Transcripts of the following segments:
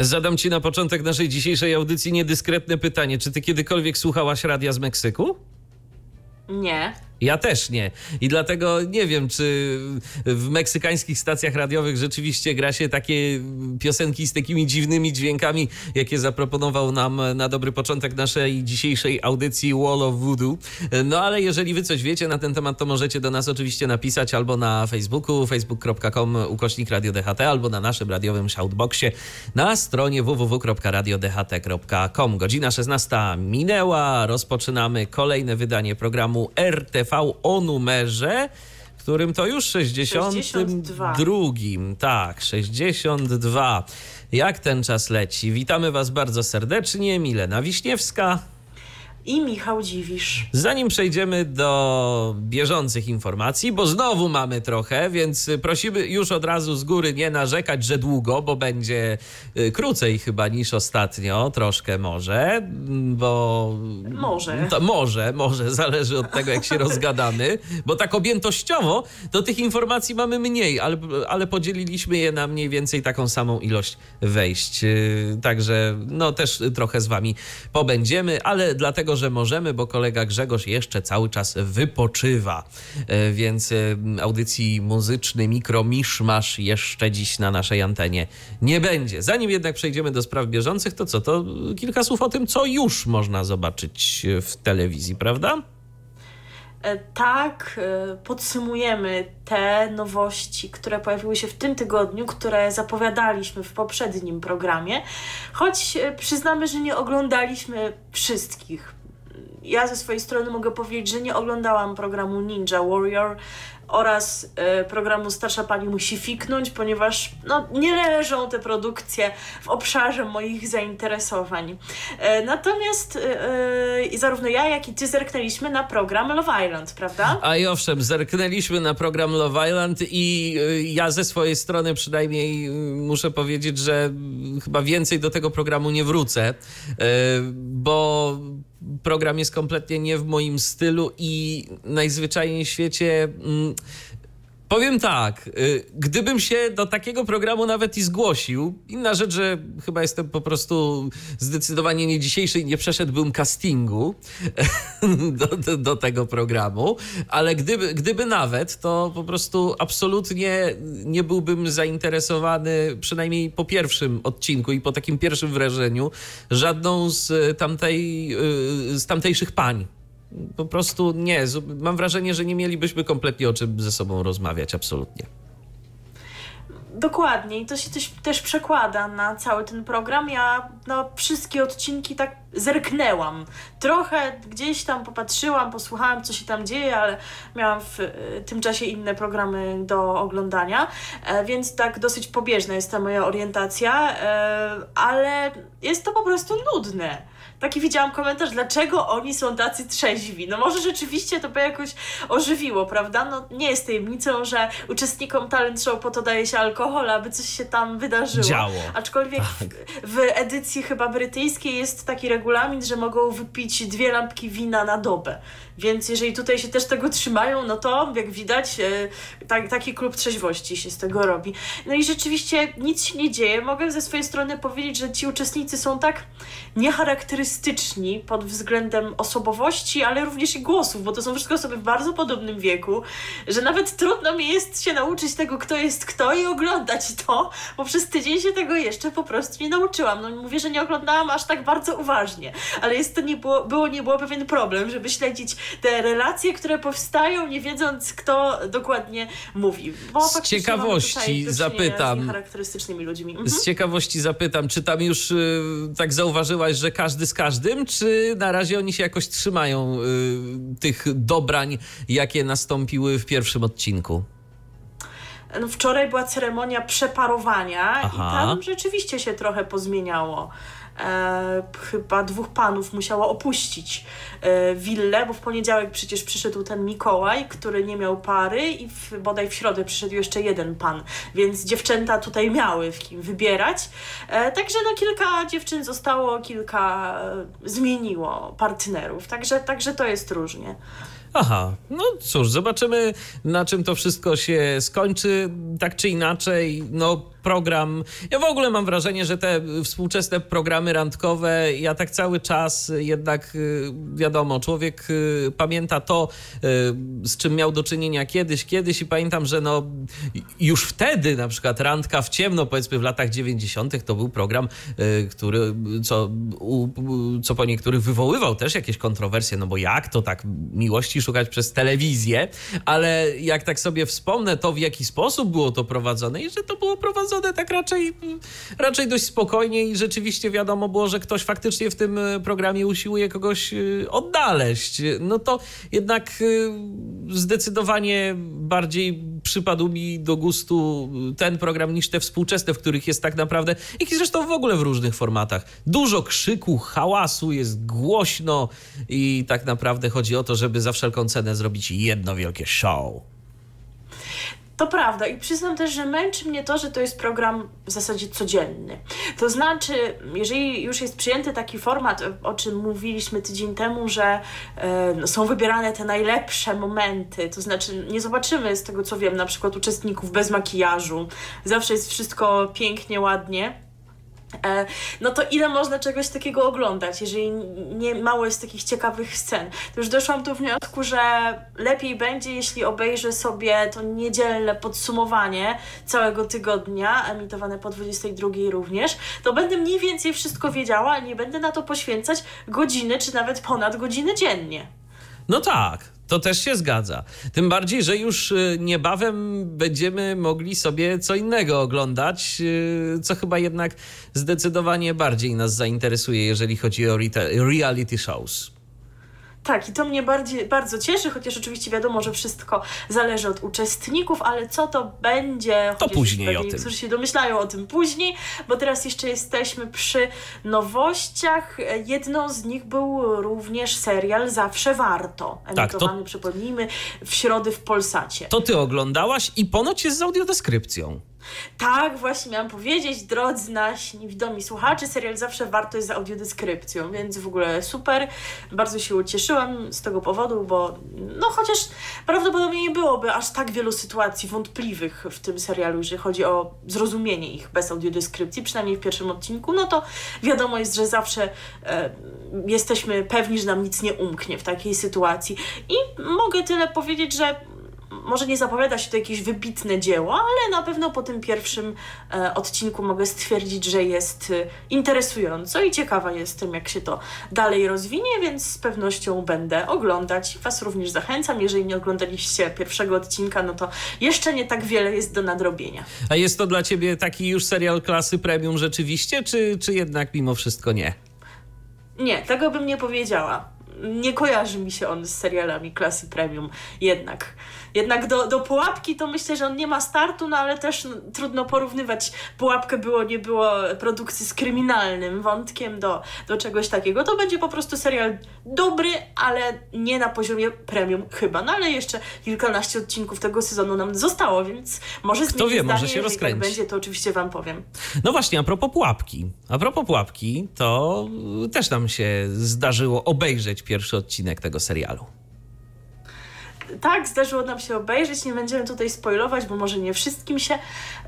Zadam ci na początek naszej dzisiejszej audycji niedyskretne pytanie. Czy ty kiedykolwiek słuchałaś radia z Meksyku? Nie. Ja też nie. I dlatego nie wiem, czy w meksykańskich stacjach radiowych rzeczywiście gra się takie piosenki z takimi dziwnymi dźwiękami, jakie zaproponował nam na dobry początek naszej dzisiejszej audycji Wall of Voodoo. No ale jeżeli wy coś wiecie na ten temat, to możecie do nas oczywiście napisać albo na Facebooku, facebook.com ukośnik Radio DHT, albo na naszym radiowym shoutboxie na stronie www.radiodht.com. Godzina 16 minęła, rozpoczynamy kolejne wydanie programu RTV o numerze, którym to już 62. 62. Tak, 62. Jak ten czas leci? Witamy Was bardzo serdecznie. Milena Wiśniewska. I Michał Dziwisz. Zanim przejdziemy do bieżących informacji, bo znowu mamy trochę, więc prosimy już od razu z góry nie narzekać, że długo, bo będzie y, krócej chyba niż ostatnio, troszkę może, bo. Może. To może, może, zależy od tego, jak się rozgadamy, bo tak objętościowo to tych informacji mamy mniej, ale, ale podzieliliśmy je na mniej więcej taką samą ilość wejść. Y, Także no też trochę z wami pobędziemy, ale dlatego, że możemy, bo kolega Grzegorz jeszcze cały czas wypoczywa, E, więc e, audycji muzyczny mikromiszmasz jeszcze dziś na naszej antenie nie będzie. Zanim jednak przejdziemy do spraw bieżących, to co? To kilka słów o tym, co już można zobaczyć w telewizji, prawda? E, Tak, e, podsumujemy te nowości, które pojawiły się w tym tygodniu, które zapowiadaliśmy w poprzednim programie, choć e, przyznamy, że nie oglądaliśmy wszystkich. Ja ze swojej strony mogę powiedzieć, że nie oglądałam programu Ninja Warrior oraz e, programu Starsza Pani musi fiknąć, ponieważ no, nie leżą te produkcje w obszarze moich zainteresowań. E, natomiast e, zarówno ja, jak i ty zerknęliśmy na program Love Island, prawda? A i owszem, zerknęliśmy na program Love Island i ja ze swojej strony przynajmniej muszę powiedzieć, że chyba więcej do tego programu nie wrócę, bo program jest kompletnie nie w moim stylu i najzwyczajniej w świecie. Powiem tak, y, gdybym się do takiego programu nawet i zgłosił, inna rzecz, że chyba jestem po prostu zdecydowanie nie dzisiejszy i nie przeszedłbym castingu do, do, do tego programu, ale gdyby, gdyby nawet, to po prostu absolutnie nie byłbym zainteresowany, przynajmniej po pierwszym odcinku i po takim pierwszym wrażeniu, żadną z, tamtej, y, z tamtejszych pań. Po prostu nie. Mam wrażenie, że nie mielibyśmy kompletnie o czym ze sobą rozmawiać, absolutnie. Dokładnie, i to się też, też przekłada na cały ten program. Ja na wszystkie odcinki tak zerknęłam. Trochę gdzieś tam popatrzyłam, posłuchałam, co się tam dzieje, ale miałam w y, tym czasie inne programy do oglądania, e, więc tak dosyć pobieżna jest ta moja orientacja, e, ale jest to po prostu nudne. Taki widziałam komentarz, dlaczego oni są tacy trzeźwi. No może rzeczywiście to by jakoś ożywiło, prawda? No nie jest tajemnicą, że uczestnikom talent show po to daje się alkohol, aby coś się tam wydarzyło. Działo. Aczkolwiek w, w edycji chyba brytyjskiej jest taki regulamin, że mogą wypić dwie lampki wina na dobę. Więc jeżeli tutaj się też tego trzymają, no to jak widać, tak, taki klub trzeźwości się z tego robi. No i rzeczywiście nic się nie dzieje. Mogę ze swojej strony powiedzieć, że ci uczestnicy są tak niecharakterystyczni pod względem osobowości, ale również i głosów, bo to są wszystko osoby w bardzo podobnym wieku, że nawet trudno mi jest się nauczyć tego, kto jest kto i oglądać to, bo przez tydzień się tego jeszcze po prostu nie nauczyłam. No mówię, że nie oglądałam aż tak bardzo uważnie, ale jest to nie było, było nie było pewien problem, żeby śledzić te relacje, które powstają, nie wiedząc, kto dokładnie mówi. Bo Z ciekawości zapytam. Z niecharakterystycznymi ludźmi. Mhm. Z ciekawości zapytam, czy tam już y, tak zauważyłaś, że każdy z każdym, czy na razie oni się jakoś trzymają y, tych dobrań, jakie nastąpiły w pierwszym odcinku? No, wczoraj była ceremonia przeparowania Aha. i tam rzeczywiście się trochę pozmieniało. E, chyba dwóch panów musiało opuścić e, willę, bo w poniedziałek przecież przyszedł ten Mikołaj, który nie miał pary i w, bodaj w środę przyszedł jeszcze jeden pan, więc dziewczęta tutaj miały w kim wybierać. E, także no kilka dziewczyn zostało, kilka e, zmieniło partnerów, także, także to jest różnie. Aha, no cóż, zobaczymy na czym to wszystko się skończy. Tak czy inaczej, no program. Ja w ogóle mam wrażenie, że te współczesne programy randkowe, ja tak cały czas jednak y, wiadomo, człowiek y, pamięta to, y, z czym miał do czynienia kiedyś, kiedyś i pamiętam, że no już wtedy na przykład randka w ciemno, powiedzmy w latach 90., to był program, który co, co po niektórych wywoływał też jakieś kontrowersje, no bo jak to tak miłości szukać przez telewizję, ale jak tak sobie wspomnę to, w jaki sposób było to prowadzone i że to było prowadzone prowadzone tak raczej, raczej dość spokojnie i rzeczywiście wiadomo było, że ktoś faktycznie w tym e, programie usiłuje kogoś e, odnaleźć. No to jednak e, zdecydowanie bardziej przypadł mi do gustu ten program niż te współczesne, w których jest tak naprawdę, jak i zresztą w ogóle w różnych formatach. Dużo krzyku, hałasu, jest głośno i tak naprawdę chodzi o to, żeby za wszelką cenę zrobić jedno wielkie show. To prawda i przyznam też, że męczy mnie to, że to jest program w zasadzie codzienny. To znaczy, jeżeli już jest przyjęty taki format, o czym mówiliśmy tydzień temu, że y, są wybierane te najlepsze momenty, to znaczy nie zobaczymy z tego co wiem na przykład uczestników bez makijażu, zawsze jest wszystko pięknie, ładnie no to ile można czegoś takiego oglądać, jeżeli nie mało jest takich ciekawych scen. To już doszłam do wniosku, że lepiej będzie, jeśli obejrzę sobie to niedzielne podsumowanie całego tygodnia, emitowane po 22 również, to będę mniej więcej wszystko wiedziała, a nie będę na to poświęcać godziny, czy nawet ponad godziny dziennie. No tak, to też się zgadza. Tym bardziej, że już y, niebawem będziemy mogli sobie co innego oglądać, y, co chyba jednak zdecydowanie bardziej nas zainteresuje, jeżeli chodzi o reality shows. Tak, i to mnie bardziej, bardzo cieszy, chociaż oczywiście wiadomo, że wszystko zależy od uczestników, ale co to będzie, to później o tym. Niektórzy się domyślają o tym później, bo teraz jeszcze jesteśmy przy nowościach. Jedną z nich był również serial Zawsze Warto, emitowany, tak, to... przypomnijmy, w środę w Polsacie. To ty oglądałaś i ponoć jest z audiodeskrypcją. Tak, właśnie miałam powiedzieć, drodzy nasi niewidomi słuchacze, serial zawsze warto jest z audiodeskrypcją, więc w ogóle super. Bardzo się ucieszyłam z tego powodu, bo no chociaż prawdopodobnie nie byłoby aż tak wielu sytuacji wątpliwych w tym serialu, jeżeli chodzi o zrozumienie ich bez audiodeskrypcji, przynajmniej w pierwszym odcinku, no to wiadomo jest, że zawsze e, jesteśmy pewni, że nam nic nie umknie w takiej sytuacji. I mogę tyle powiedzieć, że może nie zapowiada się to jakieś wybitne dzieło, ale na pewno po tym pierwszym e, odcinku mogę stwierdzić, że jest e, interesująco i ciekawa jestem, jak się to dalej rozwinie, więc z pewnością będę oglądać. Was również zachęcam. Jeżeli nie oglądaliście pierwszego odcinka, no to jeszcze nie tak wiele jest do nadrobienia. A jest to dla ciebie taki już serial klasy premium rzeczywiście, czy, czy jednak mimo wszystko nie? Nie, tego bym nie powiedziała. Nie kojarzy mi się on z serialami klasy premium jednak. Jednak do, do pułapki to myślę, że on nie ma startu, no ale też no, trudno porównywać pułapkę było, nie było produkcji z kryminalnym wątkiem do, do czegoś takiego. To będzie po prostu serial dobry, ale nie na poziomie premium chyba. No ale jeszcze kilkanaście odcinków tego sezonu nam zostało, więc może Kto wie, zdanie, może się tak rozkręci. Tak będzie, to oczywiście wam powiem. No właśnie, a propos pułapki. A propos pułapki, to też nam się zdarzyło obejrzeć pierwszy odcinek tego serialu tak, zdarzyło nam się obejrzeć. Nie będziemy tutaj spoilować, bo może nie wszystkim się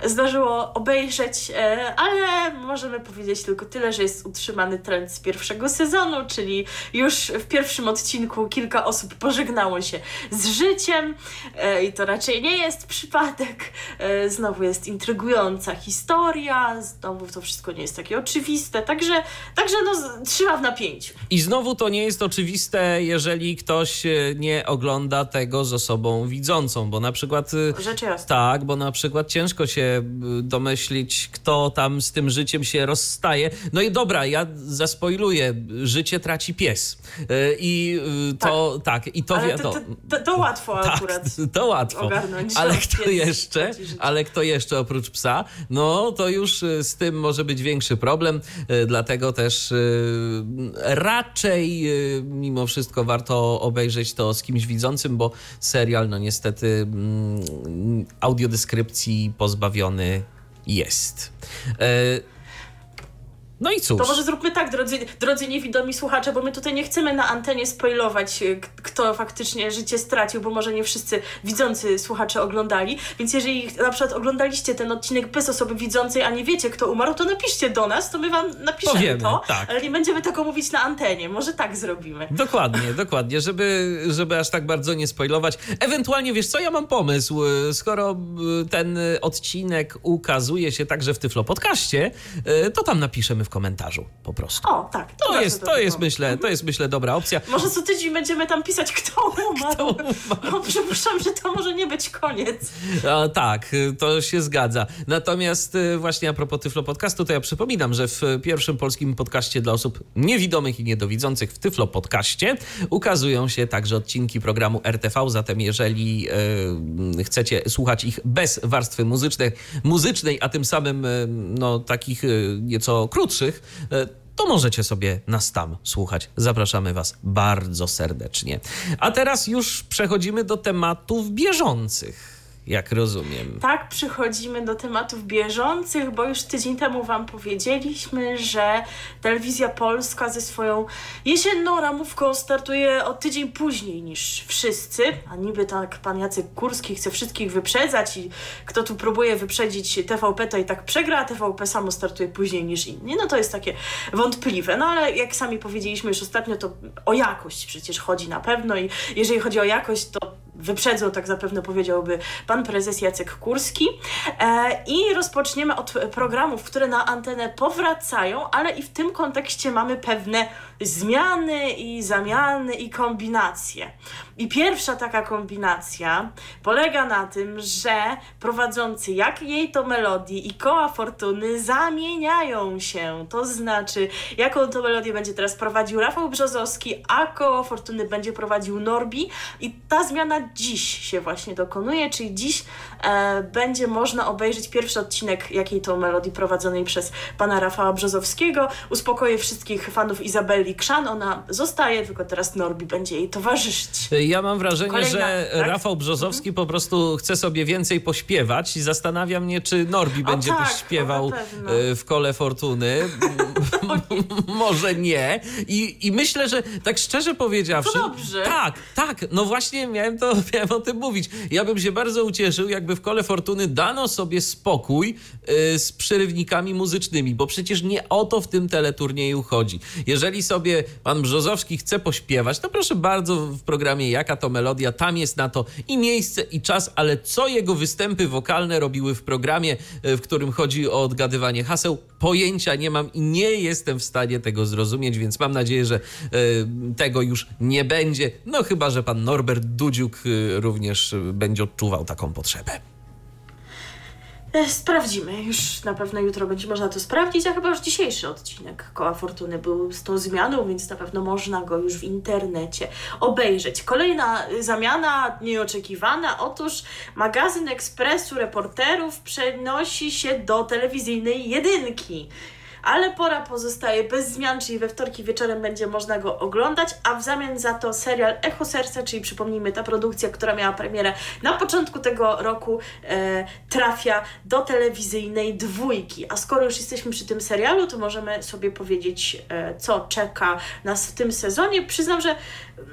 zdarzyło obejrzeć, e, ale możemy powiedzieć tylko tyle, że jest utrzymany trend z pierwszego sezonu, czyli już w pierwszym odcinku kilka osób pożegnało się z życiem e, i to raczej nie jest przypadek. E, znowu jest intrygująca historia, znowu to wszystko nie jest takie oczywiste, także, także no, trzyma w napięciu. I znowu to nie jest oczywiste, jeżeli ktoś nie ogląda tego tego z osobą widzącą, bo na przykład... y, Rzecz jasna. Tak, bo na przykład ciężko się y, domyślić, kto tam z tym życiem się rozstaje. No i dobra, ja zaspoiluję, życie traci pies. Y, I to, tak, i to wie, to, to, to, łatwo tak, akurat. to łatwo. ogarnąć, Ale że kto jeszcze? Ale kto jeszcze oprócz psa? No to już z tym może być większy problem, dlatego też raczej mimo wszystko warto obejrzeć to z kimś widzącym, bo serial no niestety mm, audiodeskrypcji pozbawiony jest. No i cóż. To może zróbmy tak, drodzy, drodzy niewidomi słuchacze, bo my tutaj nie chcemy na antenie spoilować, y, kto faktycznie życie stracił, bo może nie wszyscy widzący słuchacze oglądali. Więc jeżeli na przykład oglądaliście ten odcinek bez osoby widzącej, a nie wiecie, kto umarł, to napiszcie do nas, to my wam napiszemy Powiemy, to, tak. ale nie będziemy tego mówić na antenie. Może tak zrobimy. Dokładnie, dokładnie, żeby, żeby aż tak bardzo nie spoilować. Ewentualnie, wiesz co, ja mam pomysł. Skoro y, ten odcinek ukazuje się także w Tyflo Podcaście, y, to tam napiszemy w komentarzu po prostu. O, tak. To bardzo jest, to jest myślę, to jest myślę dobra opcja. Może co tydzień będziemy tam pisać, kto umarł. Kto umarł. No, przypuszczam, że to może nie być koniec. A, tak, y, to się zgadza. Natomiast y, właśnie a propos Tyflo Podcastu, to ja przypominam, że w pierwszym polskim podcaście dla osób niewidomych i niedowidzących w Tyflo Podcaście ukazują się także odcinki programu RTV, zatem jeżeli y, chcecie słuchać ich bez warstwy muzycznej, muzycznej a tym samym no, takich nieco krótszych, y, to możecie sobie nas tam słuchać. Zapraszamy Was bardzo serdecznie. A teraz już przechodzimy do tematów bieżących, jak rozumiem. Tak, przychodzimy do tematów bieżących, bo już tydzień temu Wam powiedzieliśmy, że Telewizja Polska ze swoją jesienną ramówką startuje o tydzień później niż wszyscy. A niby tak pan Jacek Kurski chce wszystkich wyprzedzać i kto tu próbuje wyprzedzić TVP, to i tak przegra, a TVP samo startuje później niż inni. No to jest takie wątpliwe. No ale jak sami powiedzieliśmy już ostatnio, to o jakość przecież chodzi na pewno i jeżeli chodzi o jakość, to wyprzedzą, tak zapewne powiedziałby pan prezes Jacek Kurski. E, I rozpoczniemy od programów, które na antenę powracają, ale i w tym kontekście mamy pewne zmiany i zamiany i kombinacje. I pierwsza taka kombinacja polega na tym, że prowadzący jak jej to melodii i koła fortuny zamieniają się. To znaczy, jaką to melodię będzie teraz prowadził Rafał Brzozowski, a koło fortuny będzie prowadził Norbi. I ta zmiana dziś się właśnie dokonuje, czyli dziś będzie można obejrzeć pierwszy odcinek jakiej to melodii prowadzonej przez pana Rafała Brzozowskiego. Uspokoję wszystkich fanów Izabeli Krzan. Ona zostaje, tylko teraz Norbi będzie jej towarzyszyć. Ja mam wrażenie, Kolejna, że tak? Rafał Brzozowski po prostu chce sobie więcej pośpiewać i zastanawia mnie, czy Norbi będzie tak, też śpiewał pewno. e, w kole fortuny. Może nie. I, I myślę, że tak szczerze powiedziawszy. To dobrze. Tak, tak. No właśnie miałem, to, miałem o tym mówić. Ja bym się bardzo ucieszył, jakby w kole fortuny dano sobie spokój e, z przerywnikami muzycznymi, bo przecież nie o to w tym teleturnieju chodzi. Jeżeli sobie pan Brzozowski chce pośpiewać, to proszę bardzo w programie Jaka to melodia, tam jest na to i miejsce, i czas, ale co jego występy wokalne robiły w programie, e, w którym chodzi o odgadywanie haseł, pojęcia nie mam i nie jestem w stanie tego zrozumieć, więc mam nadzieję, że e, tego już nie będzie. No chyba, że pan Norbert Dudziuk również będzie odczuwał taką potrzebę. E, Sprawdzimy. Już na pewno jutro będzie można to sprawdzić, a chyba już dzisiejszy odcinek Koła Fortuny był z tą zmianą, więc na pewno można go już w internecie obejrzeć. Kolejna y, zamiana nieoczekiwana. Otóż magazyn Ekspresu Reporterów przenosi się do telewizyjnej jedynki. Ale pora pozostaje bez zmian, czyli we wtorki wieczorem będzie można go oglądać, a w zamian za to serial Echo Serca, czyli przypomnijmy ta produkcja, która miała premierę na początku tego roku, e, trafia do telewizyjnej dwójki. A skoro już jesteśmy przy tym serialu, to możemy sobie powiedzieć, e, co czeka nas w tym sezonie. Przyznam, że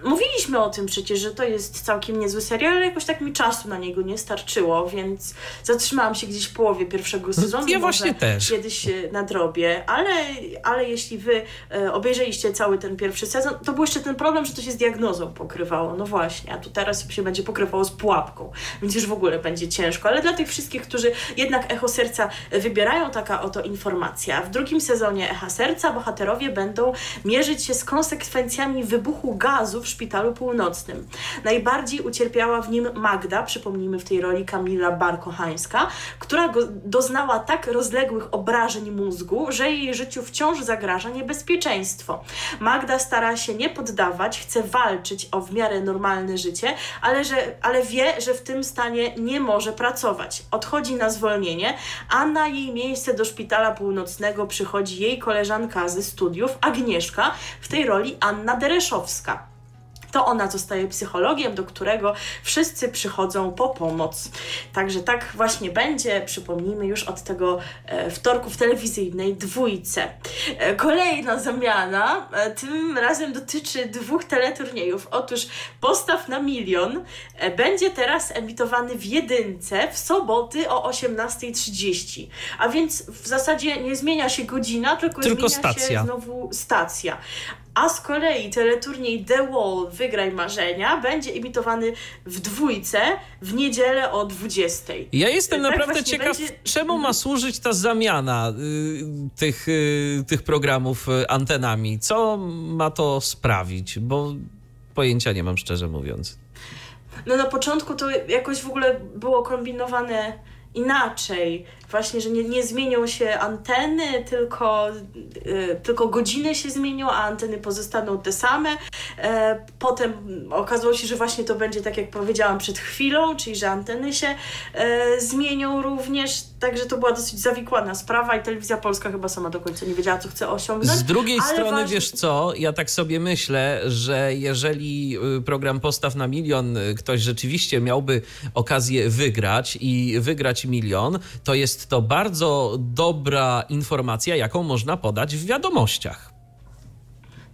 mówiliśmy o tym przecież, że to jest całkiem niezły serial, ale jakoś tak mi czasu na niego nie starczyło, więc zatrzymałam się gdzieś w połowie pierwszego sezonu. ja właśnie też. Kiedyś nadrobię. Ale, ale jeśli wy e, obejrzeliście cały ten pierwszy sezon, to był jeszcze ten problem, że to się z diagnozą pokrywało. No właśnie, a tu teraz się będzie pokrywało z pułapką, więc już w ogóle będzie ciężko. Ale dla tych wszystkich, którzy jednak Echo Serca wybierają, taka oto informacja. W drugim sezonie Echa Serca bohaterowie będą mierzyć się z konsekwencjami wybuchu gazu w szpitalu północnym. Najbardziej ucierpiała w nim Magda, przypomnijmy w tej roli Kamila Barkochańska, która go doznała tak rozległych obrażeń mózgu, że jej życiu wciąż zagraża niebezpieczeństwo. Magda stara się nie poddawać, chce walczyć o w miarę normalne życie, ale, że, ale wie, że w tym stanie nie może pracować. Odchodzi na zwolnienie, a na jej miejsce do szpitala północnego przychodzi jej koleżanka ze studiów, Agnieszka, w tej roli Anna Dereszowska. To ona zostaje psychologiem, do którego wszyscy przychodzą po pomoc. Także tak właśnie będzie, przypomnijmy już od tego e, wtorku w telewizyjnej dwójce. E, kolejna zamiana, e, tym razem dotyczy dwóch teleturniejów. Otóż Postaw na milion będzie teraz emitowany w jedynce w soboty o 18.30. A więc w zasadzie nie zmienia się godzina, tylko, Tylko zmienia stacja. się znowu stacja. A z kolei teleturniej The Wall Wygraj Marzenia będzie emitowany w dwójce w niedzielę o 20. Ja jestem Tak naprawdę ciekaw, będzie- czemu ma służyć ta zamiana y, tych, y, tych programów y, antenami. Co ma to sprawić? Bo pojęcia nie mam, szczerze mówiąc. No na początku to jakoś w ogóle było kombinowane inaczej. Właśnie, że nie, nie zmienią się anteny, tylko, y, tylko godziny się zmienią, a anteny pozostaną te same. E, potem okazało się, że właśnie to będzie tak jak powiedziałam przed chwilą, czyli że anteny się e, zmienią również. Także to była dosyć zawikłana sprawa i telewizja polska chyba sama do końca nie wiedziała, co chce osiągnąć. Z drugiej strony, ważne- wiesz co, ja tak sobie myślę, że jeżeli y, program Postaw na Milion y, ktoś rzeczywiście miałby okazję wygrać i wygrać milion, to jest to bardzo dobra informacja, jaką można podać w wiadomościach.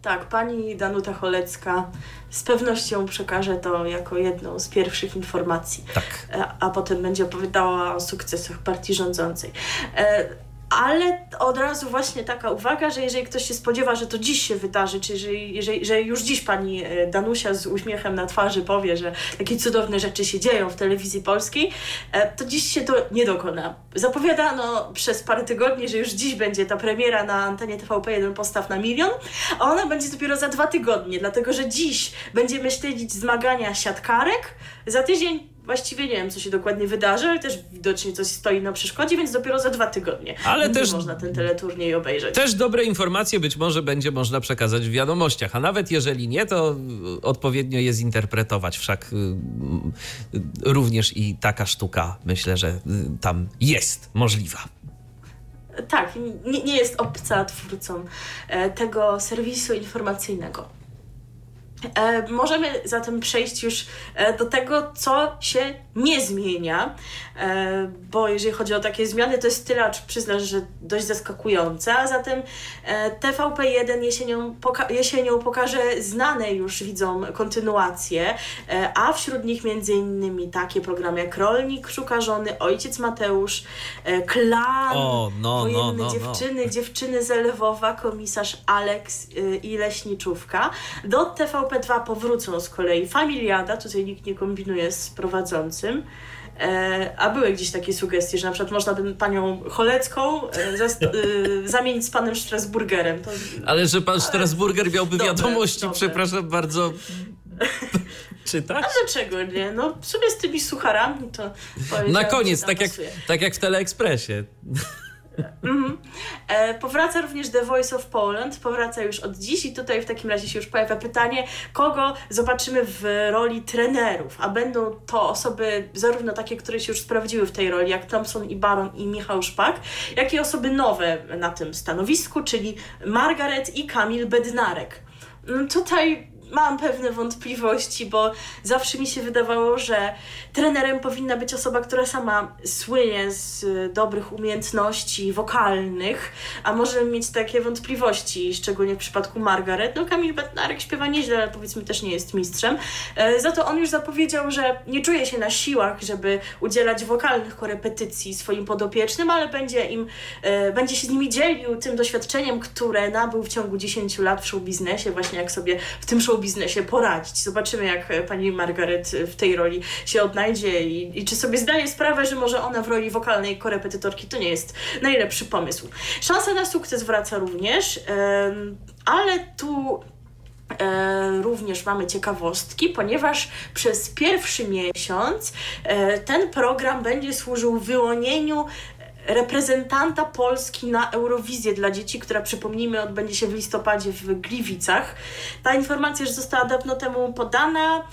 Tak, pani Danuta Cholecka z pewnością przekaże to jako jedną z pierwszych informacji. Tak. E, a potem będzie opowiadała o sukcesach partii rządzącej. E, Ale od razu właśnie taka uwaga, że jeżeli ktoś się spodziewa, że to dziś się wydarzy, czy jeżeli, jeżeli, że już dziś pani e, Danusia z uśmiechem na twarzy powie, że takie cudowne rzeczy się dzieją w telewizji polskiej, e, to dziś się to nie dokona. Zapowiadano przez parę tygodni, że już dziś będzie ta premiera na antenie TVP1 Postaw na milion, a ona będzie dopiero za dwa tygodnie, dlatego że dziś będziemy śledzić zmagania siatkarek, za tydzień właściwie nie wiem, co się dokładnie wydarzy, ale też widocznie coś stoi na przeszkodzie, więc dopiero za dwa tygodnie Ale też- można ten teleturniej obejrzeć. Też dobre informacje być może będzie można przekazać w wiadomościach, a nawet jeżeli nie, to y, odpowiednio je zinterpretować. Wszak y, y, również i taka sztuka myślę, że tam jest możliwa. Tak, nie, nie jest obca twórcom e, tego serwisu informacyjnego. E, możemy zatem przejść już e, do tego, co się nie zmienia, e, bo jeżeli chodzi o takie zmiany, to jest tyle, acz przyznasz, że dość zaskakujące, a zatem e, TVP1 jesienią, poka- jesienią pokaże znane już widzom kontynuacje, e, a wśród nich między innymi takie programy jak Rolnik, Szuka Żony, Ojciec Mateusz, Klan, O, no, Wojenne no, no, no. dziewczyny, dziewczyny z Lwowa, komisarz Alex y, i leśniczówka. Do TVP2 powrócą z kolei Familiada, tutaj nikt nie kombinuje z prowadzącym. E, a były gdzieś takie sugestie, że na przykład można by panią Cholecką e, y, zamienić z panem Strasburgerem. To, Ale że pan Strasburger miałby Dobre, wiadomości, dobre. przepraszam bardzo, czytać? dlaczego nie? No w sumie z tymi sucharami to Na koniec, tak jak, tak jak w Teleekspresie. E, powraca również The Voice of Poland, powraca już od dziś i tutaj w takim razie się już pojawia pytanie, kogo zobaczymy w roli trenerów, a będą to osoby zarówno takie, które się już sprawdziły w tej roli, jak Thompson i Baron i Michał Szpak, jak i osoby nowe na tym stanowisku, czyli Margaret i Kamil Bednarek. Mm, Tutaj mam pewne wątpliwości, bo zawsze mi się wydawało, że trenerem powinna być osoba, która sama słynie z dobrych umiejętności wokalnych, a może mieć takie wątpliwości, szczególnie w przypadku Margaret. No Kamil Bednarek śpiewa nieźle, ale powiedzmy też nie jest mistrzem. E, za to on już zapowiedział, że nie czuje się na siłach, żeby udzielać wokalnych korepetycji swoim podopiecznym, ale będzie im, e, będzie się z nimi dzielił tym doświadczeniem, które nabył w ciągu 10 lat w show biznesie, właśnie jak sobie w tym show biznesie poradzić. Zobaczymy, jak e, pani Margaret w tej roli się odnajdzie i, i czy sobie zdaje sprawę, że może ona w roli wokalnej korepetytorki to nie jest najlepszy pomysł. Szansa na sukces wraca również, ale tu E, również mamy ciekawostki, ponieważ przez pierwszy miesiąc e, ten program będzie służył wyłonieniu reprezentanta Polski na Eurowizję dla dzieci, która przypomnijmy odbędzie się w listopadzie w Gliwicach. Ta informacja już została dawno temu podana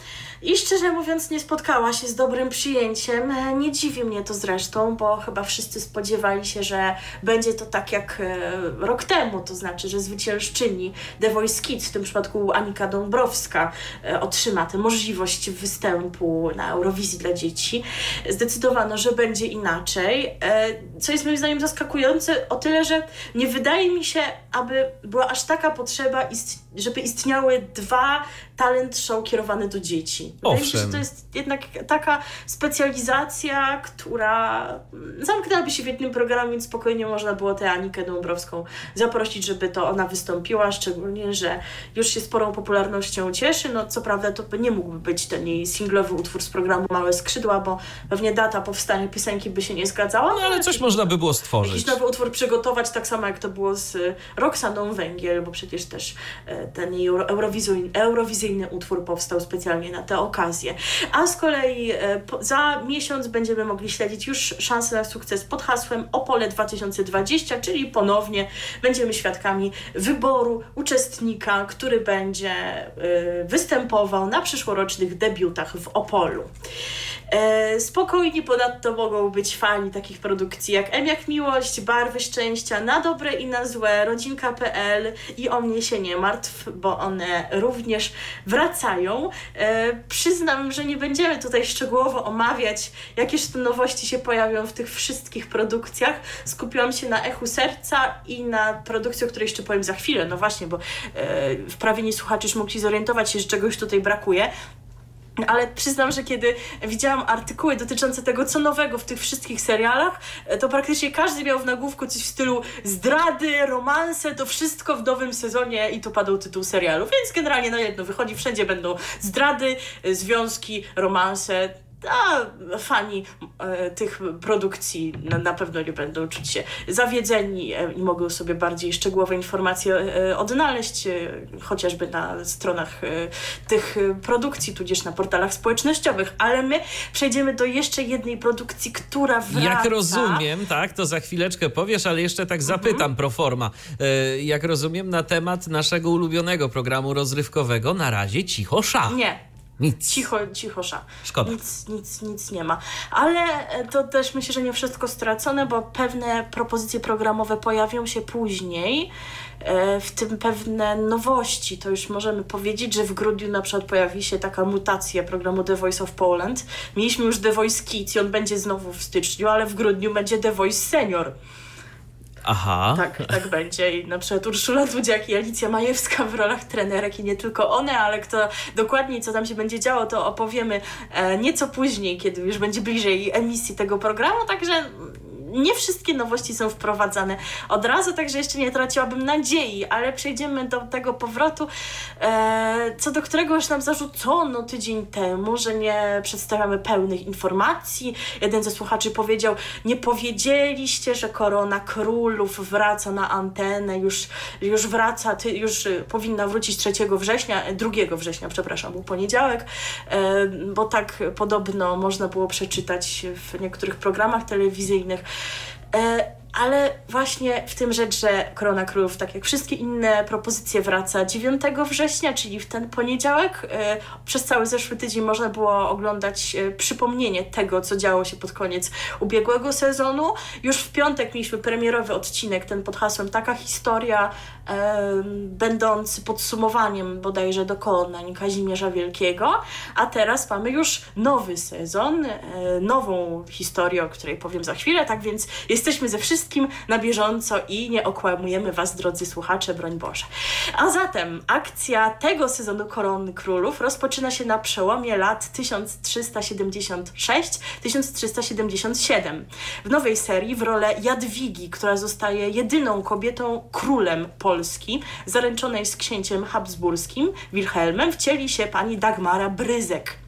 i szczerze mówiąc nie spotkała się z dobrym przyjęciem. Nie dziwi mnie to zresztą, bo chyba wszyscy spodziewali się, że będzie to tak jak e, rok temu, to znaczy, że zwyciężczyni The Voice Kids, w tym przypadku Anika Dąbrowska, e, otrzyma tę możliwość występu na Eurowizji dla dzieci. Zdecydowano, że będzie inaczej, e, co jest moim zdaniem zaskakujące o tyle, że nie wydaje mi się, aby była aż taka potrzeba, żeby istniały dwa talent show kierowane do dzieci. Wydaje mi się, że to jest jednak taka specjalizacja, która zamknęłaby się w jednym programie, więc spokojnie można było tę Anikę Dąbrowską zaprosić, żeby to ona wystąpiła, szczególnie, że już się sporą popularnością cieszy. No co prawda to nie mógłby być ten jej singlowy utwór z programu Małe Skrzydła, bo pewnie data powstania piosenki by się nie zgadzała. No ale coś można by było stworzyć. Jakiś nowy utwór przygotować, tak samo jak to było z Roxaną Węgiel, bo przecież też e, ten jej eurowizyjny, eurowizyjny utwór powstał specjalnie na tę okazję. A z kolei e, za miesiąc będziemy mogli śledzić już szansę na sukces pod hasłem Opole 2020, czyli ponownie będziemy świadkami wyboru uczestnika, który będzie e, występował na przyszłorocznych debiutach w Opolu. E, spokojni ponadto mogą być fani takich produkcji jak M jak Miłość, Barwy Szczęścia, Na Dobre i na Złe, Rodzinka.pl i O mnie się nie martw, bo one również wracają. E, przyznam, że nie będziemy tutaj szczegółowo omawiać, jakież to nowości się pojawią w tych wszystkich produkcjach. Skupiłam się na Echu Serca i na produkcji, o której jeszcze powiem za chwilę. No właśnie, bo e, wprawieni słuchacze już mogli zorientować się, że czegoś tutaj brakuje. Ale przyznam, że kiedy widziałam artykuły dotyczące tego, co nowego w tych wszystkich serialach, to praktycznie każdy miał w nagłówku coś w stylu zdrady, romanse, to wszystko w nowym sezonie i tu padł tytuł serialu. Więc generalnie na jedno wychodzi, wszędzie będą zdrady, związki, romanse a fani e, tych produkcji na, na, pewno nie będą czuć się zawiedzeni e, i mogą sobie bardziej szczegółowe informacje e, odnaleźć, e, chociażby na stronach e, tych produkcji, tudzież na portalach społecznościowych. Ale my przejdziemy do jeszcze jednej produkcji, która wraca. Jak rozumiem, tak, to za chwileczkę powiesz, ale jeszcze tak zapytam mhm. pro forma. E, jak rozumiem, na temat naszego ulubionego programu rozrywkowego na razie cicho sza. Nie, nic. Cicho, cichosza. Szkoda. Nic, nic, nic nie ma. Ale e, to też myślę, że nie wszystko stracone, bo pewne propozycje programowe pojawią się później, e, w tym pewne nowości. To już możemy powiedzieć, że w grudniu na przykład pojawi się taka mutacja programu The Voice of Poland. Mieliśmy już The Voice Kids i on będzie znowu w styczniu, ale w grudniu będzie The Voice Senior. Aha. Tak, tak będzie. I na przykład Urszula Dudziak i Alicja Majewska w rolach trenerek i nie tylko one, ale kto dokładniej co tam się będzie działo, to opowiemy e, nieco później, kiedy już będzie bliżej emisji tego programu, także nie wszystkie nowości są wprowadzane od razu, także jeszcze nie traciłabym nadziei, ale przejdziemy do tego powrotu, e, co do którego już nam zarzucono tydzień temu, że nie przedstawiamy pełnych informacji. Jeden ze słuchaczy powiedział, nie powiedzieliście, że Korona Królów wraca na antenę, już, już wraca, ty, już powinna wrócić 3 września, 2 września, przepraszam, był poniedziałek, e, bo tak podobno można było przeczytać w niektórych programach telewizyjnych. E, ale właśnie w tym rzecz, że Korona Królów, tak jak wszystkie inne propozycje, wraca 9 września, czyli w ten poniedziałek. E, przez cały zeszły tydzień można było oglądać e, przypomnienie tego, co działo się pod koniec ubiegłego sezonu. Już w piątek mieliśmy premierowy odcinek, ten pod hasłem Taka historia, będący podsumowaniem bodajże dokonań Kazimierza Wielkiego. A teraz mamy już nowy sezon, nową historię, o której powiem za chwilę. Tak więc jesteśmy ze wszystkimi wszystkim na bieżąco i nie okłamujemy Was, drodzy słuchacze, broń Boże. A zatem akcja tego sezonu Korony Królów rozpoczyna się na przełomie lat 1376-1377. W nowej serii w rolę Jadwigi, która zostaje jedyną kobietą królem Polski, zaręczonej z księciem habsburskim Wilhelmem, wcieli się pani Dagmara Bryzek.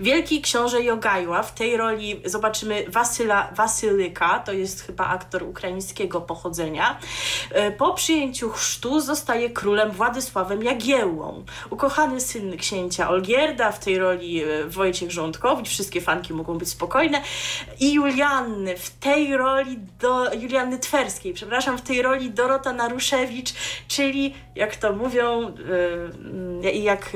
Wielki książę Jogajła, w tej roli zobaczymy Wasyla Wasylyka, to jest chyba aktor ukraińskiego pochodzenia. E, po przyjęciu chrztu zostaje królem Władysławem Jagiełłą. Ukochany syn księcia Olgierda, w tej roli e, Wojciech Rządkowicz, wszystkie fanki mogą być spokojne. I Julianny, w tej roli do Julianny Twerskiej, przepraszam, w tej roli Dorota Naruszewicz, czyli jak to mówią e, i jak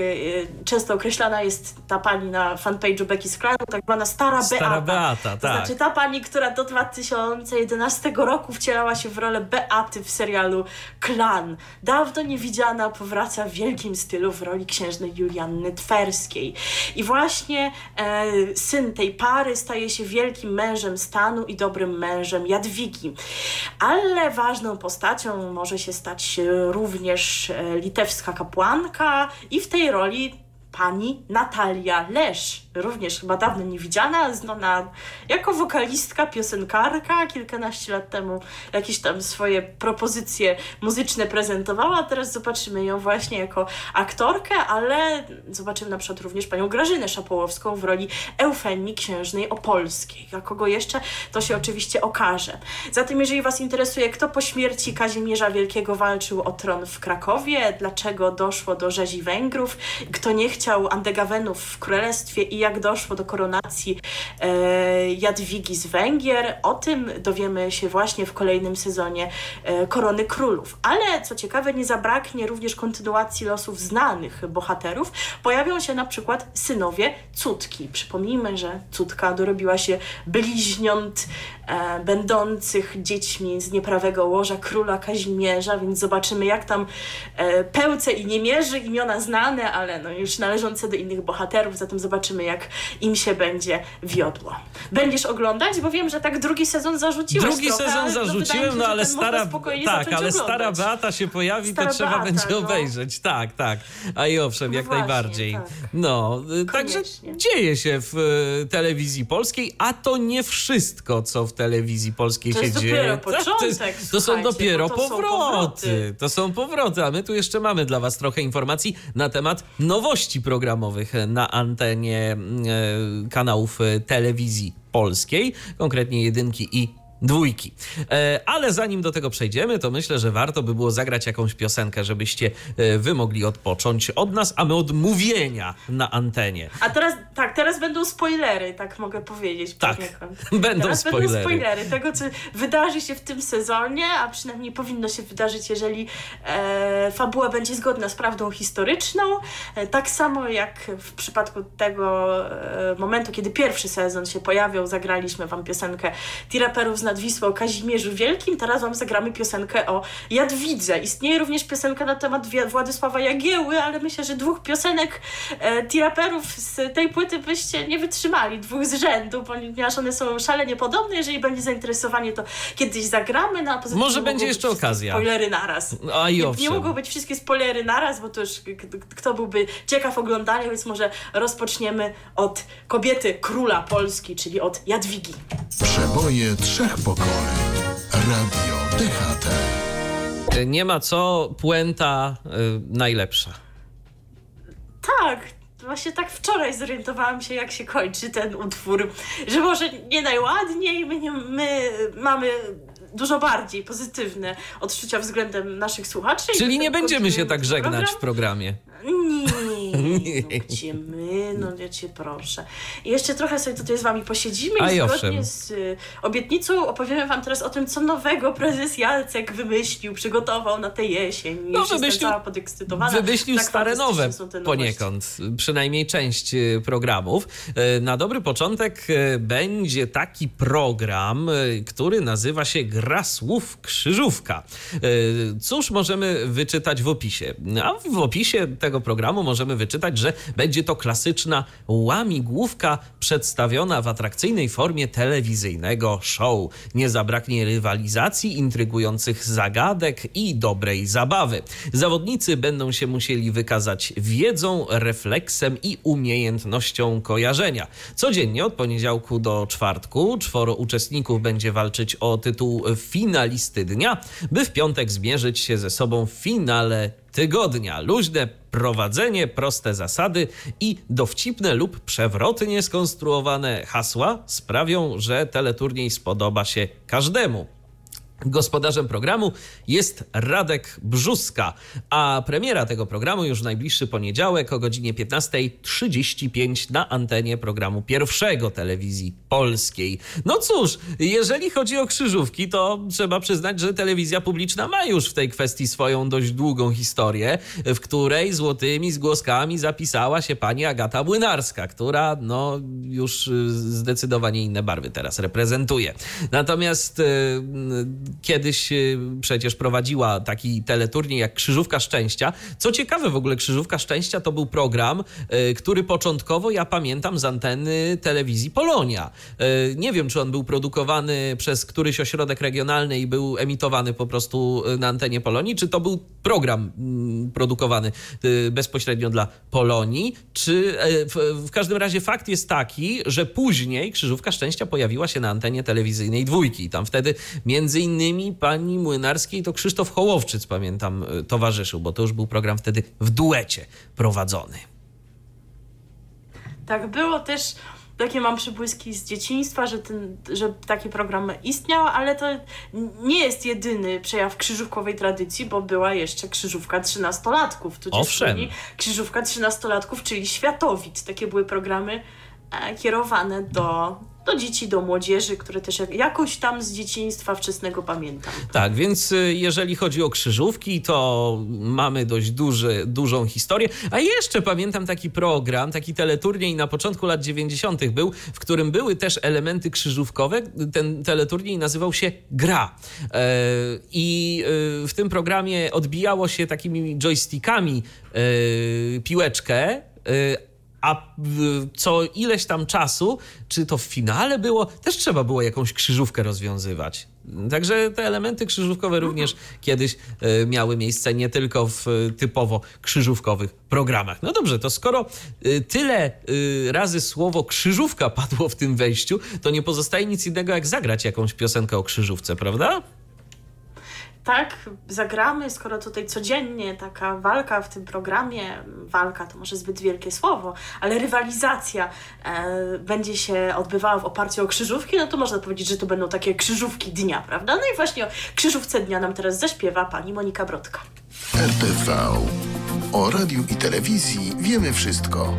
często określana jest ta pani na fanpage'u Becky Scranu, tak zwana Stara, Stara Beata. Beata to tak. znaczy ta pani, która do 2011 roku wcielała się w rolę Beaty w serialu Klan. Dawno niewidziana powraca w wielkim stylu w roli księżnej Julianny Twerskiej. I właśnie e, syn tej pary staje się wielkim mężem stanu i dobrym mężem Jadwigi. Ale ważną postacią może się stać również e, litewska kapłanka i w tej roli pani Natalia Lesz, również chyba dawno niewidziana, znana jako wokalistka, piosenkarka, kilkanaście lat temu jakieś tam swoje propozycje muzyczne prezentowała, teraz zobaczymy ją właśnie jako aktorkę, ale zobaczymy na przykład również panią Grażynę Szapołowską w roli Eufemii Księżnej Opolskiej. A kogo jeszcze, to się oczywiście okaże. Zatem jeżeli Was interesuje, kto po śmierci Kazimierza Wielkiego walczył o tron w Krakowie, dlaczego doszło do rzezi Węgrów, kto nie chciał Andegawenów w królestwie i jak doszło do koronacji e, Jadwigi z Węgier. O tym dowiemy się właśnie w kolejnym sezonie e, Korony Królów. Ale co ciekawe, nie zabraknie również kontynuacji losów znanych bohaterów. Pojawią się na przykład synowie Cudki. Przypomnijmy, że Cudka dorobiła się bliźniąt e, będących dziećmi z nieprawego łoża króla Kazimierza, więc zobaczymy jak tam pełce i nie mierzy imiona znane, ale no już należące do innych bohaterów, zatem zobaczymy jak im się będzie wiodło. Będziesz oglądać? Bo wiem, że tak drugi sezon zarzuciłeś Drugi trochę, sezon no zarzuciłem, się, no że ale stara, tak, ale stara oglądać. Beata się pojawi, Stara to trzeba Beata, będzie no. obejrzeć. Tak, tak. A i owszem, No jak właśnie, najbardziej. tak. No, y, także Koniecznie. dzieje się w y, telewizji polskiej, a to nie wszystko, co w telewizji polskiej To się dzieje. dopiero Tak, to, początek, to są dopiero to są powroty. powroty. To są powroty, a my tu jeszcze mamy dla was trochę informacji na temat nowości programowych na antenie y, kanałów y, telewizji polskiej, konkretnie jedynki i dwójki. E, ale zanim do tego przejdziemy, to myślę, że warto by było zagrać jakąś piosenkę, żebyście e, wy mogli odpocząć od nas, a my od mówienia na antenie. A teraz, tak, teraz będą spoilery, tak mogę powiedzieć. Tak, będą teraz spoilery. będą spoilery tego, co wydarzy się w tym sezonie, a przynajmniej powinno się wydarzyć, jeżeli e, fabuła będzie zgodna z prawdą historyczną. E, tak samo jak w przypadku tego e, momentu, kiedy pierwszy sezon się pojawiał, zagraliśmy wam piosenkę Tiraperów z nad Wisłą o Kazimierzu Wielkim, teraz wam zagramy piosenkę o Jadwidze. Istnieje również piosenka na temat Władysława Jagieły, ale myślę, że dwóch piosenek e, Tiraperów z tej płyty byście nie wytrzymali, dwóch z rzędu, ponieważ one są szalenie podobne. Jeżeli będzie zainteresowanie, to kiedyś zagramy, no a poza tym Może nie będzie jeszcze okazja. Spoilery naraz. A i Nie, nie owszem. mogą być wszystkie spoilery naraz, bo to już kto byłby ciekaw oglądania, więc może rozpoczniemy od kobiety króla Polski, czyli od Jadwigi. Przeboje trzech pokoleń. Radio DHT. E, Nie ma co, puenta e, najlepsza. Tak, właśnie tak wczoraj zorientowałam się, jak się kończy ten utwór, że może nie najładniej, my, nie, my mamy dużo bardziej pozytywne odczucia względem naszych słuchaczy. Czyli nie będziemy się tak żegnać w program. programie. Nie, no gdzie my, no ja cię proszę. I jeszcze trochę sobie tutaj z wami posiedzimy A i zgodnie owszem. z y, obietnicą opowiemy wam teraz o tym, co nowego prezes Jalcek wymyślił, przygotował na tę jesień. No, Już wymyślił- cała podekscytowana. Wymyślił Tak stare nowe poniekąd, przynajmniej część y, programów. Y, Na dobry początek y, będzie taki program, y, który nazywa się Gra Słów Krzyżówka. Cóż możemy wyczytać w opisie? A w opisie tego programu możemy wyczytać, że będzie to klasyczna łamigłówka przedstawiona w atrakcyjnej formie telewizyjnego show. Nie zabraknie rywalizacji, intrygujących zagadek i dobrej zabawy. Zawodnicy będą się musieli wykazać wiedzą, refleksem i umiejętnością kojarzenia. Codziennie od poniedziałku do czwartku czworo uczestników będzie walczyć o tytuł finalisty dnia, by w piątek zmierzyć się ze sobą w finale tygodnia. Luźne prowadzenie, proste zasady i dowcipne lub przewrotnie skonstruowane hasła sprawią, że teleturniej spodoba się każdemu. Gospodarzem programu jest Radek Brzuska, a premiera tego programu już w najbliższy poniedziałek o godzinie 15.35 na antenie programu pierwszego telewizji polskiej. No cóż, jeżeli chodzi o krzyżówki, to trzeba przyznać, że telewizja publiczna ma już w tej kwestii swoją dość długą historię, w której złotymi zgłoskami zapisała się pani Agata Młynarska, która no już y, zdecydowanie inne barwy teraz reprezentuje. Natomiast y, kiedyś y, przecież prowadziła taki teleturniej jak Krzyżówka Szczęścia. Co ciekawe w ogóle Krzyżówka Szczęścia to był program, y, który początkowo ja pamiętam z anteny telewizji Polonia. Y, Nie wiem, czy on był produkowany przez któryś ośrodek regionalny i był emitowany po prostu na antenie Polonii, czy to był program mm, produkowany bezpośrednio dla Polonii, czy w, każdym razie fakt jest taki, że później Krzyżówka Szczęścia pojawiła się na antenie telewizyjnej dwójki. Tam wtedy między innymi pani Młynarskiej to Krzysztof Hołowczyc, pamiętam, y, towarzyszył, bo to już był program wtedy w duecie prowadzony. Tak, było też takie mam przybłyski z dzieciństwa, że, ten, że taki program istniał, ale to nie jest jedyny przejaw krzyżówkowej tradycji, bo była jeszcze krzyżówka trzynastolatków. tudzież Owszem. później Krzyżówka trzynastolatków, czyli Światowid. Takie były programy e, kierowane do, do dzieci, do młodzieży, które też jak, jakoś tam z dzieciństwa wczesnego pamiętam. Tak, więc y, jeżeli chodzi o krzyżówki, to mamy dość duży, dużą historię. A jeszcze pamiętam taki program, taki teleturniej na początku lat 90. był, w którym były też elementy krzyżówkowe. Ten teleturniej nazywał się Gra. E, I y, w tym programie odbijało się takimi joystickami y, piłeczkę. Y, a w- co ileś tam czasu, czy to w finale było, też trzeba było jakąś krzyżówkę rozwiązywać. Także te elementy krzyżówkowe również kiedyś e, miały miejsce nie tylko w e, typowo krzyżówkowych programach. No dobrze, to skoro tyle razy słowo krzyżówka padło w tym wejściu, to nie pozostaje nic innego jak zagrać jakąś piosenkę o krzyżówce, prawda? Tak, zagramy, skoro tutaj codziennie taka walka w tym programie, walka to może zbyt wielkie słowo, ale rywalizacja e, będzie się odbywała w oparciu o krzyżówki, no to można powiedzieć, że to będą takie krzyżówki dnia, prawda? No i właśnie o krzyżówce dnia nam teraz zaśpiewa pani Monika Brodka. RTV. O radiu i telewizji wiemy wszystko.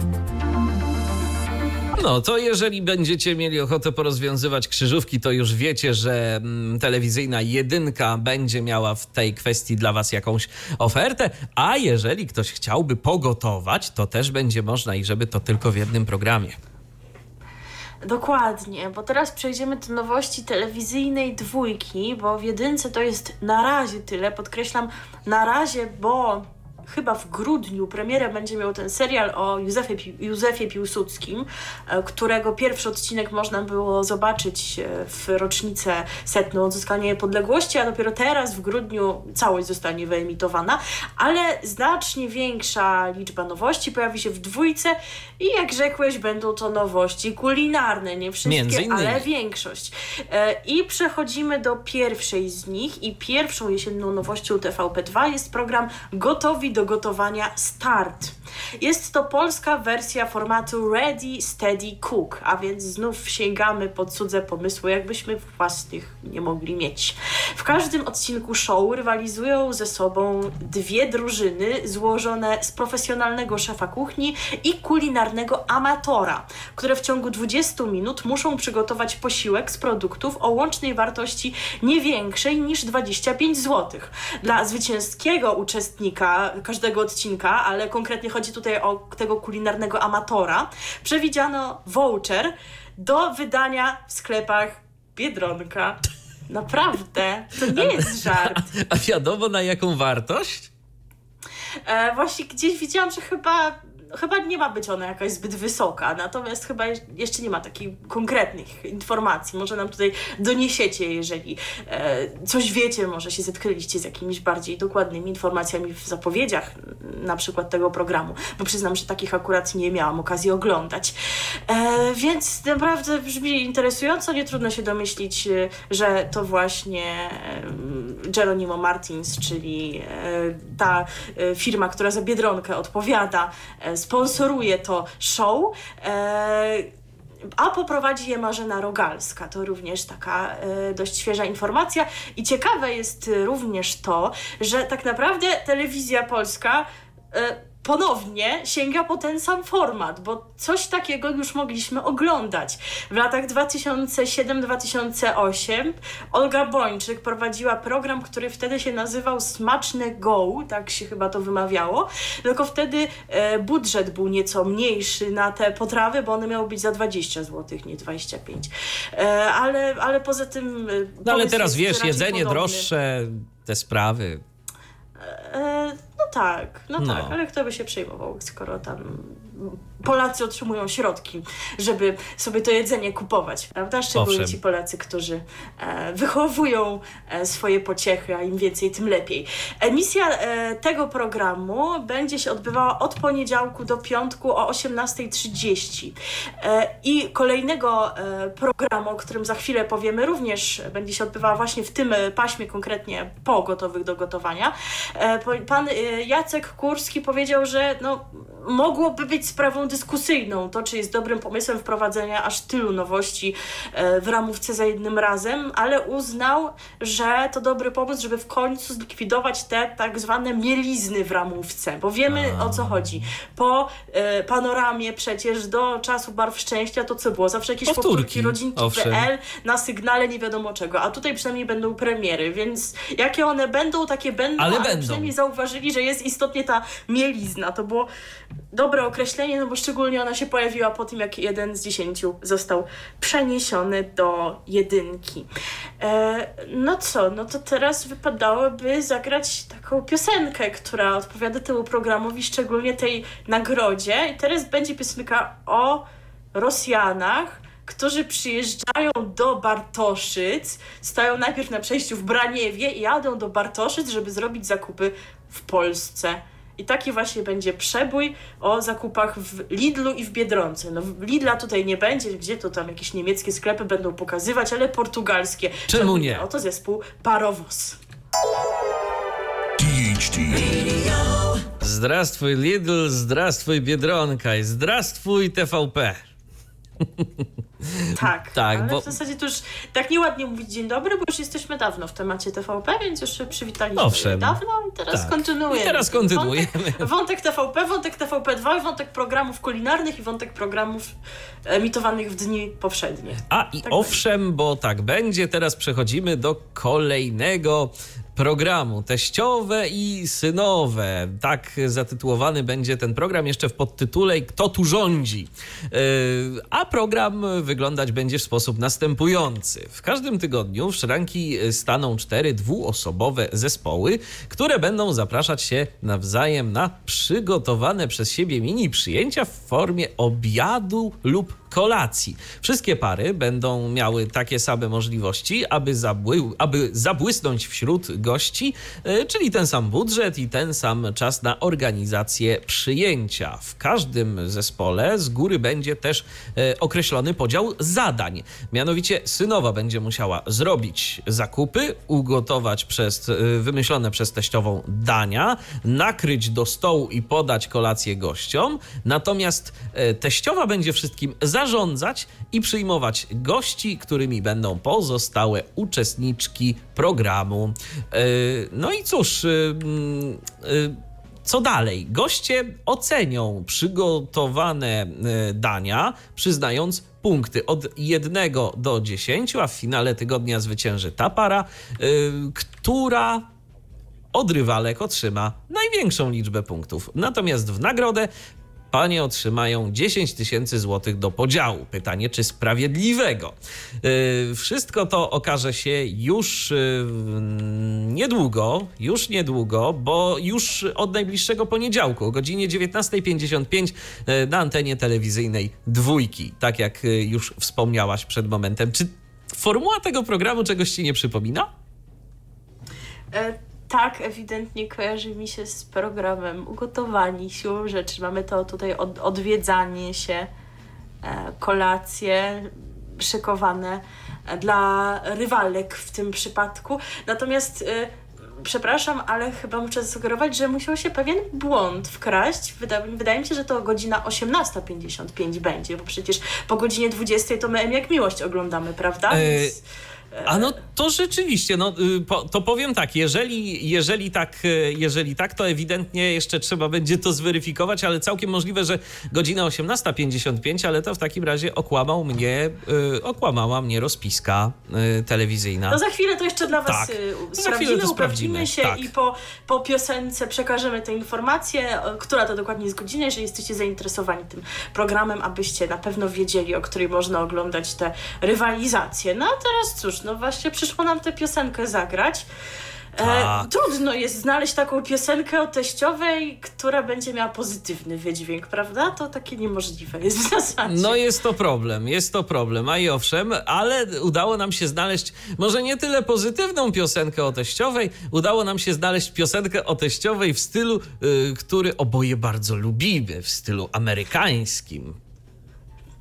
No to jeżeli będziecie mieli ochotę porozwiązywać krzyżówki, to już wiecie, że mm, telewizyjna jedynka będzie miała w tej kwestii dla Was jakąś ofertę. A jeżeli ktoś chciałby pogotować, to też będzie można i żeby to tylko w jednym programie. Dokładnie, bo teraz przejdziemy do nowości telewizyjnej dwójki, bo w jedynce to jest na razie tyle, podkreślam na razie, bo chyba w grudniu premierę będzie miał ten serial o Józefie, Józefie Piłsudskim, e, którego pierwszy odcinek można było zobaczyć e, w rocznicę setną odzyskania niepodległości, a dopiero teraz w grudniu całość zostanie wyemitowana, ale znacznie większa liczba nowości pojawi się w dwójce i jak rzekłeś, będą to nowości kulinarne, nie wszystkie, ale większość. E, I przechodzimy do pierwszej z nich i pierwszą jesienną nowością TVP2 jest program Gotowi do gotowania Start. Jest to polska wersja formatu Ready, Steady, Cook, a więc znów sięgamy po cudze pomysły, jakbyśmy własnych nie mogli mieć. W każdym odcinku show rywalizują ze sobą dwie drużyny złożone z profesjonalnego szefa kuchni i kulinarnego amatora, które w ciągu 20 minut muszą przygotować posiłek z produktów o łącznej wartości nie większej niż 25 zł. Dla zwycięskiego uczestnika każdego odcinka, ale konkretnie chodzi tutaj o tego kulinarnego amatora, przewidziano voucher do wydania w sklepach Biedronka. Naprawdę, to nie jest żart. A wiadomo na jaką wartość? E, właśnie gdzieś widziałam, że chyba, chyba nie ma być ona jakaś zbyt wysoka, natomiast chyba jeszcze nie ma takich konkretnych informacji. Może nam tutaj doniesiecie, jeżeli e, coś wiecie, może się zetknęliście z jakimiś bardziej dokładnymi informacjami w zapowiedziach na przykład tego programu, bo przyznam, że takich akurat nie miałam okazji oglądać. E, więc naprawdę brzmi interesująco, nie trudno się domyślić, e, że to właśnie Geronimo Martins, czyli e, ta e, firma, która za Biedronkę odpowiada, sponsoruje to show. E, a poprowadzi je Marzena Rogalska. To również taka e, dość świeża informacja. I ciekawe jest e, również to, że tak naprawdę telewizja polska ponownie sięga po ten sam format, bo coś takiego już mogliśmy oglądać. W latach 2007-2008 Olga Bończyk prowadziła program, który wtedy się nazywał Smaczne Go, tak się chyba to wymawiało, tylko wtedy e, budżet był nieco mniejszy na te potrawy, bo one miały być za 20 zł, nie 25. E, ale, ale poza tym... e, No ale teraz wiesz, jedzenie podobny. droższe, te sprawy. E, tak, no, No. tak, ale kto by się przejmował, skoro tam Polacy otrzymują środki, żeby sobie to jedzenie kupować, prawda? Szczególnie Owszem. ci Polacy, którzy e, wychowują e, swoje pociechy, a im więcej, tym lepiej. Emisja e, tego programu będzie się odbywała od poniedziałku do piątku o 18.30 e, i kolejnego e, programu, o którym za chwilę powiemy, również będzie się odbywała właśnie w tym e, paśmie, konkretnie po gotowych do gotowania. Pan Jacek Kurski powiedział, że no, mogłoby być sprawą dyskusyjną to, czy jest dobrym pomysłem wprowadzenia aż tylu nowości e, w ramówce za jednym razem, ale uznał, że to dobry pomysł, żeby w końcu zlikwidować te tak zwane mielizny w ramówce, bo wiemy o co chodzi. Po e, panoramie przecież do czasu Barw Szczęścia to co było? Zawsze jakieś Powtórki, powtórki rodzinki owszem. PL na sygnale nie wiadomo czego, a tutaj przynajmniej będą premiery, więc jakie one będą, takie będą, Ale ale, będą. przynajmniej zauważyli, że jest istotnie ta mielizna. To było dobre określenie, no bo szczególnie ona się pojawiła po tym, jak jeden z dziesięciu został przeniesiony do jedynki. E, no co, no to teraz wypadałoby zagrać taką piosenkę, która odpowiada temu programowi, szczególnie tej nagrodzie. I teraz będzie piosenka o Rosjanach, którzy przyjeżdżają do Bartoszyc, stają najpierw na przejściu w Braniewie i jadą do Bartoszyc, żeby zrobić zakupy w Polsce. I taki właśnie będzie przebój o zakupach w Lidlu i w Biedronce. No Lidla tutaj nie będzie, gdzie to tam jakieś niemieckie sklepy będą pokazywać, ale portugalskie. Czemu nie? Oto zespół Parowóz. THT. Lidl, zdrastwój Biedronka i zdrastwój TVP. Tak, Tak, ale bo- w zasadzie to już tak nieładnie mówić dzień dobry, bo już jesteśmy dawno w temacie TVP, więc już przywitaliśmy Owszem. dawno i teraz Tak. kontynuujemy. I teraz kontynuujemy. Wątek, wątek TVP, wątek TVP2, wątek programów kulinarnych i wątek programów emitowanych w dni powszednie. A i Tak owszem, bo tak będzie, teraz przechodzimy do kolejnego programu. Teściowe i synowe. Tak zatytułowany będzie ten program jeszcze w podtytule Kto tu rządzi? Yy, A program wyglądać będzie w sposób następujący. W każdym tygodniu w szranki staną cztery dwuosobowe zespoły, które będą zapraszać się nawzajem na przygotowane przez siebie mini przyjęcia w formie obiadu lub kolacji. Wszystkie pary będą miały takie same możliwości, aby, zabły, aby zabłysnąć wśród gości, e, czyli ten sam budżet i ten sam czas na organizację przyjęcia. W każdym zespole z góry będzie też e, określony podział zadań. Mianowicie synowa będzie musiała zrobić zakupy, ugotować przez, e, wymyślone przez teściową dania, nakryć do stołu i podać kolację gościom. Natomiast teściowa będzie wszystkim zarządzać i przyjmować gości, którymi będą pozostałe uczestniczki programu. E, No i cóż, e, e, co dalej? Goście ocenią przygotowane dania, przyznając punkty od 1 do 10, a w finale tygodnia zwycięży ta para, która od rywalek otrzyma największą liczbę punktów. Natomiast w nagrodę panie otrzymają 10 tysięcy złotych do podziału. Pytanie, czy sprawiedliwego? Yy, Wszystko to okaże się już yy, niedługo, już niedługo, bo już od najbliższego poniedziałku o godzinie 19.55 yy, na antenie telewizyjnej dwójki, tak jak już wspomniałaś przed momentem. Czy formuła tego programu czegoś ci nie przypomina? E, tak, ewidentnie kojarzy mi się z programem ugotowani siłą rzeczy. Mamy to tutaj od, odwiedzanie się, e, kolacje szykowane e, dla rywalek w tym przypadku. Natomiast e, przepraszam, ale chyba muszę zasugerować, że musiał się pewien błąd wkraść. Wyda, wydaje mi się, że to godzina 18.55 będzie, bo przecież po godzinie 20 to my jak miłość oglądamy, prawda? Więc, A no to rzeczywiście, no y, to powiem tak, jeżeli, jeżeli tak, y, jeżeli tak, to ewidentnie jeszcze trzeba będzie to zweryfikować, ale całkiem możliwe, że godzina 18.55, ale to w takim razie okłamał mnie, y, okłamała mnie rozpiska telewizyjna. No za chwilę to jeszcze dla Was Tak. Za sprawdzimy, chwilę to uprawdzimy sprawdzimy, się tak. i po, po piosence przekażemy te informacje, o, która to dokładnie jest godzina, jeżeli jesteście zainteresowani tym programem, abyście na pewno wiedzieli, o której można oglądać te rywalizacje. No a teraz cóż, no właśnie przyszło nam tę piosenkę zagrać. E, Tak. trudno jest znaleźć taką piosenkę o teściowej, która będzie miała pozytywny wydźwięk, prawda? To takie niemożliwe jest w zasadzie. No jest to problem, jest to problem, a i owszem, ale udało nam się znaleźć może nie tyle pozytywną piosenkę o teściowej, udało nam się znaleźć piosenkę o teściowej w stylu, y, który oboje bardzo lubimy, w stylu amerykańskim.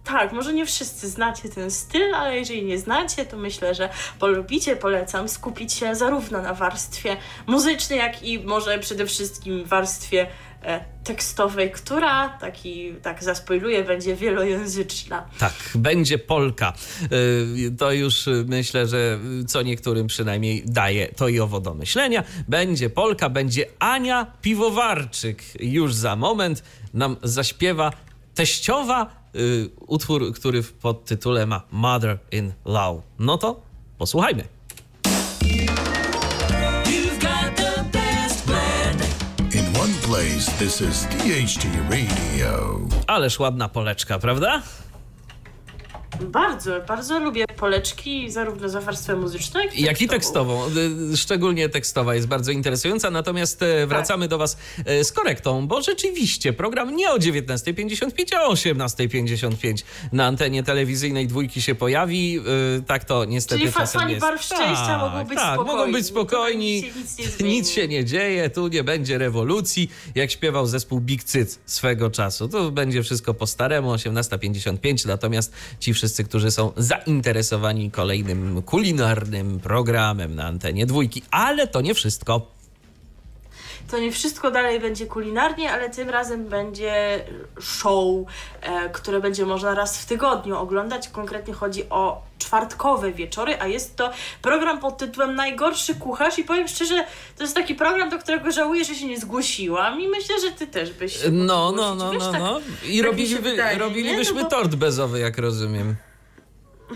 Tak, może nie wszyscy znacie ten styl, ale jeżeli nie znacie, to myślę, że polubicie. Polecam skupić się zarówno na warstwie muzycznej, jak i może przede wszystkim warstwie e, tekstowej, która, taki, tak zaspoiluję, będzie wielojęzyczna. Tak, będzie Polka. Y, To już y, myślę, że co niektórym przynajmniej daje to i owo do myślenia. Będzie Polka, będzie Ania Piwowarczyk. Już za moment nam zaśpiewa teściowa y, utwór, który w podtytule ma Mother in Law. No to posłuchajmy. In one place, this is DHT Radio. Ależ ładna poleczka, prawda? Bardzo, bardzo lubię poleczki, zarówno za warstwę muzyczną, jak i Jak i tekstową. tekstową. Y, Szczególnie tekstowa jest bardzo interesująca. Natomiast e, wracamy do Was e, z korektą, bo rzeczywiście program nie o 19.55, a o 18.55 na antenie telewizyjnej dwójki się pojawi. Y, Tak to niestety Czyli czasem fani jest. barw szczęścia mogą być tak, spokojni. mogą być spokojni. Tutaj nic się nic nie zmieni. Nic się nie dzieje, tu nie będzie rewolucji, jak śpiewał zespół Big Cyc swego czasu. Tu będzie wszystko po staremu, 18.55, natomiast ci wszyscy, którzy są zainteresowani kolejnym kulinarnym programem na antenie dwójki, ale to nie wszystko. To nie wszystko dalej będzie kulinarnie, ale tym razem będzie show, e, które będzie można raz w tygodniu oglądać. Konkretnie chodzi o czwartkowe wieczory, a jest to program pod tytułem Najgorszy Kucharz i powiem szczerze, to jest taki program, do którego żałuję, że się nie zgłosiłam i myślę, że ty też byś No, no, no, no, no. I tak wydaje, nie? robilibyśmy No bo- tort bezowy, jak rozumiem.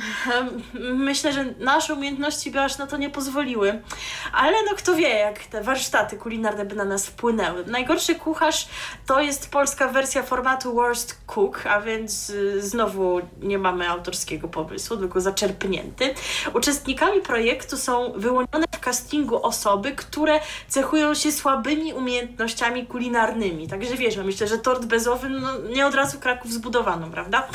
Myślę, że nasze umiejętności by aż na to nie pozwoliły. Ale no kto wie, jak te warsztaty kulinarne by na nas wpłynęły. Najgorszy kucharz to jest polska wersja formatu Worst Cook, a więc y, znowu nie mamy autorskiego pomysłu, tylko zaczerpnięty. Uczestnikami projektu są wyłonione w castingu osoby, które cechują się słabymi umiejętnościami kulinarnymi. Także wiesz, no myślę, że tort bezowy no, nie od razu Kraków zbudowano, prawda?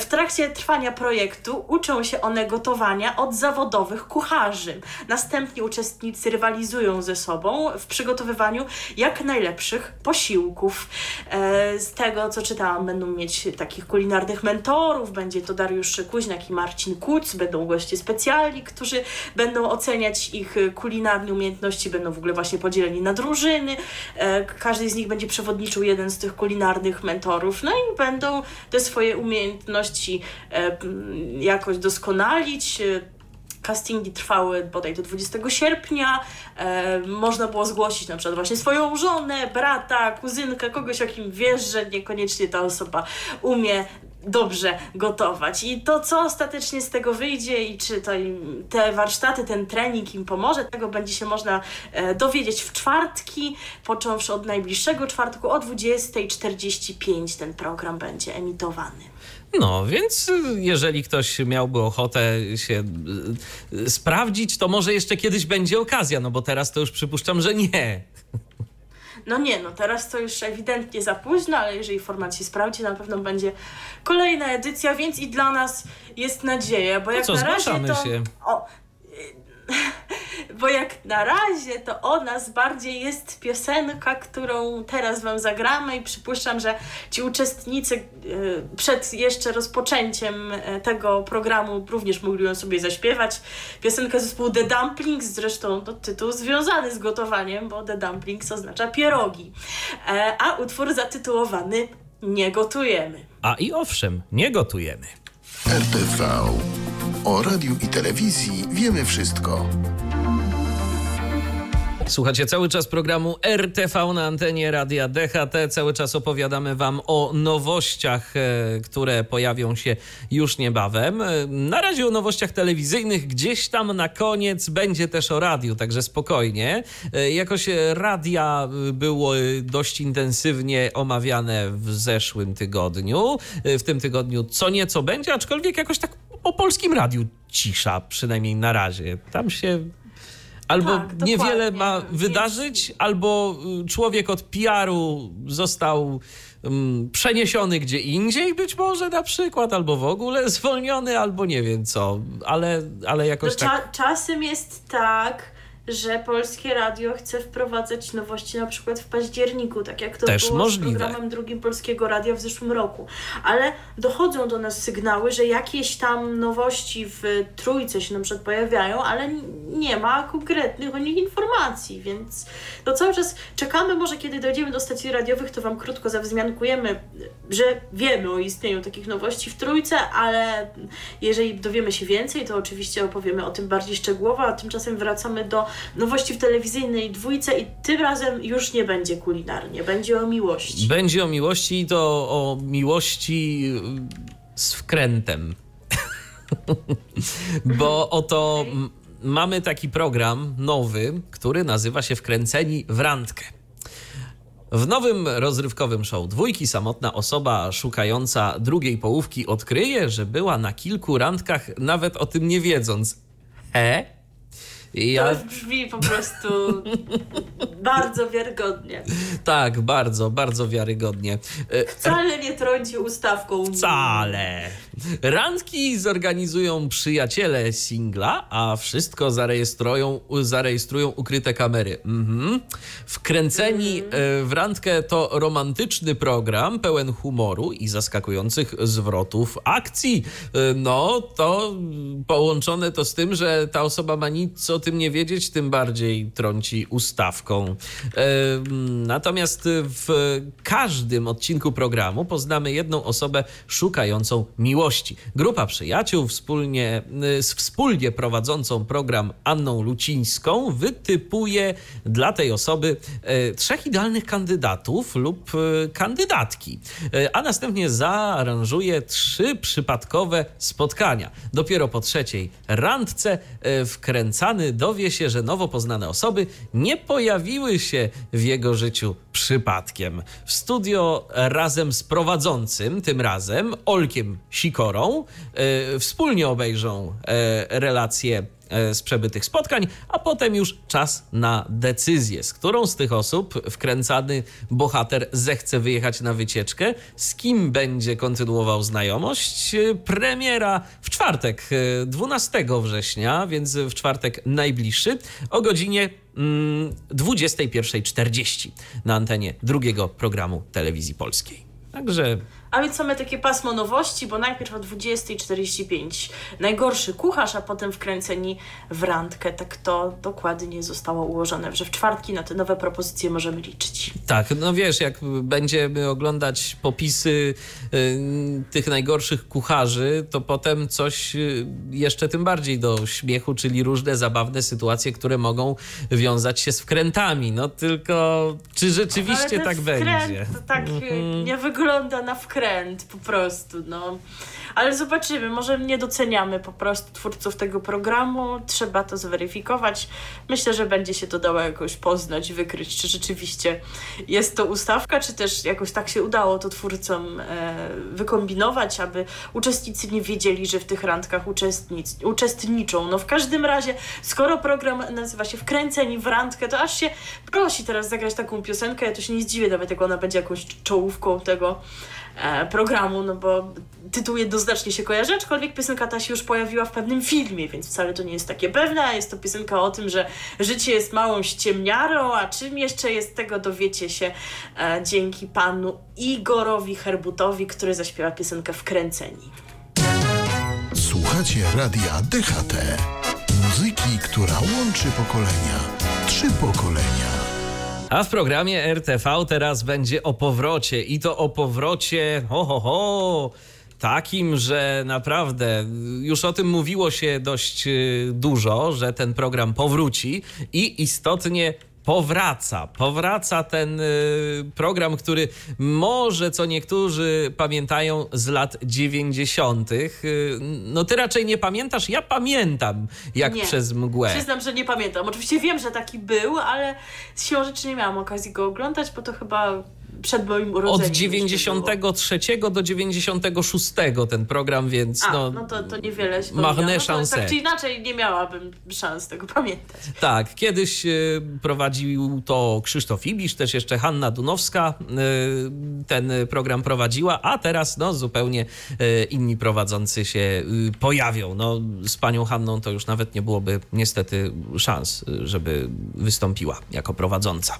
W trakcie trwania projektu uczą się one gotowania od zawodowych kucharzy. Następnie uczestnicy rywalizują ze sobą w przygotowywaniu jak najlepszych posiłków. E, z tego, co czytałam, będą mieć takich kulinarnych mentorów. Będzie to Dariusz Kuźniak i Marcin Kuc. Będą goście specjalni, którzy będą oceniać ich kulinarne umiejętności. Będą w ogóle właśnie podzieleni na drużyny. E, każdy z nich będzie przewodniczył jeden z tych kulinarnych mentorów. No i będą te swoje umiejętności e, jakoś doskonalić. Castingi trwały bodaj do 20 sierpnia. E, można było zgłosić na przykład właśnie swoją żonę, brata, kuzynkę, kogoś o kim wiesz, że niekoniecznie ta osoba umie dobrze gotować. I to, co ostatecznie z tego wyjdzie i czy to, te warsztaty, ten trening im pomoże, tego będzie się można e, dowiedzieć w czwartki, począwszy od najbliższego czwartku o 20.45 ten program będzie emitowany. No, więc jeżeli ktoś miałby ochotę się y, sprawdzić, to może jeszcze kiedyś będzie okazja, no bo teraz to już przypuszczam, że nie. No nie, no teraz to już ewidentnie za późno, ale jeżeli format się sprawdzi, na pewno będzie kolejna edycja, więc i dla nas jest nadzieja, bo No jak co, na razie to... się. O, bo jak na razie to o nas bardziej jest piosenka, którą teraz wam zagramy i przypuszczam, że ci uczestnicy y, przed jeszcze rozpoczęciem y, tego programu również mogli ją sobie zaśpiewać. Piosenkę zespołu The Dumplings, zresztą to tytuł związany z gotowaniem, bo The Dumplings oznacza pierogi, E, a utwór zatytułowany Nie gotujemy. A i owszem, nie gotujemy. RTV. O radiu i telewizji wiemy wszystko. Słuchacie cały czas programu RTV na antenie Radia DHT. Cały czas opowiadamy Wam o nowościach, e, które pojawią się już niebawem. E, Na razie o nowościach telewizyjnych, gdzieś tam na koniec będzie też o radiu, także spokojnie. E, Jakoś radia było dość intensywnie omawiane w zeszłym tygodniu. W tym tygodniu co nieco będzie, aczkolwiek jakoś tak o polskim radiu cisza, przynajmniej na razie. Tam się Albo Tak, niewiele ma Więc- wydarzyć, albo y, człowiek od PR-u został ym, przeniesiony gdzie indziej, być może na przykład, albo w ogóle zwolniony, albo nie wiem co, ale, ale No, jakoś cza- tak. czasem jest tak, że Polskie Radio chce wprowadzać nowości na przykład w październiku, tak jak to Też było możliwe. z programem drugim Polskiego Radia w zeszłym roku. Ale dochodzą do nas sygnały, że jakieś tam nowości w trójce się na przykład pojawiają, ale nie ma konkretnych o nich informacji, więc no cały czas czekamy, może kiedy dojdziemy do stacji radiowych, to Wam krótko zawzmiankujemy, że wiemy o istnieniu takich nowości w trójce, ale jeżeli dowiemy się więcej, to oczywiście opowiemy o tym bardziej szczegółowo, a tymczasem wracamy do nowości w telewizyjnej dwójce i tym razem już nie będzie kulinarnie, będzie o miłości. Będzie o miłości i to o miłości y, z wkrętem. Bo oto m- mamy taki program nowy, który nazywa się Wkręceni w randkę. W nowym rozrywkowym show dwójki samotna osoba szukająca drugiej połówki odkryje, że była na kilku randkach, nawet o tym nie wiedząc. E? I Ja, To brzmi po prostu bardzo wiarygodnie. tak, bardzo, bardzo wiarygodnie. E, Wcale nie trąci ustawką. Wcale. Randki zorganizują przyjaciele singla, a wszystko zarejestrują, zarejestrują ukryte kamery. Mhm. Wkręceni e, w randkę to romantyczny program pełen humoru i zaskakujących zwrotów akcji. E, No, to połączone to z tym, że ta osoba ma nic od tym nie wiedzieć, tym bardziej trąci ustawką. Natomiast w każdym odcinku programu poznamy jedną osobę szukającą miłości. Grupa przyjaciół wspólnie, z wspólnie prowadzącą program Anną Lucińską wytypuje dla tej osoby trzech idealnych kandydatów lub kandydatki, a następnie zaaranżuje trzy przypadkowe spotkania. Dopiero po trzeciej randce e, wkręcany dowie się, że nowo poznane osoby nie pojawiły się w jego życiu przypadkiem. W studio razem z prowadzącym, tym razem Olkiem Sikorą, e, wspólnie obejrzą e, relacje E, z przebytych spotkań, a potem już czas na decyzję, z którą z tych osób wkręcany bohater zechce wyjechać na wycieczkę, z kim będzie kontynuował znajomość. E, premiera w czwartek, 12 e, września, więc w czwartek najbliższy, o godzinie 21.40 mm, na antenie drugiego programu telewizji polskiej. Także a więc mamy takie pasmo nowości, bo najpierw o 20.45 najgorszy kucharz, a potem wkręceni w randkę. Tak to dokładnie zostało ułożone, że w czwartki na te nowe propozycje możemy liczyć. Tak, no wiesz, jak będziemy oglądać popisy y, tych najgorszych kucharzy, to potem coś y, jeszcze tym bardziej do śmiechu, czyli różne zabawne sytuacje, które mogą wiązać się z wkrętami. No tylko, czy rzeczywiście tak będzie? To tak mm nie wygląda na wkręt trend po prostu, no. Ale zobaczymy, może nie doceniamy po prostu twórców tego programu, trzeba to zweryfikować. Myślę, że będzie się to dało jakoś poznać, wykryć, czy rzeczywiście jest to ustawka, czy też jakoś tak się udało to twórcom e, wykombinować, aby uczestnicy nie wiedzieli, że w tych randkach uczestnic, uczestniczą. No w każdym razie, skoro program nazywa się Wkręceni w randkę, to aż się prosi teraz zagrać taką piosenkę, ja to się nie zdziwię nawet, jak ona będzie jakąś czołówką tego programu, no bo tytuł jednoznacznie się kojarzy, aczkolwiek piosenka ta się już pojawiła w pewnym filmie, więc wcale to nie jest takie pewne. Jest to piosenka o tym, że życie jest małą ściemniarą, a czym jeszcze jest tego dowiecie się e, dzięki panu Igorowi Herbutowi, który zaśpiewa piosenkę Wkręceni. Słuchacie radia DHT. Muzyki, która łączy pokolenia. Trzy pokolenia. A w programie RTV teraz będzie o powrocie i to o powrocie ho ho ho takim, że naprawdę już o tym mówiło się dość y, dużo, że ten program powróci i istotnie powraca. Powraca ten y, program, który może co niektórzy pamiętają z lat 90. Y, no ty raczej nie pamiętasz, ja pamiętam jak nie. przez mgłę. Przyznam, że nie pamiętam. Oczywiście wiem, że taki był, ale siłą rzeczy nie miałam okazji go oglądać, bo to chyba przed moim urodzeniem. Od 93 do 96 ten program, więc A, no... no to, to niewiele się Marne no Tak czy inaczej nie miałabym szans tego pamiętać. Tak, kiedyś y, prowadził to Krzysztof Ibisz, też jeszcze Hanna Dunowska y, ten program prowadziła, a teraz no zupełnie y, inni prowadzący się pojawią. No z panią Hanną to już nawet nie byłoby niestety szans, żeby wystąpiła jako prowadząca.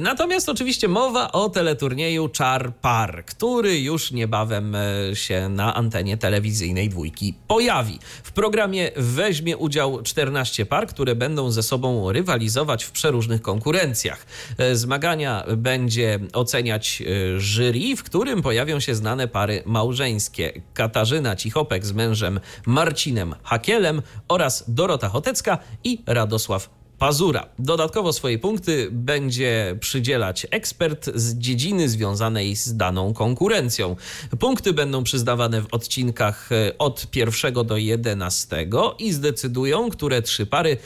Natomiast oczywiście mowa o teleturnieju Czar Par, który już niebawem e, się na antenie telewizyjnej dwójki pojawi. W programie weźmie udział 14 par, które będą ze sobą rywalizować w przeróżnych konkurencjach. E, zmagania będzie oceniać e, jury, w którym pojawią się znane pary małżeńskie. Katarzyna Cichopek z mężem Marcinem Hakielem oraz Dorota Chotecka i Radosław Pazura. Dodatkowo swoje punkty będzie przydzielać ekspert z dziedziny związanej z daną konkurencją. Punkty będą przyznawane w odcinkach e, od pierwszego do jedenastego i zdecydują, które trzy pary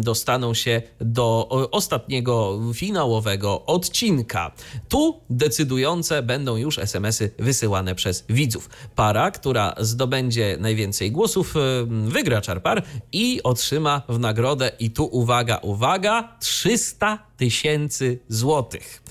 dostaną się do ostatniego finałowego odcinka. Tu decydujące będą już SMS-y wysyłane przez widzów. Para, która zdobędzie najwięcej głosów, wygra czarpar i otrzyma w nagrodę i tu uwaga, uwaga, uwaga, 300 tysięcy złotych.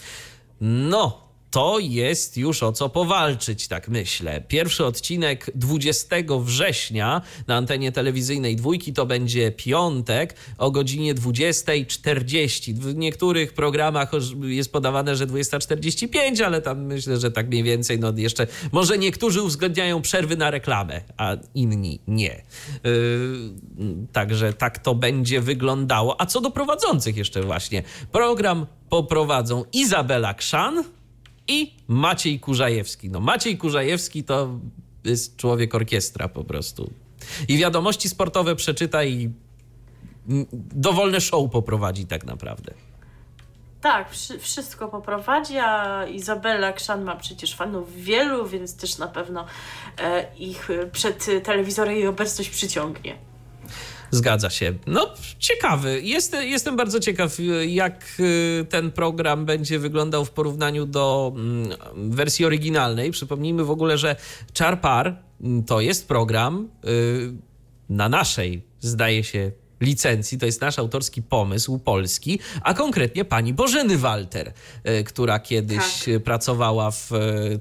No, to jest już o co powalczyć, tak myślę. Pierwszy odcinek 20 września na antenie telewizyjnej dwójki to będzie piątek o godzinie 20.40. W niektórych programach jest podawane, że 20.45, ale tam myślę, że tak mniej więcej, no jeszcze może niektórzy uwzględniają przerwy na reklamę, a inni nie. Yy, także tak to będzie wyglądało. A co do prowadzących jeszcze właśnie. Program poprowadzą Izabela Krzan, i Maciej Kurzajewski. No Maciej Kurzajewski to jest człowiek orkiestra po prostu. I wiadomości sportowe przeczyta i dowolne show poprowadzi tak naprawdę. Tak, wszystko poprowadzi, a Izabela Krzan ma przecież fanów wielu, więc też na pewno e, ich przed telewizorem jej obecność przyciągnie. Zgadza się. No, ciekawy. Jest, jestem bardzo ciekaw, jak y, ten program będzie wyglądał w porównaniu do mm, wersji oryginalnej. Przypomnijmy w ogóle, że Charpar mm, to jest program y, na naszej, zdaje się, licencji. To jest nasz autorski pomysł polski, a konkretnie pani Bożeny Walter, y, która kiedyś tak. pracowała w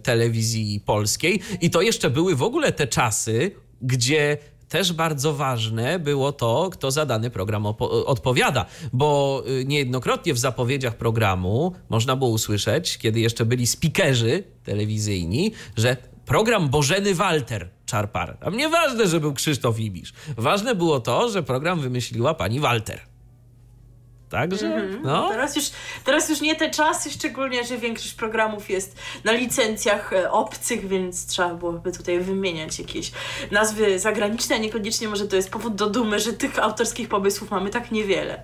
telewizji polskiej. I to jeszcze były w ogóle te czasy, gdzie też bardzo ważne było to, kto za dany program odpowiada, bo y, niejednokrotnie w zapowiedziach programu można było usłyszeć, kiedy jeszcze byli speakerzy telewizyjni, że program Bożeny Walter Czarpar. Tam nieważne, że był Krzysztof Ibisz. Ważne było to, że program wymyśliła pani Walter. Także, mm-hmm. no. Teraz już, teraz już nie te czasy, szczególnie, że większość programów jest na licencjach e, obcych, więc trzeba byłoby tutaj wymieniać jakieś nazwy zagraniczne, a niekoniecznie może to jest powód do dumy, że tych autorskich pomysłów mamy tak niewiele.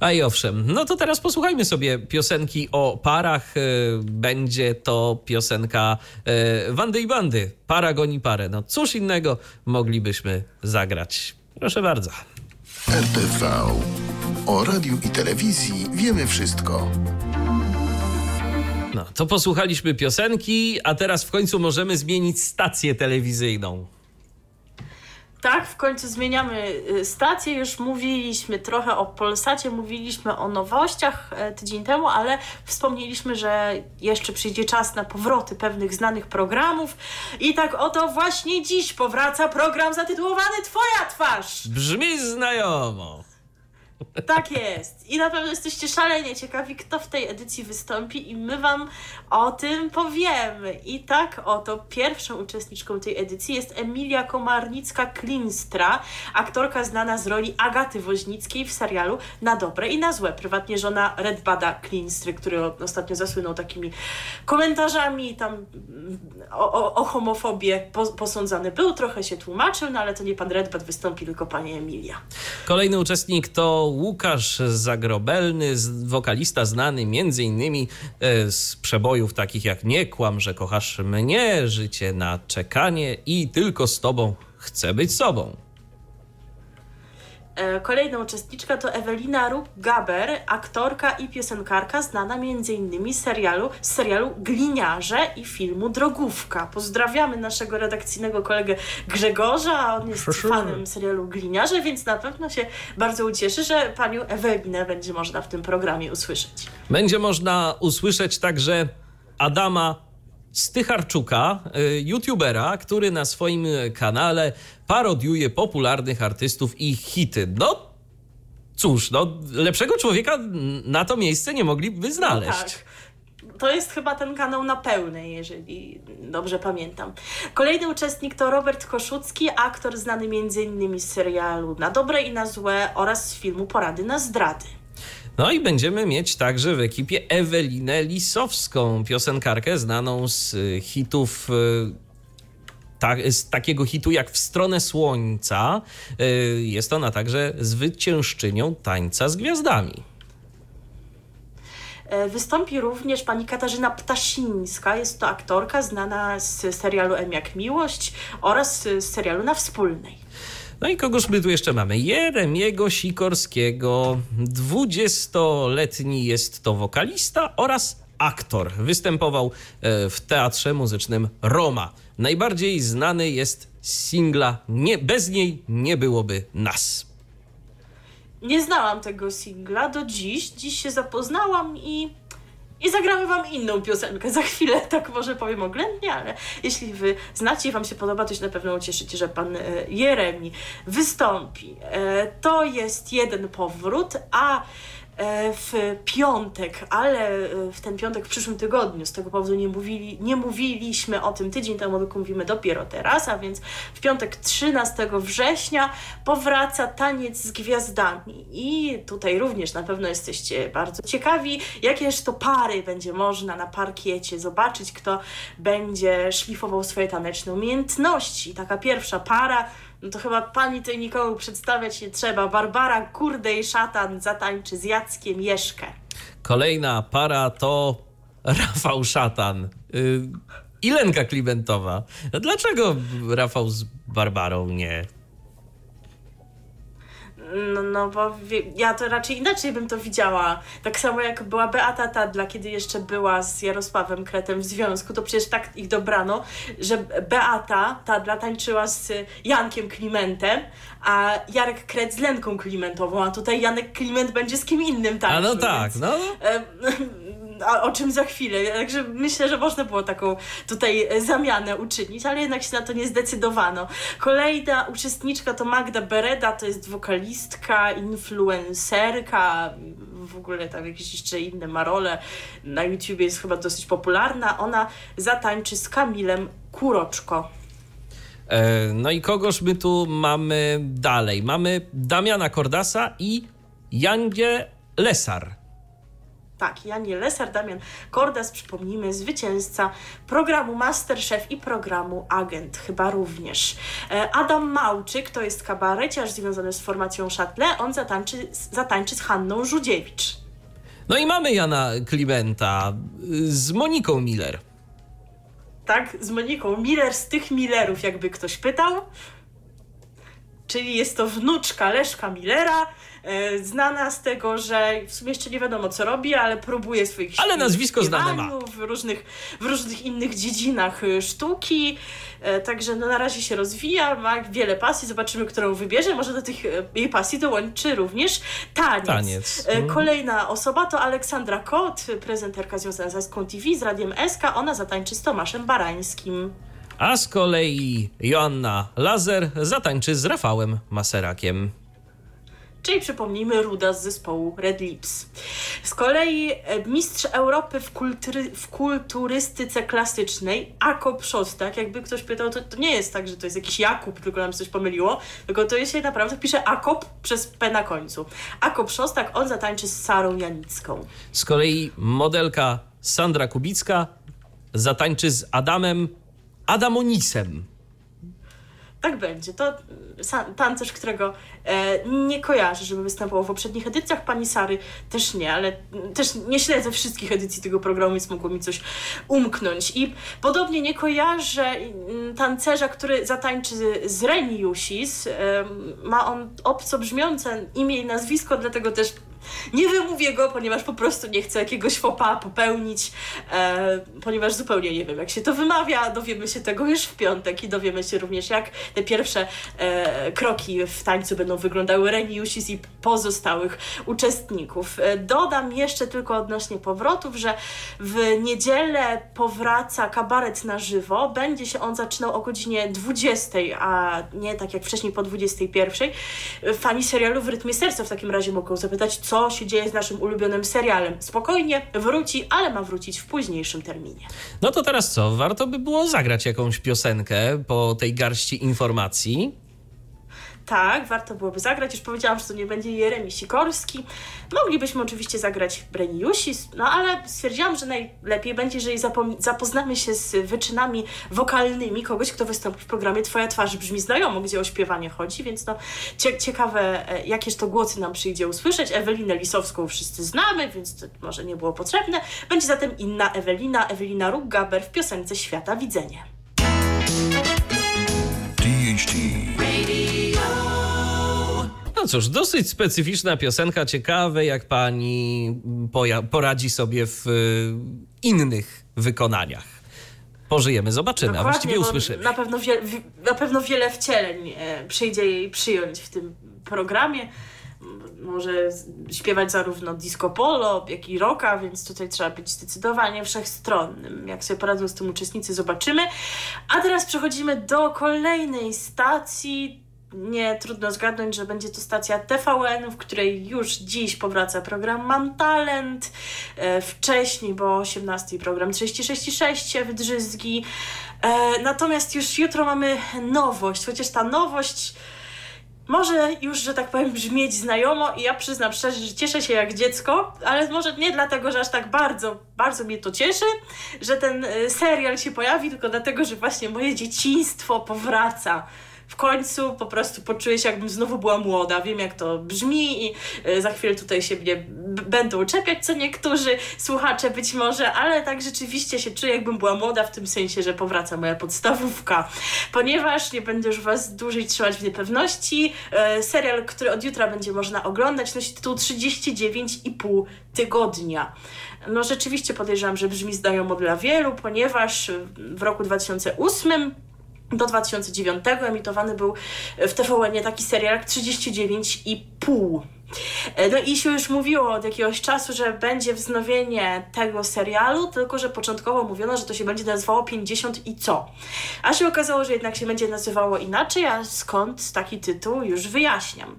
A i owszem, no to teraz posłuchajmy sobie piosenki o parach. E, będzie to piosenka e, Wandy i Bandy. Para goni parę. No cóż innego moglibyśmy zagrać. Proszę bardzo. RTV. O radiu i telewizji wiemy wszystko. No, to posłuchaliśmy piosenki, a teraz w końcu możemy zmienić stację telewizyjną. Tak, w końcu zmieniamy y, stację. Już mówiliśmy trochę o Polsacie, mówiliśmy o nowościach e, tydzień temu, ale wspomnieliśmy, że jeszcze przyjdzie czas na powroty pewnych znanych programów. I tak oto właśnie dziś powraca program zatytułowany Twoja twarz. Brzmi znajomo. Tak jest. I na pewno jesteście szalenie ciekawi, kto w tej edycji wystąpi, i my Wam o tym powiemy. I tak oto pierwszą uczestniczką tej edycji jest Emilia Komarnicka-Klinstra, aktorka znana z roli Agaty Woźnickiej w serialu Na dobre i na złe. Prywatnie żona Redbada Klinstry, który ostatnio zasłynął takimi komentarzami tam o, o, o homofobię posądzany był, trochę się tłumaczył, no ale to nie pan Redbad wystąpi, tylko pani Emilia. Kolejny uczestnik to Łukasz Zagrobelny, wokalista znany między innymi e, z przebojów takich jak Nie kłam, że kochasz mnie, Życie na czekanie i Tylko z tobą chcę być sobą. E, kolejna uczestniczka to Ewelina Ruk-Gaber, aktorka i piosenkarka znana m.in. z serialu, z serialu Gliniarze i filmu Drogówka. Pozdrawiamy naszego redakcyjnego kolegę Grzegorza, on jest fanem serialu Gliniarze, więc na pewno się bardzo ucieszy, że panią Ewelinę będzie można w tym programie usłyszeć. Będzie można usłyszeć także Adama Stycharczuka, y, youtubera, który na swoim kanale parodiuje popularnych artystów i hity. No cóż, no lepszego człowieka na to miejsce nie mogliby znaleźć. No tak to jest chyba ten kanał na pełnej, jeżeli dobrze pamiętam. Kolejny uczestnik to Robert Koszucki, aktor znany m.in. z serialu Na dobre i na złe oraz z filmu Porady na zdrady. No i będziemy mieć także w ekipie Ewelinę Lisowską, piosenkarkę znaną z y, hitów y, z takiego hitu jak W stronę słońca. Y, jest ona także zwyciężczynią tańca z gwiazdami. E, wystąpi również pani Katarzyna Ptasińska. Jest to aktorka znana z serialu M jak Miłość oraz z serialu Na Wspólnej. No i kogoż my tu jeszcze mamy? Jeremiego Sikorskiego. Dwudziestoletni jest to wokalista oraz aktor. Występował e, w teatrze muzycznym Roma. Najbardziej znany jest singla nie, Bez niej nie byłoby nas. Nie znałam tego singla do dziś. Dziś się zapoznałam i I zagramy wam inną piosenkę. Za chwilę tak może powiem oględnie, ale jeśli wy znacie i wam się podoba, to się na pewno ucieszycie, że pan e, Jeremi wystąpi. E, to jest jeden powrót, a w piątek, ale e, w ten piątek w przyszłym tygodniu, z tego powodu nie, mówili, nie mówiliśmy o tym tydzień temu, tylko mówimy dopiero teraz, a więc w piątek 13 września powraca Taniec z Gwiazdami i tutaj również na pewno jesteście bardzo ciekawi, jakież to pary będzie można na parkiecie zobaczyć, kto będzie szlifował swoje taneczne umiejętności. Taka pierwsza para no to chyba pani tej nikomu przedstawiać nie trzeba. Barbara Kurdej Szatan zatańczy z Jackiem Jeszkę. Kolejna para to Rafał Szatan y, i Lenka Klimentowa. Dlaczego Rafał z Barbarą nie? No, no bo wie, ja to raczej inaczej bym to widziała. Tak samo jak była Beata Tadla, kiedy jeszcze była z Jarosławem Kretem w związku, to przecież tak ich dobrano, że Beata Tadla tańczyła z Jankiem Klimentem, a Jarek Kret z Lenką Klimentową, a tutaj Janek Kliment będzie z kim innym A tańczył. no tak, więc- no. Em, a o czym za chwilę. Także myślę, że można było taką tutaj zamianę uczynić, ale jednak się na to nie zdecydowano. Kolejna uczestniczka to Magda Bereda, to jest wokalistka, influencerka, w ogóle tam jakieś jeszcze inne ma role. Na YouTubie jest chyba dosyć popularna. Ona zatańczy z Kamilem Kuroczko. E, No i kogoż my tu mamy dalej? Mamy Damiana Kordasa i Jangie Lesar. Tak, Janie Lesar, Damian Kordas, przypomnijmy, zwycięzca programu Masterchef i programu Agent, chyba również. E, Adam Małczyk, to jest kabareciarz związany z formacją Châtelet, on zatańczy, zatańczy z Hanną Żudziewicz. No i mamy Jana Klimenta z Moniką Miller. Tak, z Moniką Miller, z tych Millerów, jakby ktoś pytał. Czyli jest to wnuczka Leszka Millera, znana z tego, że w sumie jeszcze nie wiadomo co robi, ale próbuje swoich Ale nazwisko znane śpiewaniu, W różnych, w różnych innych dziedzinach e, sztuki. E, Także no, na razie się rozwija, ma wiele pasji. Zobaczymy, którą wybierze. Może do tych e, jej pasji dołączy również taniec. Taniec. E, Mhm. Kolejna osoba to Aleksandra Kot, prezenterka związana z Eską TV, z Radiem SK. Ona zatańczy z Tomaszem Barańskim. A z kolei Joanna Lazer zatańczy z Rafałem Maserakiem. Czyli przypomnijmy Ruda z zespołu Red Lips. Z kolei e, mistrz Europy w, kultury, w kulturystyce klasycznej, Akop Szostak, jakby ktoś pytał, to, to nie jest tak, że to jest jakiś Jakub, tylko nam coś pomyliło, tylko to się naprawdę pisze Akop przez P na końcu. Akop Szostak, on zatańczy z Sarą Janicką. Z kolei modelka Sandra Kubicka zatańczy z Adamem Adamonisem. Tak będzie. To sa- tancerz, którego e, nie kojarzę, żeby występował w poprzednich edycjach. Pani Sary też nie, ale mm, też nie śledzę wszystkich edycji tego programu, więc mogło mi coś umknąć. I podobnie nie kojarzę mm, tancerza, który zatańczy z- Reni Jusis. Ma on obco brzmiące imię i nazwisko, dlatego też nie wymówię go, ponieważ po prostu nie chcę jakiegoś fopa popełnić, e, ponieważ zupełnie nie wiem, jak się to wymawia. Dowiemy się tego już w piątek i dowiemy się również, jak te pierwsze e, kroki w tańcu będą wyglądały Reniusis i pozostałych uczestników. E, dodam jeszcze tylko odnośnie powrotów, że w niedzielę powraca kabaret na żywo. Będzie się on zaczynał o godzinie 20, a nie tak jak wcześniej po 21. Fani serialu w rytmie serca w takim razie mogą zapytać, co się dzieje z naszym ulubionym serialem. Spokojnie, wróci, ale ma wrócić w późniejszym terminie. No to teraz co? Warto by było zagrać jakąś piosenkę po tej garści informacji. Tak, warto byłoby zagrać. Już powiedziałam, że to nie będzie Jeremi Sikorski. Moglibyśmy oczywiście zagrać Breniusis, no ale stwierdziłam, że najlepiej będzie, jeżeli zapoznamy się z wyczynami wokalnymi kogoś, kto wystąpi w programie Twoja twarz brzmi znajomo, gdzie o śpiewanie chodzi, więc no cie- ciekawe, e, jakież to głosy nam przyjdzie usłyszeć. Ewelinę Lisowską wszyscy znamy, więc to może nie było potrzebne. Będzie zatem inna Ewelina, Ewelina Ruggaber w piosence Świata Widzenie. THT. No cóż, dosyć specyficzna piosenka, ciekawe jak pani poradzi sobie w y, innych wykonaniach. Pożyjemy, zobaczymy, a właściwie usłyszymy. Na pewno, wie, wi- na pewno wiele wcieleń e, przyjdzie jej przyjąć w tym programie. może śpiewać zarówno disco polo, jak i rocka, więc tutaj trzeba być zdecydowanie wszechstronnym. Jak sobie poradzą z tym uczestnicy, zobaczymy. A teraz przechodzimy do kolejnej stacji. Nie trudno zgadnąć, że będzie to stacja TVN, w której już dziś powraca program Mam Talent. E, wcześniej, bo 18 program 36,6 w Drzyzgi. E, natomiast już jutro mamy nowość, chociaż ta nowość może już, że tak powiem, brzmieć znajomo i ja przyznam szczerze, że cieszę się jak dziecko, ale może nie dlatego, że aż tak bardzo, bardzo mnie to cieszy, że ten y, serial się pojawi, tylko dlatego, że właśnie moje dzieciństwo powraca w końcu po prostu poczuję się, jakbym znowu była młoda. Wiem, jak to brzmi i e, za chwilę tutaj się mnie będą czepiać co niektórzy słuchacze być może, ale tak rzeczywiście się czuję, jakbym była młoda w tym sensie, że powraca moja podstawówka. Ponieważ nie będę już Was dłużej trzymać w niepewności, e, serial, który od jutra będzie można oglądać, nosi tytuł 39,5 tygodnia. No rzeczywiście podejrzewam, że brzmi znajomo dla wielu, ponieważ w roku 2008 do 2009 emitowany był w TVN taki serial jak 39,5 E, no i się już mówiło od jakiegoś czasu, że będzie wznowienie tego serialu, tylko że początkowo mówiono, że to się będzie nazywało 50 i co. A się okazało, że jednak się będzie nazywało inaczej, a skąd taki tytuł już wyjaśniam.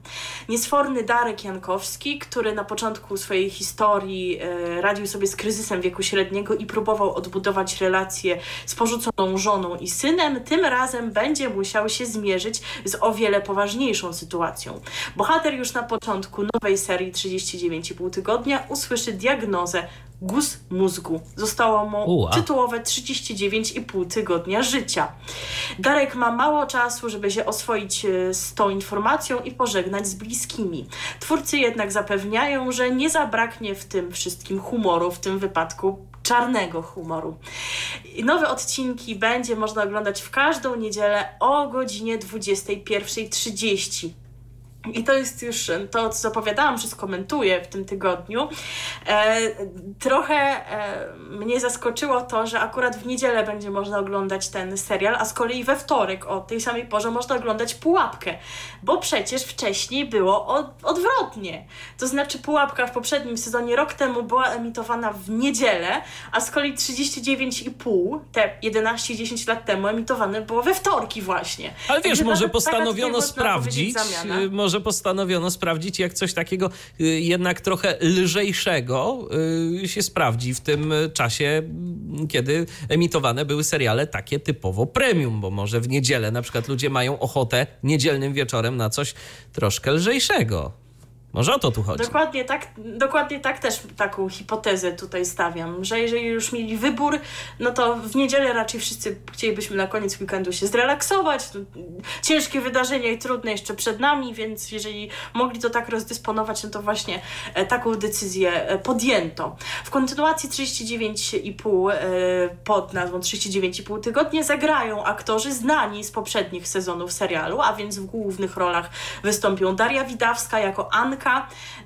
Niesforny Darek Jankowski, który na początku swojej historii e, radził sobie z kryzysem wieku średniego i próbował odbudować relacje z porzuconą żoną i synem, tym razem będzie musiał się zmierzyć z o wiele poważniejszą sytuacją. Bohater już na początku nowej serii 39,5 tygodnia usłyszy diagnozę guz mózgu. Zostało mu Ua. tytułowe 39,5 tygodnia życia. Darek ma mało czasu, żeby się oswoić e, z tą informacją i pożegnać z bliskimi. Twórcy jednak zapewniają, że nie zabraknie w tym wszystkim humoru, w tym wypadku czarnego humoru. Nowe odcinki będzie można oglądać w każdą niedzielę o godzinie 21.30. I to jest już to, co zapowiadałam, że skomentuję w tym tygodniu. E, trochę e, mnie zaskoczyło to, że akurat w niedzielę będzie można oglądać ten serial, a z kolei we wtorek o tej samej porze można oglądać pułapkę, bo przecież wcześniej było od, odwrotnie. To znaczy, pułapka w poprzednim sezonie rok temu była emitowana w niedzielę, a z kolei 39,5, te 11-10 lat temu, emitowane było we wtorki właśnie. Ale wiesz, może postanowiono sprawdzić, może może postanowiono sprawdzić, jak coś takiego y, jednak trochę lżejszego y, się sprawdzi w tym czasie, kiedy emitowane były seriale takie typowo premium, bo może w niedzielę na przykład ludzie mają ochotę niedzielnym wieczorem na coś troszkę lżejszego. Może o to tu chodzi. Dokładnie tak, dokładnie tak też taką hipotezę tutaj stawiam, że jeżeli już mieli wybór, no to w niedzielę raczej wszyscy chcielibyśmy na koniec weekendu się zrelaksować. Ciężkie wydarzenia i trudne jeszcze przed nami, więc jeżeli mogli to tak rozdysponować, no to właśnie e, taką decyzję e, podjęto. W kontynuacji 39,5 e, pod nazwą 39,5 tygodnie zagrają aktorzy znani z poprzednich sezonów serialu, a więc w głównych rolach wystąpią Daria Widawska jako Anka,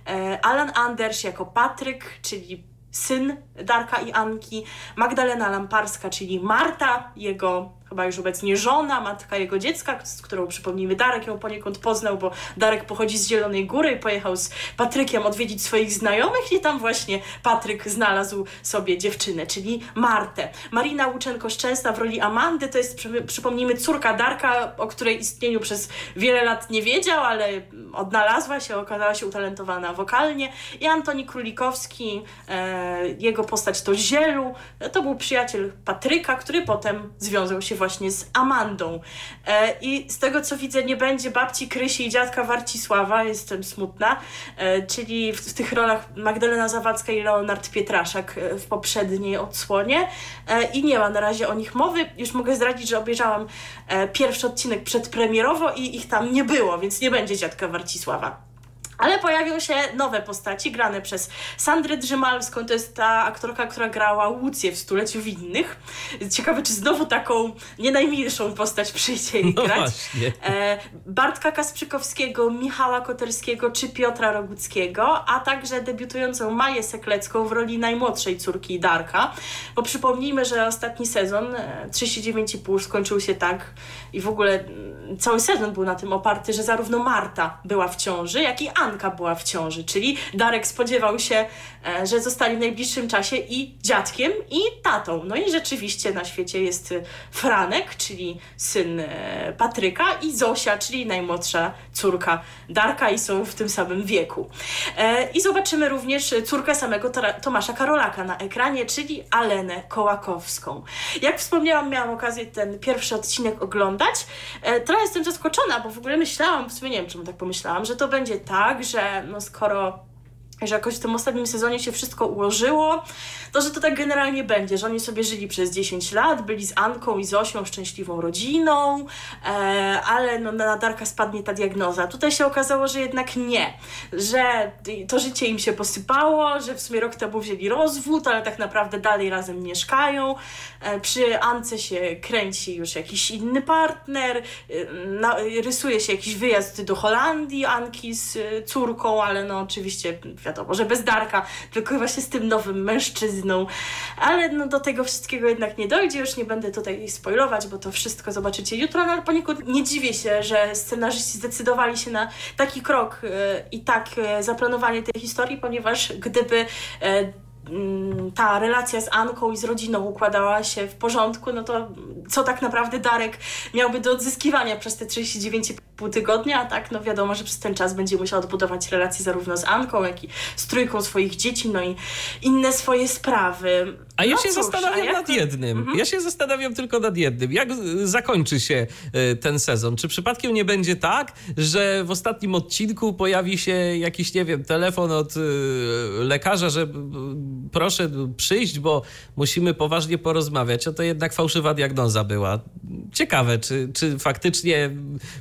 E, Alan Anders jako Patryk, czyli syn Darka i Anki, Magdalena Lamparska, czyli Marta, jego chyba już obecnie żona, matka jego dziecka, z którą przypomnijmy Darek ją poniekąd poznał, bo Darek pochodzi z Zielonej Góry i pojechał z Patrykiem odwiedzić swoich znajomych i tam właśnie Patryk znalazł sobie dziewczynę, czyli Martę. Marina Łuczenko-Szczęsna w roli Amandy to jest, przypomnijmy, córka Darka, o której istnieniu przez wiele lat nie wiedział, ale odnalazła się, okazała się utalentowana wokalnie i Antoni Królikowski, e, jego postać to Zielu, to był przyjaciel Patryka, który potem związał się właśnie z Amandą. E, I z tego co widzę, nie będzie babci Krysi i dziadka Warcisława, jestem smutna, e, czyli w, w tych rolach Magdalena Zawadzka i Leonard Pietraszak e, w poprzedniej odsłonie. E, I nie ma na razie o nich mowy. Już mogę zdradzić, że obejrzałam e, pierwszy odcinek przedpremierowo i ich tam nie było, więc nie będzie dziadka Warcisława. Ale pojawią się nowe postaci grane przez Sandrę Drzymalską, to jest ta aktorka, która grała Łucję w Stuleciu Winnych. Ciekawe, czy znowu taką nie najmilszą postać przyjdzie no grać. Właśnie. E, Bartka Kasprzykowskiego, Michała Koterskiego czy Piotra Roguckiego, a także debiutującą Maję Seklecką w roli najmłodszej córki Darka. Bo przypomnijmy, że ostatni sezon, 39,5 e, skończył się tak i w ogóle mm, cały sezon był na tym oparty, że zarówno Marta była w ciąży, jak i Anna Anka była w ciąży, czyli Darek spodziewał się, e, że zostali w najbliższym czasie i dziadkiem, i tatą. No i rzeczywiście na świecie jest Franek, czyli syn e, Patryka, i Zosia, czyli najmłodsza córka Darka, i są w tym samym wieku. E, I zobaczymy również córkę samego Tomasza Karolaka na ekranie, czyli Alenę Kołakowską. Jak wspomniałam, miałam okazję ten pierwszy odcinek oglądać. Trochę jestem zaskoczona, bo w ogóle myślałam, w sumie nie wiem, czemu tak pomyślałam, że to będzie tak, że no skoro że jakoś w tym ostatnim sezonie się wszystko ułożyło, to że to tak generalnie będzie, że oni sobie żyli przez 10 lat, byli z Anką i Zosią szczęśliwą rodziną, e, ale no, na Darka spadnie ta diagnoza. Tutaj się okazało, że jednak nie, że to życie im się posypało, że w sumie rok temu wzięli rozwód, ale tak naprawdę dalej razem mieszkają. E, przy Ance się kręci już jakiś inny partner, e, na, rysuje się jakiś wyjazd do Holandii Anki z e, córką, ale no oczywiście wiadomo, że bez Darka, tylko właśnie z tym nowym mężczyzną. Ale no do tego wszystkiego jednak nie dojdzie, już nie będę tutaj spoilować, bo to wszystko zobaczycie jutro, no ale poniekąd nie dziwię się, że scenarzyści zdecydowali się na taki krok yy, i tak yy, zaplanowanie tej historii, ponieważ gdyby yy, ta relacja z Anką i z rodziną układała się w porządku, no to co tak naprawdę Darek miałby do odzyskiwania przez te 39,5 tygodnia, a tak, no wiadomo, że przez ten czas będzie musiał odbudować relacje zarówno z Anką, jak i z trójką swoich dzieci, no i inne swoje sprawy. A ja no się cóż, zastanawiam jak... nad jednym. Mhm. Ja się zastanawiam tylko nad jednym. Jak zakończy się e, ten sezon? Czy przypadkiem nie będzie tak, że w ostatnim odcinku pojawi się jakiś, nie wiem, telefon od e, lekarza, że proszę przyjść, bo musimy poważnie porozmawiać. O to jednak fałszywa diagnoza była. Ciekawe, czy, czy faktycznie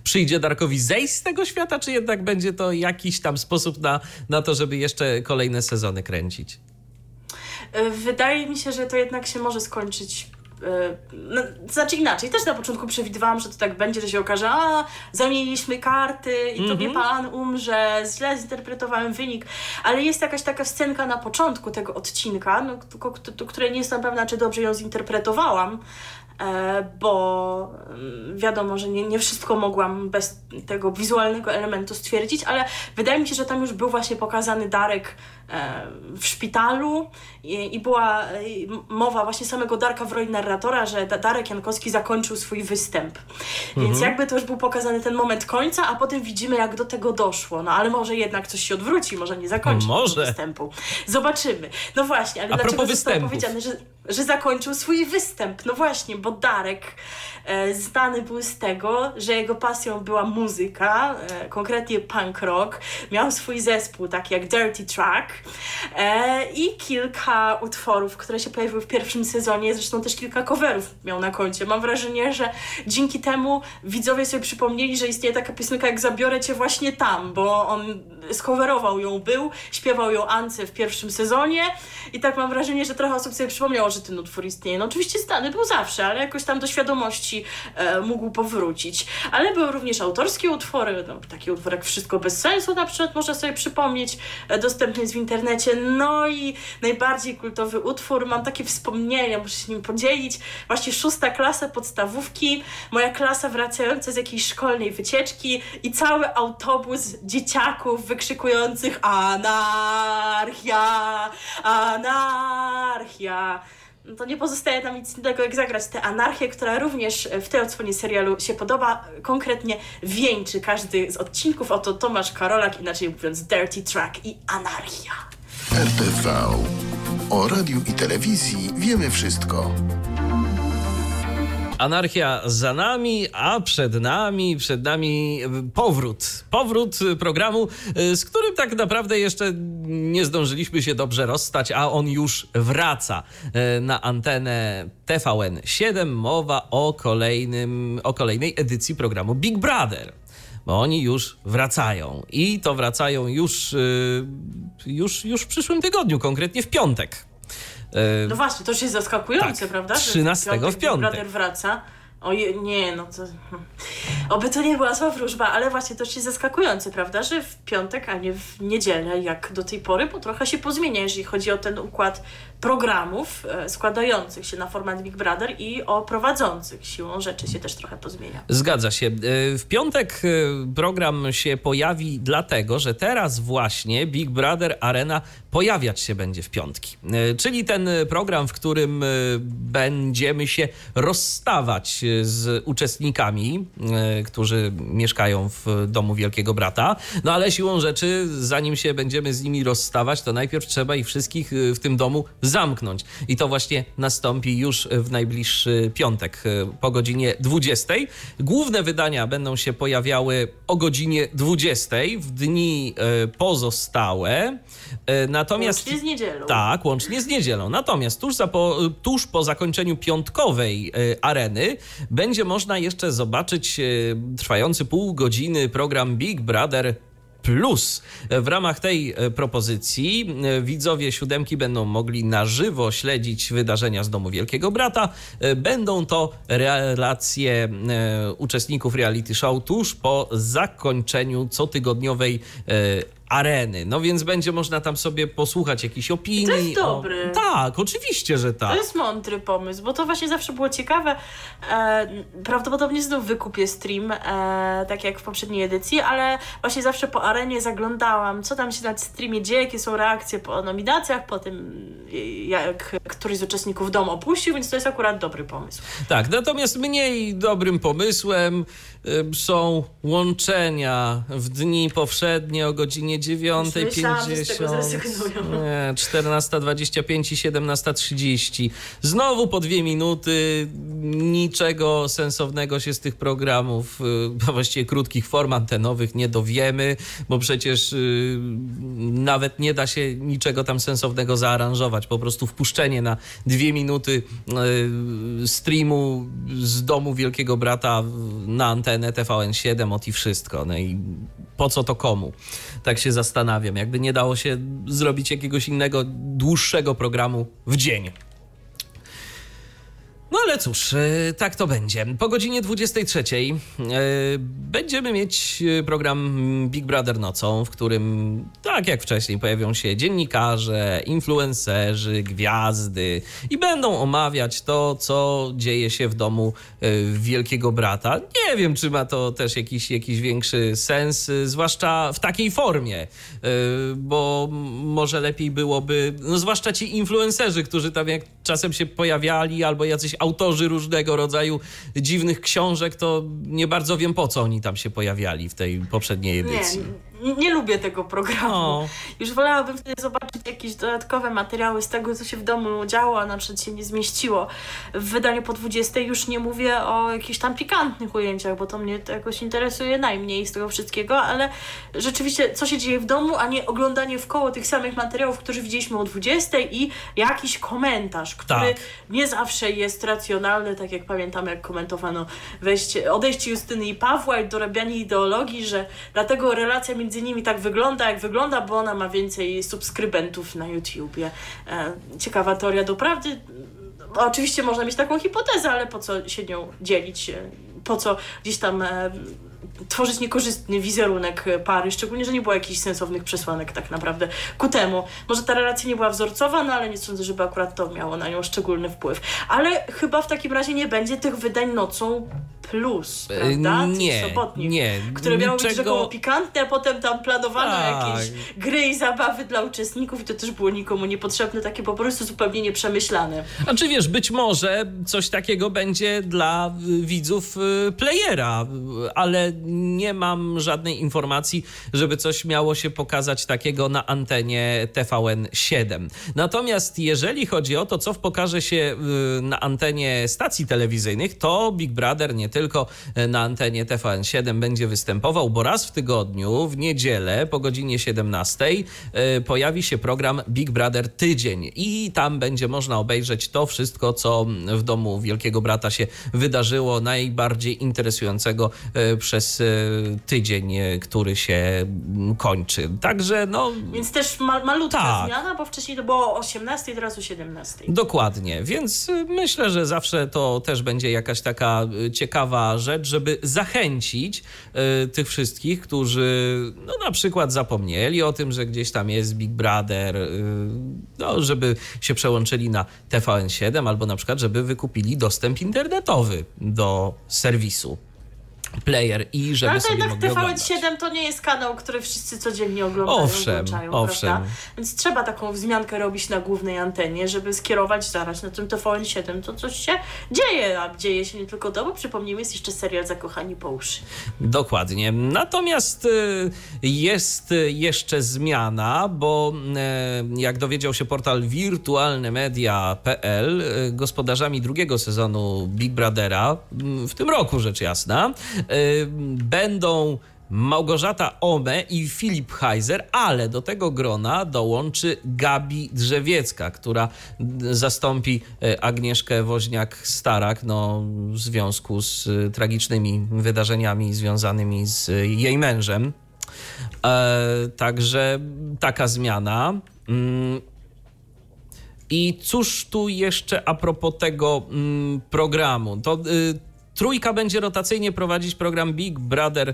przyjdzie Darkowi zejść z tego świata, czy jednak będzie to jakiś tam sposób na, na to, żeby jeszcze kolejne sezony kręcić? Wydaje mi się, że to jednak się może skończyć e, no, znaczy inaczej, też na początku przewidywałam, że to tak będzie, że się okaże, a zamieniliśmy karty i tobie mm -hmm. pan umrze, źle zinterpretowałem wynik, ale jest jakaś taka scenka na początku tego odcinka, no, której nie jestem pewna, czy dobrze ją zinterpretowałam, bo mm, wiadomo, że nie, nie wszystko mogłam bez tego wizualnego elementu stwierdzić, ale wydaje mi się, że tam już był właśnie pokazany Darek e, w szpitalu i, i była mowa właśnie samego Darka w roli narratora, że Darek Jankowski zakończył swój występ. Mhm. Więc jakby to już był pokazany ten moment końca, a potem widzimy, jak do tego doszło. No ale może jednak coś się odwróci, może nie zakończy może. występu. Zobaczymy. No właśnie, ale a dlaczego zostało powiedziane, że że zakończył swój występ. No właśnie, bo Darek e, znany był z tego, że jego pasją była muzyka, e, konkretnie punk rock. Miał swój zespół, taki jak Dirty Track e, i kilka utworów, które się pojawiły w pierwszym sezonie, zresztą też kilka coverów miał na koncie. Mam wrażenie, że dzięki temu widzowie sobie przypomnieli, że istnieje taka piosenka jak Zabiorę Cię właśnie tam, bo on skowerował ją, był, śpiewał ją Ance w pierwszym sezonie i tak mam wrażenie, że trochę osób sobie przypomniało, że ten utwór istnieje. No oczywiście znany był zawsze, ale jakoś tam do świadomości e, mógł powrócić. Ale były również autorskie utwory, no, taki utwór jak Wszystko bez sensu na przykład można sobie przypomnieć, e, dostępny jest w internecie. No i najbardziej kultowy utwór, mam takie wspomnienia, muszę się nim podzielić. Właśnie szósta klasa podstawówki, moja klasa wracająca z jakiejś szkolnej wycieczki i cały autobus dzieciaków wykrzykujących anarchia, anarchia no to nie pozostaje nam nic innego jak zagrać tę anarchię, która również w tej odsłonie serialu się podoba. Konkretnie wieńczy każdy z odcinków. Oto Tomasz Karolak, inaczej mówiąc Dirty Track i Anarchia. RTV. O radiu i telewizji wiemy wszystko. Anarchia za nami, a przed nami, przed nami powrót. Powrót programu, y, z którym tak naprawdę jeszcze nie zdążyliśmy się dobrze rozstać, a on już wraca na antenę TVN 7. Mowa o, kolejnym, o kolejnej edycji programu Big Brother bo oni już wracają. I to wracają już, już, już w przyszłym tygodniu, konkretnie w piątek. No właśnie, to jest zaskakujące, tak, prawda? 13 w piątek. Brother wraca. O nie, no to... Oby to nie była zła wróżba, ale właśnie to jest zaskakujące, prawda, że w piątek, a nie w niedzielę, jak do tej pory, bo trochę się pozmienia, jeżeli chodzi o ten układ programów e, składających się na format Big Brother i o prowadzących. Siłą rzeczy się też trochę pozmienia. Zgadza się. E, W piątek e, program się pojawi dlatego, że teraz właśnie Big Brother Arena pojawiać się będzie w piątki. Czyli ten program, w którym będziemy się rozstawać z uczestnikami, e, którzy mieszkają w domu Wielkiego Brata. No ale siłą rzeczy, zanim się będziemy z nimi rozstawać, to najpierw trzeba ich wszystkich e, w tym domu zamknąć. I to właśnie nastąpi już w najbliższy piątek e, po godzinie 20. Główne wydania będą się pojawiały o godzinie 20 w dni pozostałe. Natomiast Łącznie z niedzielą. tak, łącznie z niedzielą. Natomiast tuż, za po, tuż po zakończeniu piątkowej areny będzie można jeszcze zobaczyć e, trwający pół godziny program Big Brother Plus. W ramach tej e, propozycji e, widzowie siódemki będą mogli na żywo śledzić wydarzenia z Domu Wielkiego Brata. E, Będą to relacje e, uczestników reality show tuż po zakończeniu cotygodniowej e, areny. No więc będzie można tam sobie posłuchać jakichś opinii. To jest o- dobry. Tak, oczywiście, że tak. To jest mądry pomysł, bo to właśnie zawsze było ciekawe. E, prawdopodobnie znów wykupię stream, e, tak jak w poprzedniej edycji, ale właśnie zawsze po arenie zaglądałam, co tam się na streamie dzieje, jakie są reakcje po nominacjach, po tym, jak któryś z uczestników dom opuścił, więc to jest akurat dobry pomysł. Tak, natomiast mniej dobrym pomysłem y, są łączenia w dni powszednie o godzinie Tego 9.50, zrezygnują. nie, 14.25 i 17.30. Znowu po dwie minuty, niczego sensownego się z tych programów, y, właściwie krótkich form antenowych nie dowiemy, bo przecież y, nawet nie da się niczego tam sensownego zaaranżować. Po prostu wpuszczenie na dwie minuty y, streamu z domu Wielkiego Brata na antenę TVN7 ot i wszystko. No i po co to komu? Tak się zastanawiam. Jakby nie dało się zrobić jakiegoś innego, dłuższego programu w dzień. No ale cóż, e, tak to będzie. Po godzinie 23 e, będziemy mieć e, program Big Brother nocą, w którym, tak jak wcześniej, pojawią się dziennikarze, influencerzy, gwiazdy i będą omawiać to, co dzieje się w domu Wielkiego Brata. Nie wiem, czy ma to też jakiś, jakiś większy sens, zwłaszcza w takiej formie, bo może lepiej byłoby, no zwłaszcza ci influencerzy, którzy tam jak czasem się pojawiali, albo jacyś autorzy różnego rodzaju dziwnych książek, to nie bardzo wiem po co oni tam się pojawiali w tej poprzedniej Nie, edycji. nie, nie lubię tego programu. Już wolałabym wtedy zobaczyć jakieś dodatkowe materiały z tego, co się w domu działo, a na przykład się nie zmieściło. W wydaniu po 20 już nie mówię o jakichś tam pikantnych ujęciach, bo to mnie to jakoś interesuje najmniej z tego wszystkiego, ale rzeczywiście co się dzieje w domu, a nie oglądanie w koło tych samych materiałów, które widzieliśmy o 20 i jakiś komentarz, który Tak. nie zawsze jest racjonalny, tak jak pamiętam, jak komentowano wejście, odejście Justyny i Pawła i dorabianie ideologii, że dlatego relacja między nimi tak wygląda, jak wygląda, bo ona ma więcej subskrybentów na YouTubie. E, ciekawa teoria doprawdy. Oczywiście można mieć taką hipotezę, ale po co się nią dzielić? E, Po co gdzieś tam e, tworzyć niekorzystny wizerunek pary, szczególnie, że nie było jakichś sensownych przesłanek tak naprawdę ku temu. Może ta relacja nie była wzorcowa, no ale nie sądzę, żeby akurat to miało na nią szczególny wpływ. Ale chyba w takim razie nie będzie tych wydań nocą plus, prawda? Tych nie, sobotnich, nie, Które miały być niczego- rzekomo pikantne, a potem tam planowano Tak. jakieś gry i zabawy dla uczestników i to też było nikomu niepotrzebne, takie po prostu zupełnie nieprzemyślane. A czy wiesz, być może coś takiego będzie dla y, widzów y, playera, y, ale nie mam żadnej informacji, żeby coś miało się pokazać takiego na antenie TVN7. Natomiast jeżeli chodzi o to, co pokaże się y, na antenie stacji telewizyjnych, to Big Brother nie tylko y, na antenie TVN7 będzie występował, bo raz w tygodniu, w niedzielę po godzinie 17 y, pojawi się program Big Brother Tydzień i tam będzie można obejrzeć to wszystko, co w domu Wielkiego Brata się wydarzyło, najbardziej interesującego y, przez y, tydzień, y, który się kończy. Także no... Więc też ma, malutka Tak. zmiana, bo wcześniej to było o 18, teraz o 17. Dokładnie, więc y, myślę, że zawsze to też będzie jakaś taka ciekawa ciekawa rzecz, żeby zachęcić y, tych wszystkich, którzy no, na przykład zapomnieli o tym, że gdzieś tam jest Big Brother, y, no, żeby się przełączyli na TVN7 albo na przykład, żeby wykupili dostęp internetowy do serwisu player i żeby Ale sobie jednak mogli oglądać. TVN7 to nie jest kanał, który wszyscy codziennie oglądają. Owszem, owszem. Prawda? Więc trzeba taką wzmiankę robić na głównej antenie, żeby skierować zaraz na tym TVN7. To coś się dzieje, a dzieje się nie tylko to, bo przypomnijmy, jest jeszcze serial Zakochani po uszy. Dokładnie. Natomiast y, jest y, jeszcze zmiana, bo y, jak dowiedział się portal wirtualnemedia.pl, gospodarzami drugiego sezonu Big Brothera, w tym roku rzecz jasna, będą Małgorzata Ome i Filip Heiser, ale do tego grona dołączy Gabi Drzewiecka, która zastąpi y, Agnieszkę Woźniak-Starak no, w związku z y, tragicznymi wydarzeniami związanymi z y, jej mężem. E, także taka zmiana. Mm, I cóż tu jeszcze a propos tego mm, programu? To y, trójka będzie rotacyjnie prowadzić program Big Brother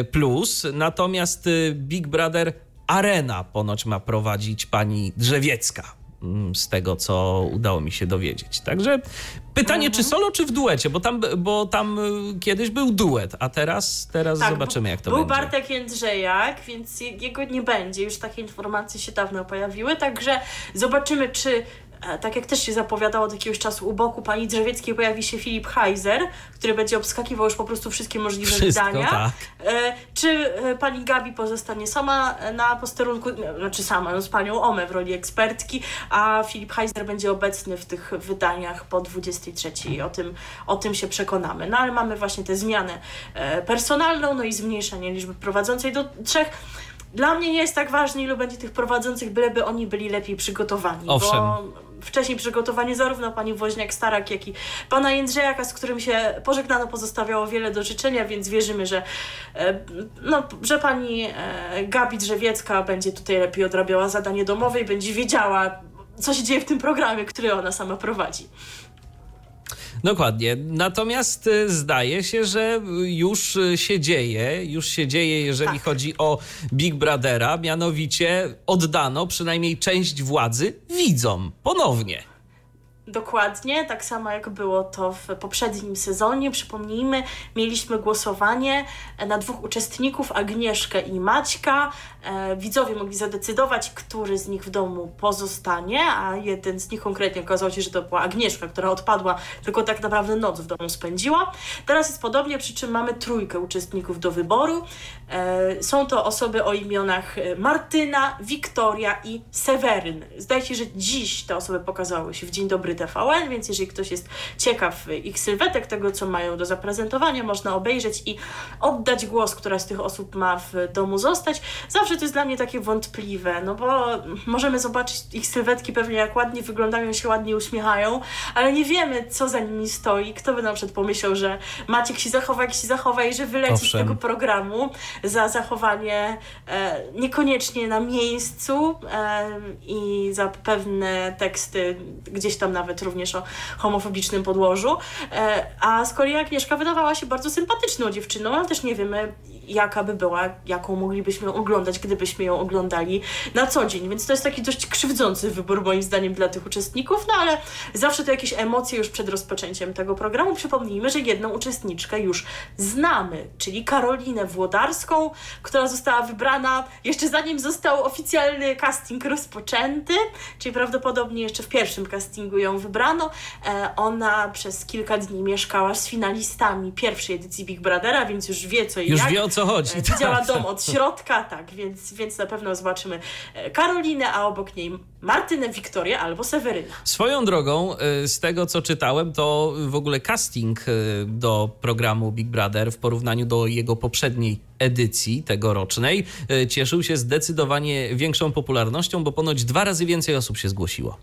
y, Plus, natomiast y, Big Brother Arena ponoć ma prowadzić pani Drzewiecka. mm, Z tego, co udało mi się dowiedzieć. Także pytanie, czy solo, czy w duecie? Bo tam, bo tam y, kiedyś był duet, a teraz, teraz zobaczymy, jak to Tak, był będzie. Bartek Jędrzejak, więc je- jego nie będzie. Już takie informacje się dawno pojawiły, także zobaczymy, czy e, tak jak też się zapowiadało od jakiegoś czasu u boku pani Drzewieckiej pojawi się Filip Heiser, który będzie obskakiwał już po prostu wszystkie możliwe Wszystko, wydania. tak. E, Czy e, pani Gabi pozostanie sama na posterunku, znaczy sama, no, z panią Ome w roli ekspertki, a Filip Heiser będzie obecny w tych wydaniach po 23. O tym, o tym się przekonamy. No ale mamy właśnie tę zmianę e, personalną, no i zmniejszenie liczby prowadzącej do trzech. Dla mnie nie jest tak ważne, ilu będzie tych prowadzących, byleby oni byli lepiej przygotowani. Owszem. Bo wcześniej przygotowanie zarówno pani Woźniak-Starak, jak i pana Jędrzejaka, z którym się pożegnano, pozostawiało wiele do życzenia, więc wierzymy, że, e, no, że pani e, Gabi Drzewiecka będzie tutaj lepiej odrabiała zadanie domowe i będzie wiedziała, co się dzieje w tym programie, który ona sama prowadzi. Dokładnie. Natomiast y, zdaje się, że już y, się dzieje, już się dzieje, jeżeli Tak. chodzi o Big Brothera, mianowicie oddano przynajmniej część władzy widzom ponownie. Dokładnie, tak samo jak było to w poprzednim sezonie. Przypomnijmy, mieliśmy głosowanie na dwóch uczestników, Agnieszkę i Maćka. E, widzowie mogli zadecydować, który z nich w domu pozostanie, a jeden z nich konkretnie okazało się, że to była Agnieszka, która odpadła, tylko tak naprawdę noc w domu spędziła. Teraz jest podobnie, przy czym mamy trójkę uczestników do wyboru. E, są to osoby o imionach e, Martyna, Wiktoria i Seweryn. Zdaje się, że dziś te osoby pokazały się w Dzień Dobry TVN, więc jeżeli ktoś jest ciekaw ich sylwetek, tego co mają do zaprezentowania, można obejrzeć i oddać głos, która z tych osób ma w domu zostać. Zawsze to jest dla mnie takie wątpliwe, no bo możemy zobaczyć ich sylwetki pewnie jak ładnie wyglądają, się ładnie uśmiechają, ale nie wiemy co za nimi stoi. Kto by na przykład pomyślał, że Maciek się zachowa, jak się zachowa i że wyleci z Owszem. tego programu za zachowanie e, niekoniecznie na miejscu e, i za pewne teksty gdzieś tam nawet również o homofobicznym podłożu. E, a z kolei Agnieszka wydawała się bardzo sympatyczną dziewczyną, ale też nie wiemy jaka by była, jaką moglibyśmy ją oglądać, gdybyśmy ją oglądali na co dzień. Więc to jest taki dość krzywdzący wybór moim zdaniem dla tych uczestników, no ale zawsze to jakieś emocje już przed rozpoczęciem tego programu. Przypomnijmy, że jedną uczestniczkę już znamy, czyli Karolinę Włodarską, która została wybrana jeszcze zanim został oficjalny casting rozpoczęty, czyli prawdopodobnie jeszcze w pierwszym castingu ją wybrano. E, ona przez kilka dni mieszkała z finalistami pierwszej edycji Big Brothera, więc już wie co i Już jak. wie co chodzi. E, Widziała tak. dom od środka, tak, więc, więc na pewno zobaczymy e, Karolinę, a obok niej Martynę, Wiktorię albo Seweryna. Swoją drogą, y, z tego co czytałem, to w ogóle casting do programu Big Brother w porównaniu do jego poprzedniej edycji tegorocznej cieszył się zdecydowanie większą popularnością, bo ponoć dwa razy więcej osób się zgłosiło.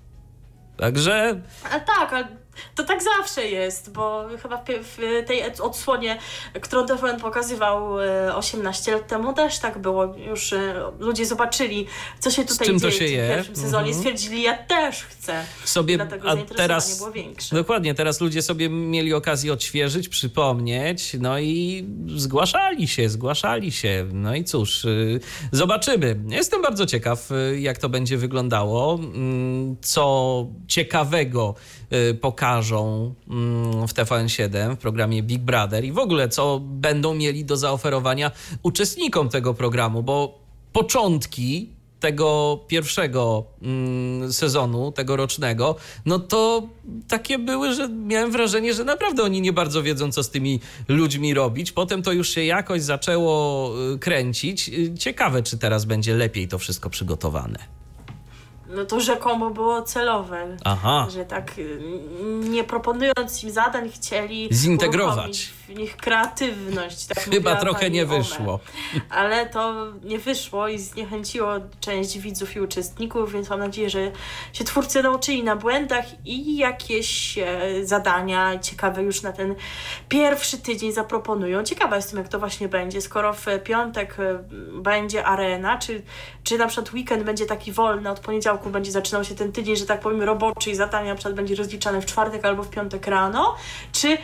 Także A tak, ale to tak zawsze jest, bo chyba w, tej odsłonie, którą TVN pokazywał e, 18 lat temu, też tak było. Już e, ludzie zobaczyli, co się tutaj dzieje się w je. pierwszym sezonie. Mhm. Stwierdzili, ja też chcę. Sobie, Dlatego zainteresowanie teraz było większe. Dokładnie, teraz ludzie sobie mieli okazję odświeżyć, przypomnieć, no i zgłaszali się, zgłaszali się. No i cóż, y, zobaczymy. Jestem bardzo ciekaw, y, jak to będzie wyglądało, mm, co ciekawego y, pokażą mm, w TVN7, w programie Big Brother i w ogóle co będą mieli do zaoferowania uczestnikom tego programu, bo początki tego pierwszego mm, sezonu, tegorocznego, no to takie były, że miałem wrażenie, że naprawdę oni nie bardzo wiedzą, co z tymi ludźmi robić. Potem to już się jakoś zaczęło y, kręcić. Y, Ciekawe, czy teraz będzie lepiej to wszystko przygotowane. No to rzekomo było celowe. Aha. Że tak y, nie proponując im zadań chcieli Zintegrować. w nich kreatywność. Tak Chyba trochę nie One. wyszło. Ale to nie wyszło i zniechęciło część widzów i uczestników, więc mam nadzieję, że się twórcy nauczyli na błędach i jakieś e, zadania ciekawe już na ten pierwszy tydzień zaproponują. Ciekawa jestem, jak to właśnie będzie, skoro w piątek e, będzie arena, czy, czy na przykład weekend będzie taki wolny, od poniedziałku będzie zaczynał się ten tydzień, że tak powiem, roboczy i zadania na przykład będzie rozliczane w czwartek albo w piątek rano, czy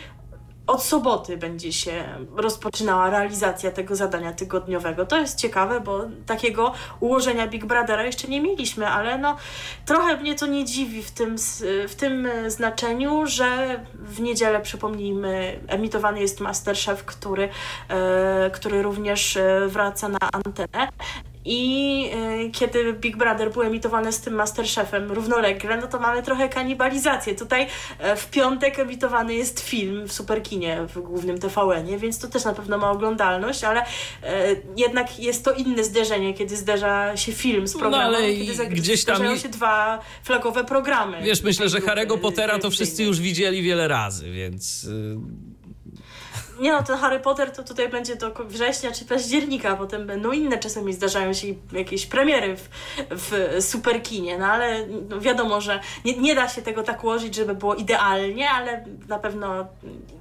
od soboty będzie się rozpoczynała realizacja tego zadania tygodniowego. To jest ciekawe, bo takiego ułożenia Big Brothera jeszcze nie mieliśmy, ale no trochę mnie to nie dziwi w tym, w tym znaczeniu, że w niedzielę, przypomnijmy, emitowany jest Masterchef, który, e, który również e, wraca na antenę. I y, kiedy Big Brother był emitowany z tym Masterchefem równolegle, no to mamy trochę kanibalizację. Tutaj e, w piątek emitowany jest film w Superkinie w głównym TVN-ie, więc to też na pewno ma oglądalność, ale e, jednak jest to inne zderzenie, kiedy zderza się film z No, programem, ale kiedy gdzieś tam zdarzają i- się dwa flagowe programy. Wiesz, myślę, że Harry'ego Pottera to wszyscy już widzieli wiele razy, więc... Nie no, ten Harry Potter to tutaj będzie do września czy października, potem będą inne czasami zdarzają się jakieś premiery w, w superkinie, no ale no wiadomo, że nie, nie da się tego tak ułożyć, żeby było idealnie, ale na pewno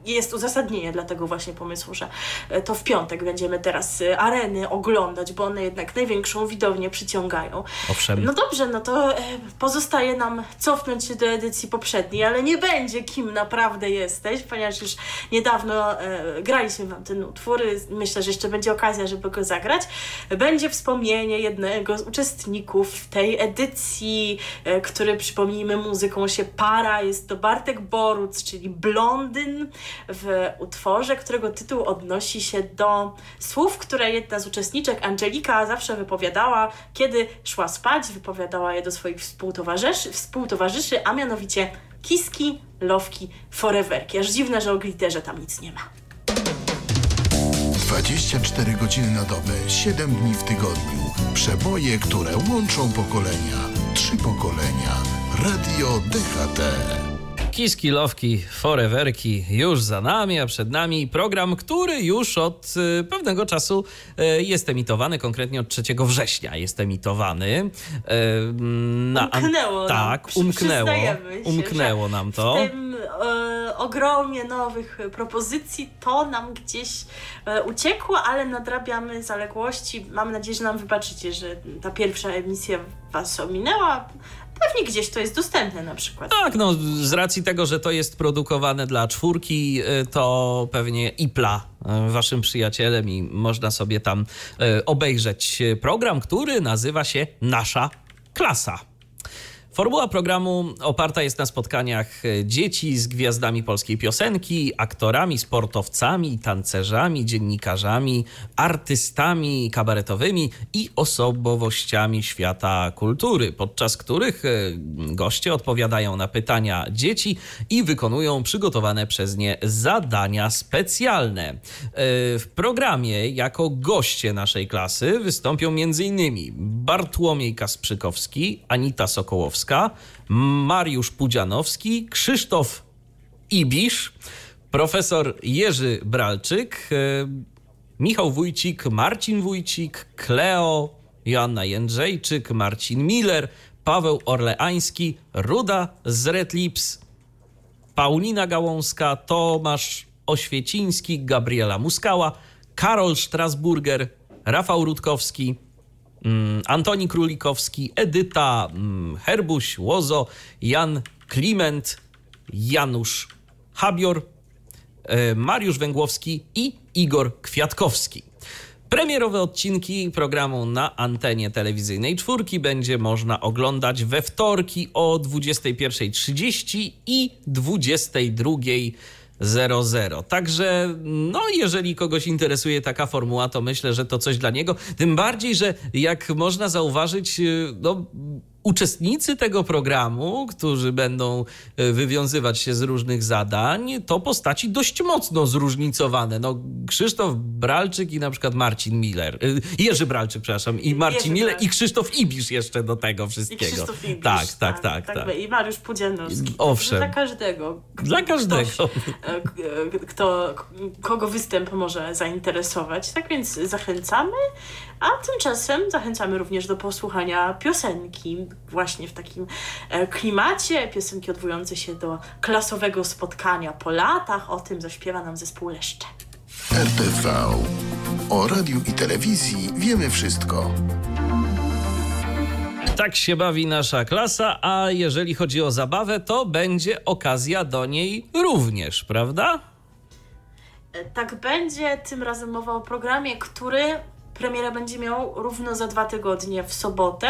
jest uzasadnienie dla tego właśnie pomysłu, że e, to w piątek będziemy teraz e, areny oglądać, bo one jednak największą widownię przyciągają. Owszem. No dobrze, no to e, pozostaje nam cofnąć się do edycji poprzedniej, ale nie będzie kim naprawdę jesteś, ponieważ już niedawno graliśmy wam ten utwór. Myślę, że jeszcze będzie okazja, żeby go zagrać. Będzie wspomnienie jednego z uczestników tej edycji, e, który przypomnijmy muzyką się para. Jest to Bartek Boruc, czyli blondyn w utworze, którego tytuł odnosi się do słów, które jedna z uczestniczek, Angelika, zawsze wypowiadała, kiedy szła spać, wypowiadała je do swoich współtowarzyszy, współtowarzyszy a mianowicie kiski, lowki, foreverki. Aż dziwne, że o glitterze tam nic nie ma. 24 godziny na dobę, 7 dni w tygodniu. Przeboje, które łączą pokolenia. Trzy pokolenia. Radio DHT. Kiski, lowki, foreverki już za nami, a przed nami program, który już od y, pewnego czasu y, jest emitowany, konkretnie od 3 września jest emitowany. Y, na Umknęło nam, Tak, przy- umknęło. się, Umknęło nam to. W tym e, ogromie nowych propozycji to nam gdzieś e, uciekło, ale nadrabiamy zaległości. Mam nadzieję, że nam wybaczycie, że ta pierwsza emisja was ominęła. Pewnie gdzieś to jest dostępne na przykład. Tak, no z racji tego, że to jest produkowane dla czwórki, y, to pewnie IPLA y, waszym przyjacielem i można sobie tam y, obejrzeć program, który nazywa się Nasza Klasa. Formuła programu oparta jest na spotkaniach dzieci z gwiazdami polskiej piosenki, aktorami, sportowcami, tancerzami, dziennikarzami, artystami kabaretowymi i osobowościami świata kultury, podczas których e, goście odpowiadają na pytania dzieci i wykonują przygotowane przez nie zadania specjalne. E, W programie jako goście naszej klasy wystąpią m.in. Bartłomiej Kasprzykowski, Anita Sokołowska, Mariusz Pudzianowski, Krzysztof Ibisz, profesor Jerzy Bralczyk, e, Michał Wójcik, Marcin Wójcik, Kleo, Joanna Jędrzejczyk, Marcin Miller, Paweł Orleański, Ruda z Red Lips Paulina Gałązka, Tomasz Oświeciński, Gabriela Muskała, Karol Strasburger, Rafał Rutkowski, Antoni Królikowski, Edyta mm, Herbuś, Łozo, Jan Kliment, Janusz Habior, e, Mariusz Węgłowski i Igor Kwiatkowski. Premierowe odcinki programu na antenie telewizyjnej czwórki będzie można oglądać we wtorki o 21.30 i 22.00. Także, no, jeżeli kogoś interesuje taka formuła, to myślę, że to coś dla niego. Tym bardziej, że jak można zauważyć, no, uczestnicy tego programu, którzy będą e, wywiązywać się z różnych zadań, to postaci dość mocno zróżnicowane. No, Krzysztof Bralczyk i na przykład Marcin Miller. e, Jerzy Bralczyk, przepraszam. I Marcin Jerzy Miller Bralczyk. i Krzysztof Ibisz jeszcze do tego I wszystkiego. Krzysztof Ibisz, tak, tak, tak, tak. I Mariusz Pudzianowski. Owszem. Dla każdego. Dla każdego. Ktoś, e, k- e, kto, kogo występ może zainteresować. Tak więc zachęcamy, a tymczasem zachęcamy również do posłuchania piosenki właśnie w takim e, klimacie, piosenki odwołujące się do klasowego spotkania po latach. O tym zaśpiewa nam zespół Leszcze. RTV. O radiu i telewizji wiemy wszystko. Tak się bawi nasza klasa, a jeżeli chodzi o zabawę, to będzie okazja do niej również, prawda? E, Tak będzie. Tym razem mowa o programie, który premiera będzie miał równo za dwa tygodnie w sobotę,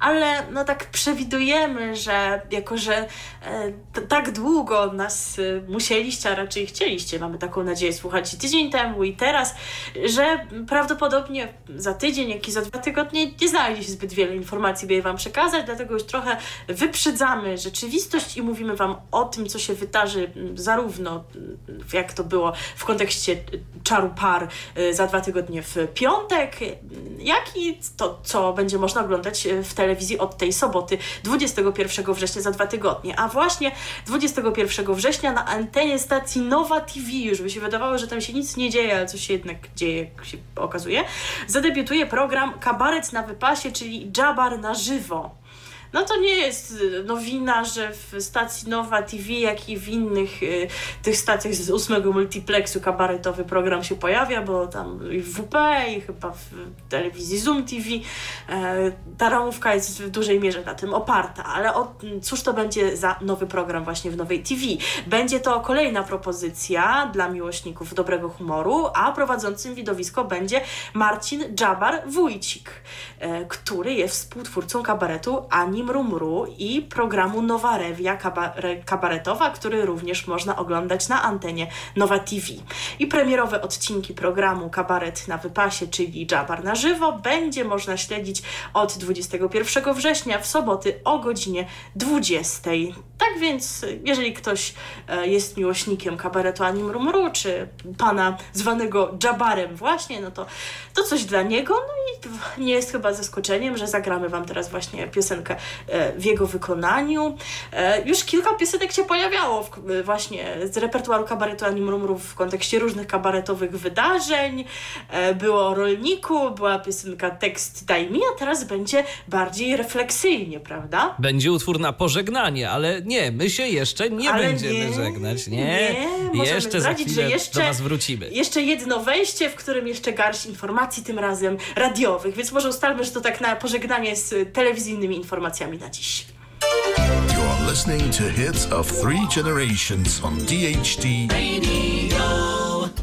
ale no tak przewidujemy, że jako, że e, tak długo nas e, musieliście, a raczej chcieliście, mamy taką nadzieję, słuchać i tydzień temu i teraz, że prawdopodobnie za tydzień, jak i za dwa tygodnie nie znajdzie się zbyt wiele informacji, by je Wam przekazać, dlatego już trochę wyprzedzamy rzeczywistość i mówimy Wam o tym, co się wydarzy zarówno jak to było w kontekście czaru par y, za dwa tygodnie w piątek, jak i to, co będzie można oglądać y, w telewizji od tej soboty 21 września za dwa tygodnie. A właśnie 21 września na antenie stacji Nowa TV, już by się wydawało, że tam się nic nie dzieje, ale coś się jednak dzieje, jak się okazuje, zadebiutuje program Kabaret na wypasie, czyli Jabar na żywo. No to nie jest y, nowina, że w stacji Nowa TV, jak i w innych y, tych stacjach z ósmego multiplexu kabaretowy program się pojawia, bo tam i w WP i chyba w telewizji Zoom TV e, ta ramówka jest w dużej mierze na tym oparta, ale o, cóż to będzie za nowy program właśnie w Nowej TV? Będzie to kolejna propozycja dla miłośników dobrego humoru, a prowadzącym widowisko będzie Marcin Dżabar Wójcik, e, który jest współtwórcą kabaretu Ani Mrumru i programu Nowa Rewia kabare- kabaretowa, który również można oglądać na antenie Nowa TV. I premierowe odcinki programu Kabaret na wypasie, czyli Dżabar na żywo, będzie można śledzić od 21 września w soboty o godzinie 20. Tak więc, jeżeli ktoś e, jest miłośnikiem kabaretu Ani Mrumru, czy pana zwanego Dżabarem właśnie, no to, to coś dla niego. No i nie jest chyba zaskoczeniem, że zagramy wam teraz właśnie piosenkę w jego wykonaniu. E, Już kilka piosenek się pojawiało w, e, właśnie z repertuaru kabaretu Ani Mrumru w kontekście różnych kabaretowych wydarzeń. E, Było o rolniku, była piosenka Tekst daj mi, a teraz będzie bardziej refleksyjnie, prawda? Będzie utwór na pożegnanie, ale nie, my się jeszcze nie Ale będziemy nie, żegnać. Nie, nie, jeszcze za zdradzić, chwilę że jeszcze- do Was wrócimy. Jeszcze jedno wejście, w którym jeszcze garść informacji, tym razem radiowych, więc może ustalmy, że to tak na pożegnanie z telewizyjnymi informacjami na dziś. You're listening to hits of three generations on DHT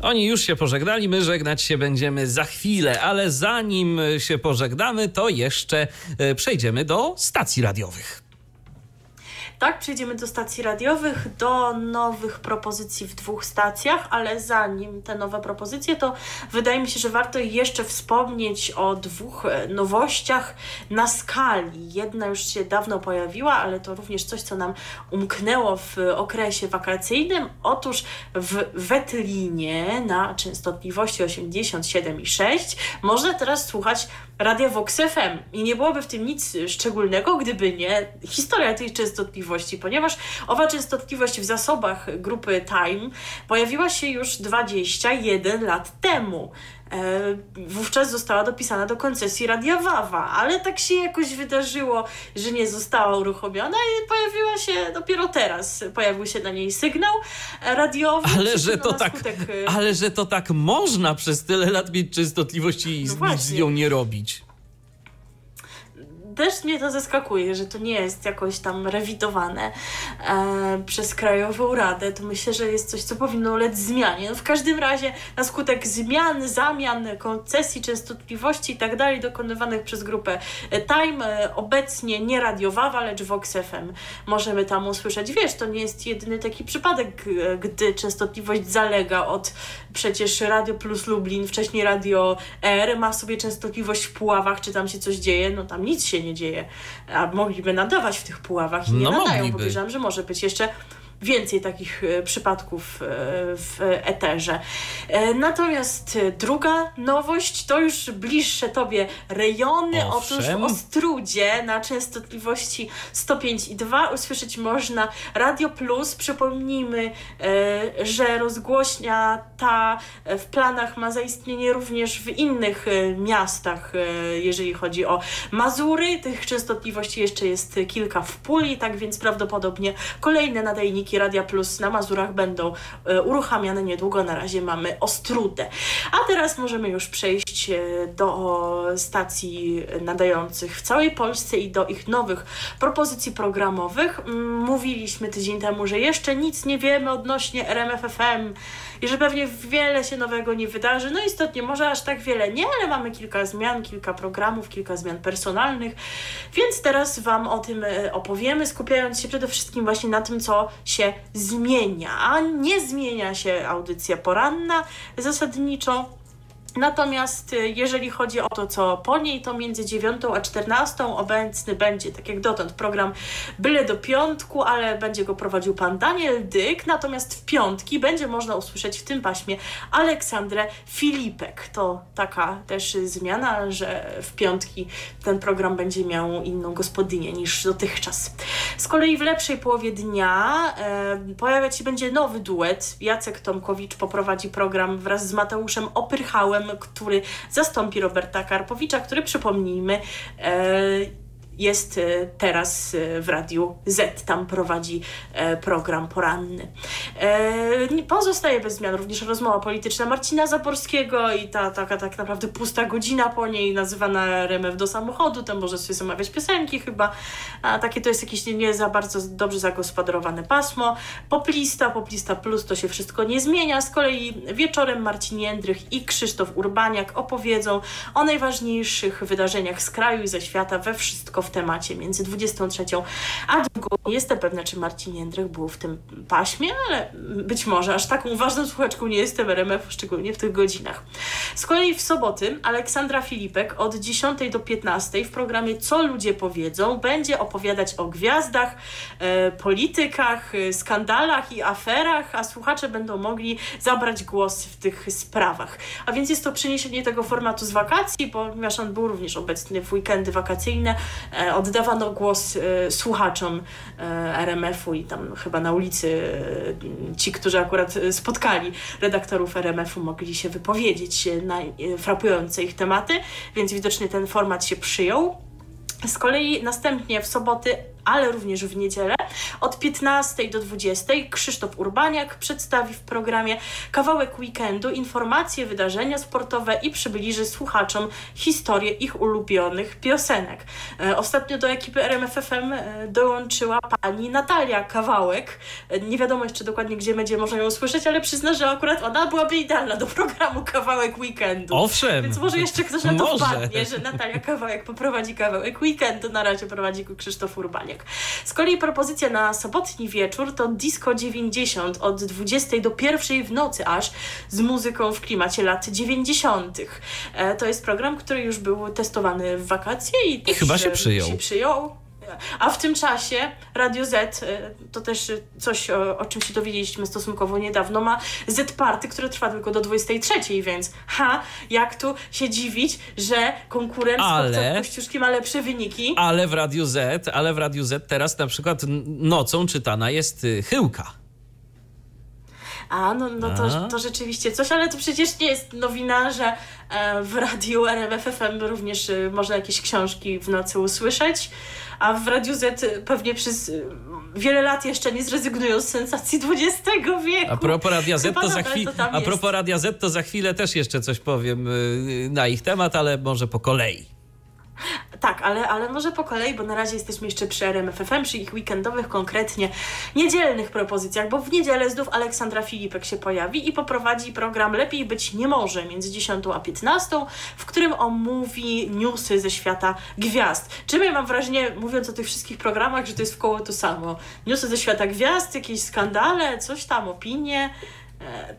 Oni już się pożegnali, my żegnać się będziemy za chwilę, ale zanim się pożegnamy, to jeszcze e, przejdziemy do stacji radiowych. Tak, przejdziemy do stacji radiowych, do nowych propozycji w dwóch stacjach, ale zanim te nowe propozycje, to wydaje mi się, że warto jeszcze wspomnieć o dwóch e, nowościach na skali. Jedna już się dawno pojawiła, ale to również coś, co nam umknęło w okresie wakacyjnym. Otóż w Wetlinie na częstotliwości 87,6 można teraz słuchać Radia Vox FM. I nie byłoby w tym nic szczególnego, gdyby nie historia tej częstotliwości, ponieważ owa częstotliwość w zasobach grupy Time pojawiła się już 21 lat temu. E, wówczas została dopisana do koncesji Radia Wawa, ale tak się jakoś wydarzyło, że nie została uruchomiona i pojawiła się dopiero teraz. Pojawił się na niej sygnał radiowy. Ale że, to tak, skutek, e, ale że to tak można przez tyle lat mieć częstotliwość i No nic z nią nie robić. Też mnie to zaskakuje, że to nie jest jakoś tam rewidowane e, przez Krajową Radę. To myślę, że jest coś, co powinno ulec zmianie. No w każdym razie na skutek zmian, zamian, koncesji, częstotliwości i tak dalej dokonywanych przez grupę e, Time, e, obecnie nie Radio Wawa, lecz Vox FM możemy tam usłyszeć. Wiesz, to nie jest jedyny taki przypadek, e, gdy częstotliwość zalega od przecież Radio Plus Lublin, wcześniej Radio R ma sobie częstotliwość w Puławach, czy tam się coś dzieje, no tam nic się nie dzieje. A mogliby nadawać w tych Puławach i nie No nadają. mogliby. Podejrzewam, że może być jeszcze więcej takich e, przypadków e, w eterze. E, Natomiast druga nowość to już bliższe tobie rejony. Otóż w Owszem. Ostrudzie na częstotliwości 105,2 usłyszeć można Radio Plus. Przypomnijmy, że rozgłośnia ta w planach ma zaistnienie również w innych miastach, jeżeli chodzi o Mazury. Tych częstotliwości jeszcze jest kilka w puli, tak więc prawdopodobnie kolejne nadajniki Radia Plus na Mazurach będą e, uruchamiane niedługo. Na razie mamy Ostrudę. A teraz możemy już przejść e, do stacji nadających w całej Polsce i do ich nowych propozycji programowych. Mm, Mówiliśmy tydzień temu, że jeszcze nic nie wiemy odnośnie RMFFM i że pewnie wiele się nowego nie wydarzy. No istotnie, może aż tak wiele nie, ale mamy kilka zmian, kilka programów, kilka zmian personalnych, więc teraz Wam o tym e, opowiemy, skupiając się przede wszystkim właśnie na tym, co się zmienia. A nie zmienia się audycja poranna zasadniczo. Natomiast y, jeżeli chodzi o to, co po niej, to między 9 a 14 obecny będzie, tak jak dotąd, program byle do piątku, ale będzie go prowadził pan Daniel Dyk. Natomiast w piątki będzie można usłyszeć w tym paśmie Aleksandrę Filipek. To taka też zmiana, że w piątki ten program będzie miał inną gospodynię niż dotychczas. Z kolei w lepszej połowie dnia e, pojawiać się będzie nowy duet. Jacek Tomkowicz poprowadzi program wraz z Mateuszem Opyrchałem, który zastąpi Roberta Karpowicza, który przypomnijmy e, jest e, teraz e, w Radiu Z, tam prowadzi e, program poranny. Pozostaje bez zmian. Również rozmowa polityczna Marcina Zaborskiego i ta taka tak naprawdę pusta godzina po niej, nazywana RMF do samochodu, tam może sobie zamawiać piosenki chyba, a takie to jest jakieś nie, nie za bardzo dobrze zagospodarowane pasmo. Poplista, Poplista Plus to się wszystko nie zmienia, z kolei wieczorem Marcin Jędrych i Krzysztof Urbaniak opowiedzą o najważniejszych wydarzeniach z kraju i ze świata we wszystko temacie między 23 a drugą. Nie jestem pewna, czy Marcin Jędrych był w tym paśmie, ale być może aż taką ważną słuchaczką nie jestem RMF, szczególnie w tych godzinach. Z kolei w soboty Aleksandra Filipek od 10 do 15 w programie Co ludzie powiedzą będzie opowiadać o gwiazdach, e, politykach, e, skandalach i aferach, a słuchacze będą mogli zabrać głos w tych sprawach. A więc jest to przeniesienie tego formatu z wakacji, ponieważ on był również obecny w weekendy wakacyjne. E, oddawano głos e, słuchaczom e, RMF-u i tam chyba na ulicy ci, którzy akurat spotkali redaktorów RMF-u, mogli się wypowiedzieć na frapujące ich tematy, więc widocznie ten format się przyjął. Z kolei następnie w soboty, ale również w niedzielę od 15 do 20 Krzysztof Urbaniak przedstawi w programie kawałek weekendu informacje, wydarzenia sportowe i przybliży słuchaczom historię ich ulubionych piosenek. E, Ostatnio do ekipy RMFFM e, dołączyła pani Natalia Kawałek. E, Nie wiadomo jeszcze dokładnie, gdzie będzie można ją usłyszeć, ale przyzna, że akurat ona byłaby idealna do programu kawałek weekendu. Owszem. Więc może jeszcze ktoś na to Może. wpadnie, że Natalia Kawałek poprowadzi kawałek weekendu, na razie prowadzi Krzysztof Urbaniak. Z kolei propozycja na sobotni wieczór to Disco 90 od 20 do 1 w nocy aż z muzyką w klimacie lat 90. E, To jest program, który już był testowany w wakacje i, też, chyba się e, przyjął. Się przyjął. A w tym czasie Radio Z, e, to też coś, o, o czym się dowiedzieliśmy stosunkowo niedawno, ma Z Party, które trwa tylko do 23, więc ha, jak tu się dziwić, że konkurent Ale- z Kościuszki ma lepsze wyniki. Ale w Radiu Z, ale w Radiu Z teraz na przykład nocą czytana jest y, chyłka. A, no, no to, to rzeczywiście coś, ale to przecież nie jest nowina, że e, w radiu RMFFM również e, można jakieś książki w nocy usłyszeć, a w Radiu Z pewnie przez e, wiele lat jeszcze nie zrezygnują z sensacji XX wieku. A propos Radia Z, to za, chwil... to a propos. Radia Z, to za chwilę też jeszcze coś powiem y, na ich temat, ale może po kolei. Tak, ale, ale może po kolei, bo na razie jesteśmy jeszcze przy RMFFM, przy ich weekendowych, konkretnie niedzielnych propozycjach, bo w niedzielę znów Aleksandra Filipek się pojawi i poprowadzi program Lepiej być nie może między 10 a 15, w którym omówi newsy ze świata gwiazd. Czym ja mam wrażenie, mówiąc o tych wszystkich programach, że to jest w koło to samo. Newsy ze świata gwiazd, jakieś skandale, coś tam, opinie.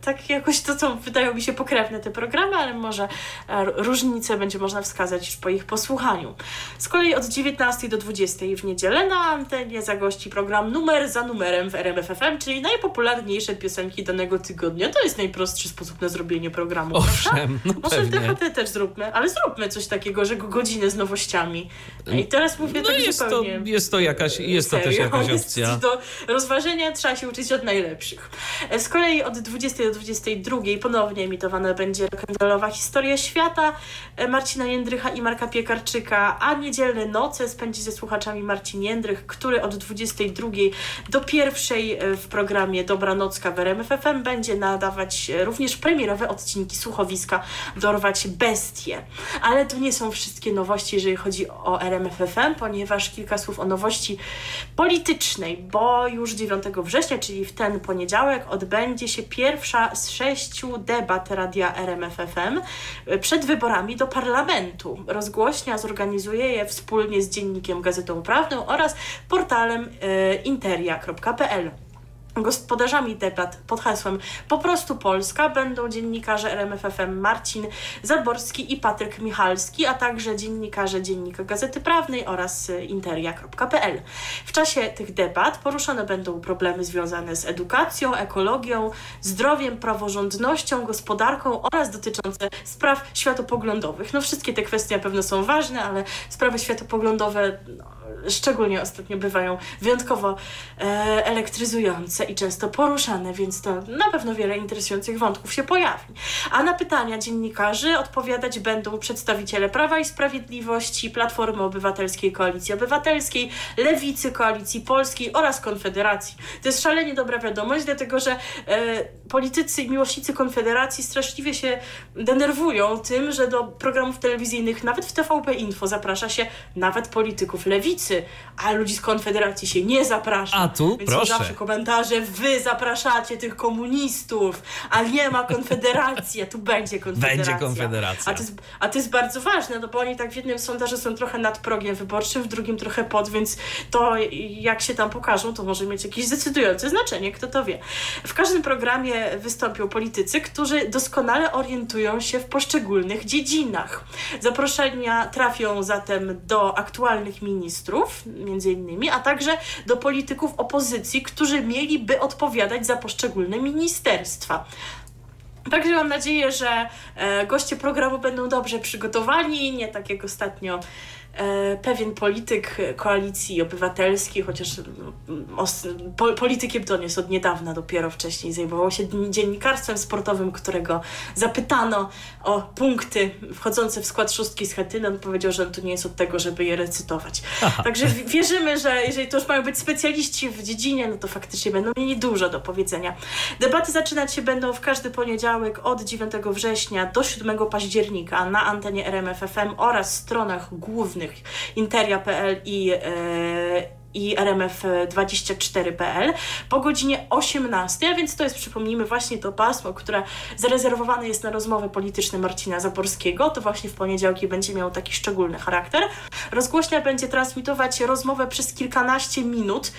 Tak jakoś to są, wydają mi się pokrewne te programy, ale może e, różnice będzie można wskazać już po ich posłuchaniu. Z kolei od 19 do 20 w niedzielę na antenie zagości program numer za numerem w RMFFM, czyli najpopularniejsze piosenki danego tygodnia. To jest najprostszy sposób na zrobienie programu. Owszem, no Może w. DHT też zróbmy, ale zróbmy coś takiego, że go godzinę z nowościami. I teraz mówię No tak jest to, jest to jakaś, jest to też Serio? jakaś Jest opcja. Do rozważenia trzeba się uczyć od najlepszych. E, Z kolei od 20 do 22 ponownie emitowana będzie rock'n'rollowa historia świata e, Marcina Jędrycha i Marka Piekarczyka, a niedzielne noce spędzi ze słuchaczami Marcin Jędrych, który od 22 do pierwszej e, w programie Dobranocka w RMFFM będzie nadawać e, również premierowe odcinki słuchowiska Dorwać Bestie. Ale to nie są wszystkie nowości, jeżeli chodzi o RMFFM, ponieważ kilka słów o nowości politycznej, bo już 9 września, czyli w ten poniedziałek, odbędzie się pierwsza z sześciu debat Radia RMFFM przed wyborami do parlamentu. Rozgłośnia zorganizuje je wspólnie z dziennikiem Gazetą Prawną oraz portalem e, interia.pl. Gospodarzami debat pod hasłem Po prostu Polska będą dziennikarze RMFFM Marcin Zaborski i Patryk Michalski, a także dziennikarze Dziennika Gazety Prawnej oraz y, interia.pl. W czasie tych debat poruszane będą problemy związane z edukacją, ekologią, zdrowiem, praworządnością, gospodarką oraz dotyczące spraw światopoglądowych. No wszystkie te kwestie na pewno są ważne, ale sprawy światopoglądowe no, szczególnie ostatnio bywają wyjątkowo e, elektryzujące i często poruszane, więc to na pewno wiele interesujących wątków się pojawi. A na pytania dziennikarzy odpowiadać będą przedstawiciele Prawa i Sprawiedliwości, Platformy Obywatelskiej, Koalicji Obywatelskiej, Lewicy, Koalicji Polskiej oraz Konfederacji. To jest szalenie dobra wiadomość, dlatego że e, politycy i miłośnicy Konfederacji straszliwie się denerwują tym, że do programów telewizyjnych, nawet w TVP Info zaprasza się nawet polityków lewicy, a ludzi z Konfederacji się nie zaprasza. A tu, Więc proszę. zawsze komentarze, wy zapraszacie tych komunistów, a nie ma Konfederacji, a tu będzie Konfederacja. Będzie Konfederacja. A to, jest, a to jest bardzo ważne, no bo oni tak w jednym sondażu są trochę nad progiem wyborczym, w drugim trochę pod, więc to jak się tam pokażą, to może mieć jakieś decydujące znaczenie, kto to wie. W każdym programie wystąpią politycy, którzy doskonale orientują się w poszczególnych dziedzinach. Zaproszenia trafią zatem do aktualnych ministrów, między innymi, a także do polityków opozycji, którzy mieliby odpowiadać za poszczególne ministerstwa. Także mam nadzieję, że e, goście programu będą dobrze przygotowani, nie tak jak ostatnio pewien polityk koalicji obywatelskiej, chociaż mm, po, politykiem to on jest od niedawna, dopiero wcześniej zajmował się dziennikarstwem sportowym, którego zapytano o punkty wchodzące w skład szóstki z Chetyny. On powiedział, że on tu nie jest od tego, żeby je recytować. Także w- wierzymy, że jeżeli to już mają być specjaliści w dziedzinie, no to faktycznie będą mieli dużo do powiedzenia. Debaty zaczynać się będą w każdy poniedziałek od 9 września do 7 października na antenie RMFFM oraz stronach głównych interia.pl i e, i rmf24.pl po godzinie 18, a więc to jest, przypomnijmy, właśnie to pasmo, które zarezerwowane jest na rozmowę polityczne Marcina Zaborskiego. To właśnie w poniedziałki będzie miało taki szczególny charakter. Rozgłośnia będzie transmitować rozmowę przez kilkanaście minut.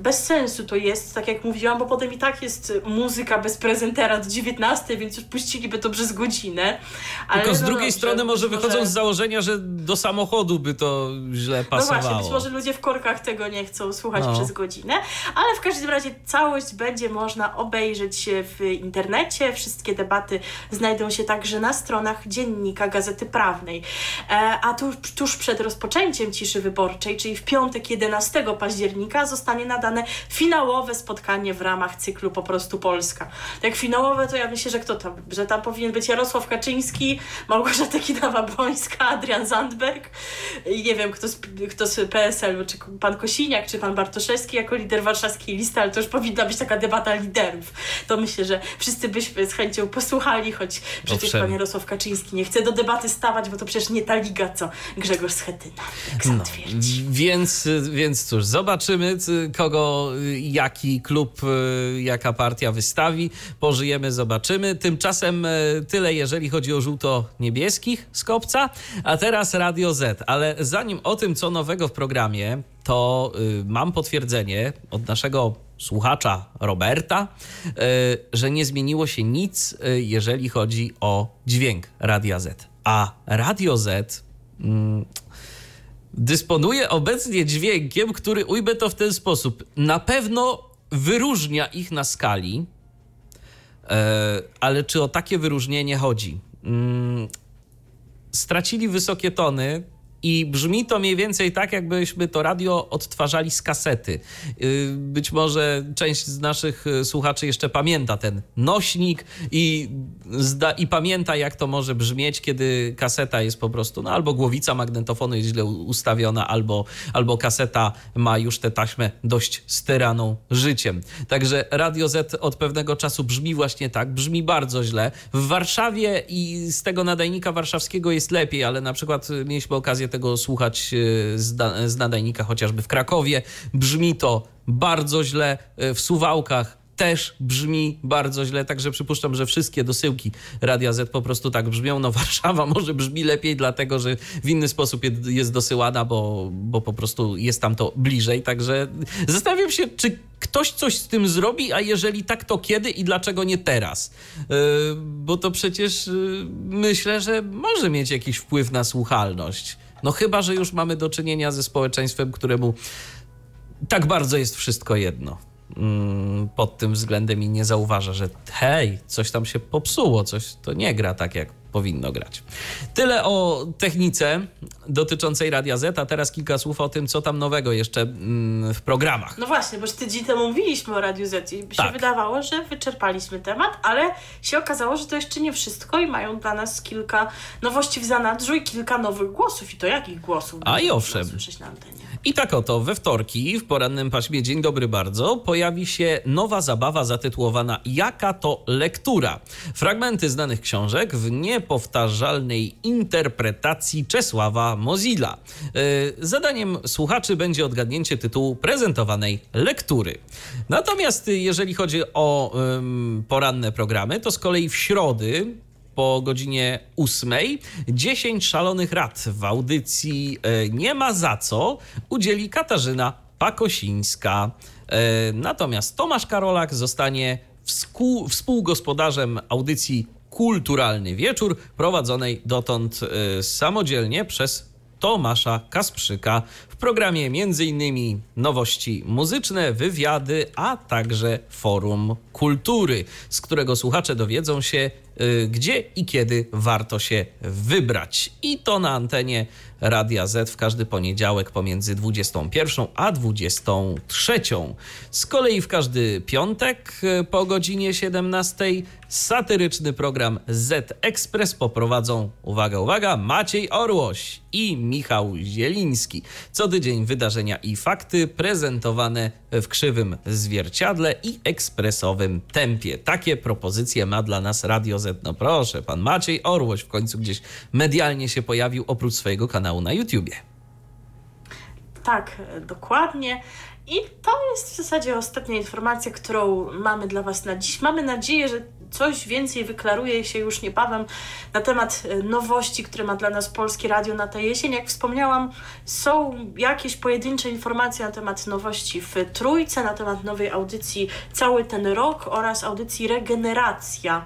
Bez sensu to jest, tak jak mówiłam, bo potem i tak jest muzyka bez prezentera do 19, więc już puściliby to przez godzinę. Ale Tylko z no drugiej dobrze, strony może wychodzą z założenia, że do samochodu by to źle no pasowało. właśnie, być może ludzie w korkach tego nie chcą słuchać No. przez godzinę, ale w każdym razie całość będzie można obejrzeć w internecie. Wszystkie debaty znajdą się także na stronach dziennika Gazety Prawnej. E, a tuż, tuż przed rozpoczęciem ciszy wyborczej, czyli w piątek 11 października, zostanie nadana zapowiadane finałowe spotkanie w ramach cyklu Po prostu Polska. Jak finałowe, to ja myślę, że kto tam, że tam powinien być Jarosław Kaczyński, Małgorzata Kidawa-Błońska, Adrian Zandberg i nie wiem, kto z, kto z PSL-u, czy pan Kosiniak, czy pan Bartoszewski jako lider warszawskiej listy, ale to już powinna być taka debata liderów. To myślę, że wszyscy byśmy z chęcią posłuchali, choć przecież Owszem. pan Jarosław Kaczyński nie chce do debaty stawać, bo to przecież nie ta liga, co Grzegorz Schetyna, jak No, więc, więc cóż, zobaczymy, kogo, y, jaki klub, y, jaka partia wystawi. Pożyjemy, zobaczymy. Tymczasem y, tyle, jeżeli chodzi o żółto-niebieskich z kopca. A teraz Radio Z. Ale zanim o tym, co nowego w programie, to mam potwierdzenie od naszego słuchacza Roberta, że nie zmieniło się nic, jeżeli chodzi o dźwięk Radia Z. A Radio Z. Dysponuje obecnie dźwiękiem, który ujmę to w ten sposób. Na pewno wyróżnia ich na skali, e, ale czy o takie wyróżnienie chodzi? Mm, stracili wysokie tony. I brzmi to mniej więcej tak, jakbyśmy to radio odtwarzali z kasety. Yy, Być może część z naszych y, słuchaczy jeszcze pamięta ten nośnik i, zda, i pamięta, jak to może brzmieć, kiedy kaseta jest po prostu, no albo głowica magnetofonu jest źle ustawiona, albo, albo kaseta ma już tę taśmę dość styraną życiem. Także Radio Z od pewnego czasu brzmi właśnie tak, brzmi bardzo źle. W Warszawie i z tego nadajnika warszawskiego jest lepiej, ale na przykład y, mieliśmy okazję tego słuchać y, z, da, z nadajnika chociażby w Krakowie. Brzmi to bardzo źle. Y, W Suwałkach też brzmi bardzo źle, także przypuszczam, że wszystkie dosyłki Radia Z po prostu tak brzmią. No Warszawa może brzmi lepiej, dlatego że w inny sposób je- jest dosyłana, bo, bo po prostu jest tam to bliżej, także zastanawiam się, czy ktoś coś z tym zrobi, a jeżeli tak, to kiedy i dlaczego nie teraz? Yy, bo to przecież myślę, że może mieć jakiś wpływ na słuchalność. No chyba, że już mamy do czynienia ze społeczeństwem, któremu tak bardzo jest wszystko jedno. Mm, pod tym względem i nie zauważa, że hej, coś tam się popsuło, coś to nie gra tak, jak powinno grać. Tyle o technice dotyczącej Radia Z, a teraz kilka słów o tym, co tam nowego jeszcze mm, w programach. No właśnie, bo już tydzień temu mówiliśmy o Radiu Z i by się Tak. wydawało, że wyczerpaliśmy temat, ale się okazało, że to jeszcze nie wszystko i mają dla nas kilka nowości w zanadrzu i kilka nowych głosów. I to jakich głosów? A i owszem. Słyszeć na antenie. I tak oto, we wtorki w porannym paśmie Dzień Dobry Bardzo pojawi się nowa zabawa zatytułowana Jaka to lektura? Fragmenty znanych książek w niepowtarzalnej interpretacji Czesława Mozilla. Yy, Zadaniem słuchaczy będzie odgadnięcie tytułu prezentowanej lektury. Natomiast jeżeli chodzi o poranne programy, to z kolei w środy po godzinie 8 10 szalonych rad w audycji e, Nie ma za co udzieli Katarzyna Pakosińska. E, Natomiast Tomasz Karolak zostanie współ, współgospodarzem audycji Kulturalny Wieczór, prowadzonej dotąd e, samodzielnie przez Tomasza Kasprzyka. Programie m.in. nowości muzyczne, wywiady, a także forum kultury, z którego słuchacze dowiedzą się, y, gdzie i kiedy warto się wybrać. I to na antenie Radia Z w każdy poniedziałek pomiędzy 21 a 23. Z kolei w każdy piątek y, po godzinie 17 satyryczny program Z Express poprowadzą, uwaga, uwaga, Maciej Orłoś i Michał Zieliński. Co tydzień wydarzenia i fakty prezentowane w krzywym zwierciadle i ekspresowym tempie. Takie propozycje ma dla nas Radio Z. No proszę, pan Maciej Orłoś w końcu gdzieś medialnie się pojawił oprócz swojego kanału na YouTubie. Tak, dokładnie. I to jest w zasadzie ostatnia informacja, którą mamy dla Was na dziś. Mamy nadzieję, że coś więcej wyklaruje się już niebawem na temat e, nowości, które ma dla nas Polskie Radio na tę jesień. Jak wspomniałam, są jakieś pojedyncze informacje na temat nowości w Trójce, na temat nowej audycji Cały ten rok oraz audycji Regeneracja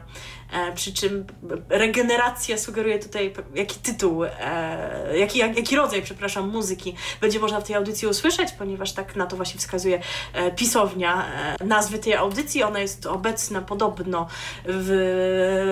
przy czym regeneracja sugeruje tutaj jaki tytuł, e, jaki, jak, jaki rodzaj, przepraszam, muzyki będzie można w tej audycji usłyszeć, ponieważ tak na to właśnie wskazuje e, pisownia e, nazwy tej audycji. Ona jest obecna podobno w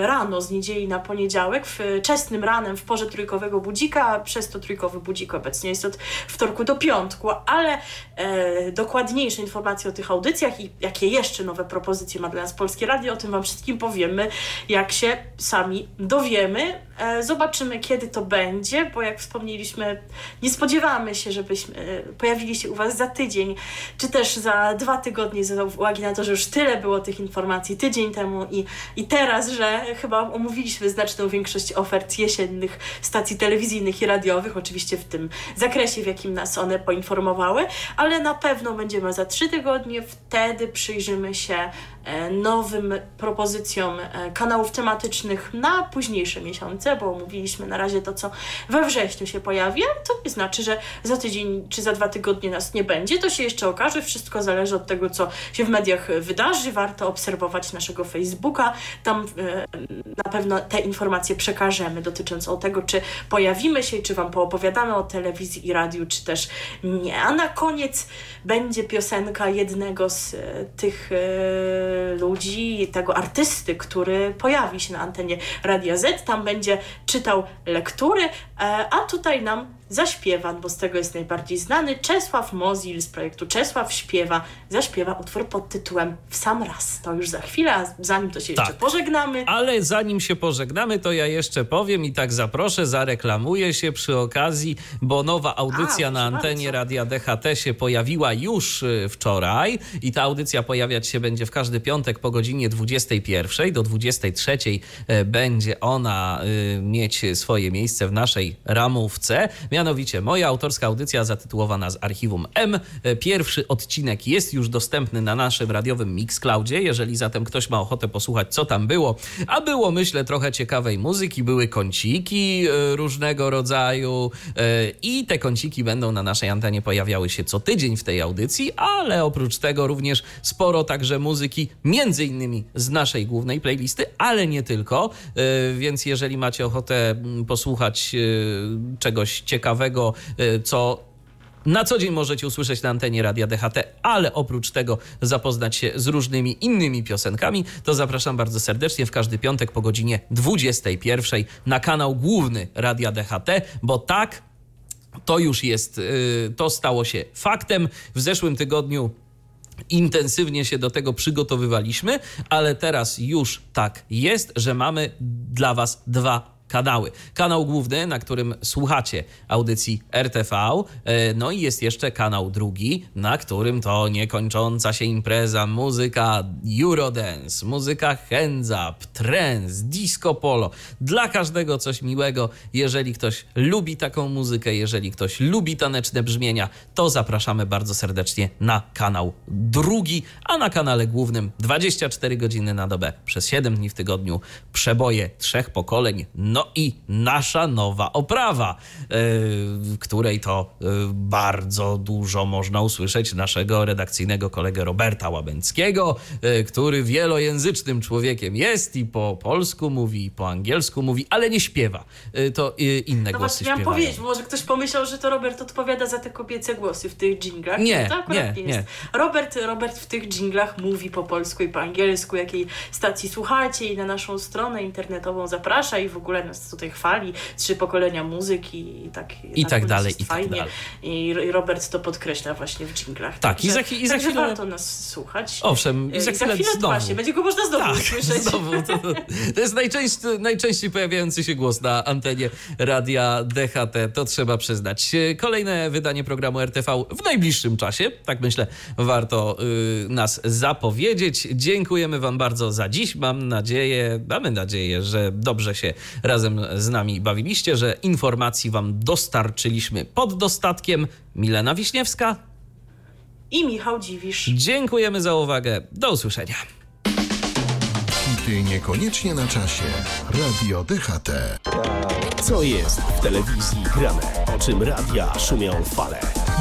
rano z niedzieli na poniedziałek, wczesnym ranem w porze trójkowego budzika, przez to trójkowy budzik obecnie jest od wtorku do piątku, ale e, dokładniejsze informacje o tych audycjach i jakie jeszcze nowe propozycje ma dla nas Polskie Radio, o tym Wam wszystkim powiemy, jak się sami dowiemy. E, zobaczymy, kiedy to będzie, bo jak wspomnieliśmy, nie spodziewamy się, żebyśmy e, pojawili się u Was za tydzień, czy też za dwa tygodnie, z uwagi na to, że już tyle było tych informacji tydzień temu i, i teraz, że chyba omówiliśmy znaczną większość ofert jesiennych stacji telewizyjnych i radiowych, oczywiście w tym zakresie, w jakim nas one poinformowały, ale na pewno będziemy za trzy tygodnie, wtedy przyjrzymy się nowym propozycjom e, kanałów tematycznych na późniejsze miesiące, bo mówiliśmy na razie to, co we wrześniu się pojawi, to nie znaczy, że za tydzień czy za dwa tygodnie nas nie będzie. To się jeszcze okaże. Wszystko zależy od tego, co się w mediach wydarzy. Warto obserwować naszego Facebooka. Tam e, na pewno te informacje przekażemy dotyczące tego, czy pojawimy się, czy Wam poopowiadamy o telewizji i radiu, czy też nie. A na koniec będzie piosenka jednego z tych ludzi, tego artysty, który pojawi się na antenie Radia Z, tam będzie czytał lektury, e, a tutaj nam zaśpiewa, bo z tego jest najbardziej znany, Czesław Mozil z projektu Czesław Śpiewa, zaśpiewa utwór pod tytułem W sam raz. To już za chwilę, a zanim to się tak. jeszcze pożegnamy. Ale zanim się pożegnamy, to ja jeszcze powiem i tak zaproszę, zareklamuję się przy okazji, bo nowa audycja a, na antenie bardzo. Radia DHT się pojawiła już y, wczoraj i ta audycja pojawiać się będzie w każdy piątek po godzinie 21 do 23 e, będzie ona y, mieć swoje miejsce w naszej ramówce. Mianowicie moja autorska audycja zatytułowana z archiwum M. Pierwszy odcinek jest już dostępny na naszym radiowym Mixcloudzie, jeżeli zatem ktoś ma ochotę posłuchać, co tam było. A było, myślę, trochę ciekawej muzyki, były kąciki e, różnego rodzaju e, i te kąciki będą na naszej antenie pojawiały się co tydzień w tej audycji, ale oprócz tego również sporo także muzyki, między innymi z naszej głównej playlisty, ale nie tylko, e, więc jeżeli macie ochotę mm, posłuchać czegoś ciekawego, ciekawego, y, co na co dzień możecie usłyszeć na antenie Radia DHT, ale oprócz tego zapoznać się z różnymi innymi piosenkami, to zapraszam bardzo serdecznie w każdy piątek po godzinie 21 na kanał główny Radia DHT, bo tak, to już jest, y, to stało się faktem. W zeszłym tygodniu intensywnie się do tego przygotowywaliśmy, ale teraz już tak jest, że mamy dla Was dwa kanały. Kanał główny, na którym słuchacie audycji RTV, e, no i jest jeszcze kanał drugi, na którym to niekończąca się impreza, muzyka Eurodance, muzyka hands up, trance, disco polo. Dla każdego coś miłego. Jeżeli ktoś lubi taką muzykę, jeżeli ktoś lubi taneczne brzmienia, to zapraszamy bardzo serdecznie na kanał drugi, a na kanale głównym 24 godziny na dobę przez 7 dni w tygodniu przeboje trzech pokoleń. No i nasza nowa oprawa, e, w której to e, bardzo dużo można usłyszeć naszego redakcyjnego kolegę Roberta Łabęckiego, e, który wielojęzycznym człowiekiem jest i po polsku mówi, i po angielsku mówi, ale nie śpiewa. To inne no głosy śpiewają. powiedzieć, może ktoś pomyślał, że to Robert odpowiada za te kobiece głosy w tych dżinglach. Nie, to akurat nie, nie, nie. Robert, Robert w tych dżinglach mówi po polsku i po angielsku, jakiej stacji słuchacie i na naszą stronę internetową zaprasza i w ogóle nas tutaj chwali, trzy pokolenia muzyki i tak, i tak, tak dalej. I fajnie. tak dalej. I Robert to podkreśla właśnie w dżinglach. Tak, także, i za, i za chwilę... warto nas słuchać. Owszem, i za chwilę, I za chwilę znowu. Właśnie, będzie go można znowu tak, usłyszeć. Znowu. To, to jest najczęściej, najczęściej pojawiający się głos na antenie radia DHT, to trzeba przyznać. Kolejne wydanie programu RTV w najbliższym czasie, tak myślę, warto y, nas zapowiedzieć. Dziękujemy Wam bardzo za dziś. Mam nadzieję, mamy nadzieję, że dobrze się razem z nami bawiliście, że informacji Wam dostarczyliśmy pod dostatkiem. Milena Wiśniewska i Michał Dziwisz. Dziękujemy za uwagę. Do usłyszenia. Hity niekoniecznie na czasie. Radio DHT. Co jest w telewizji grane? O czym radia szumią fale?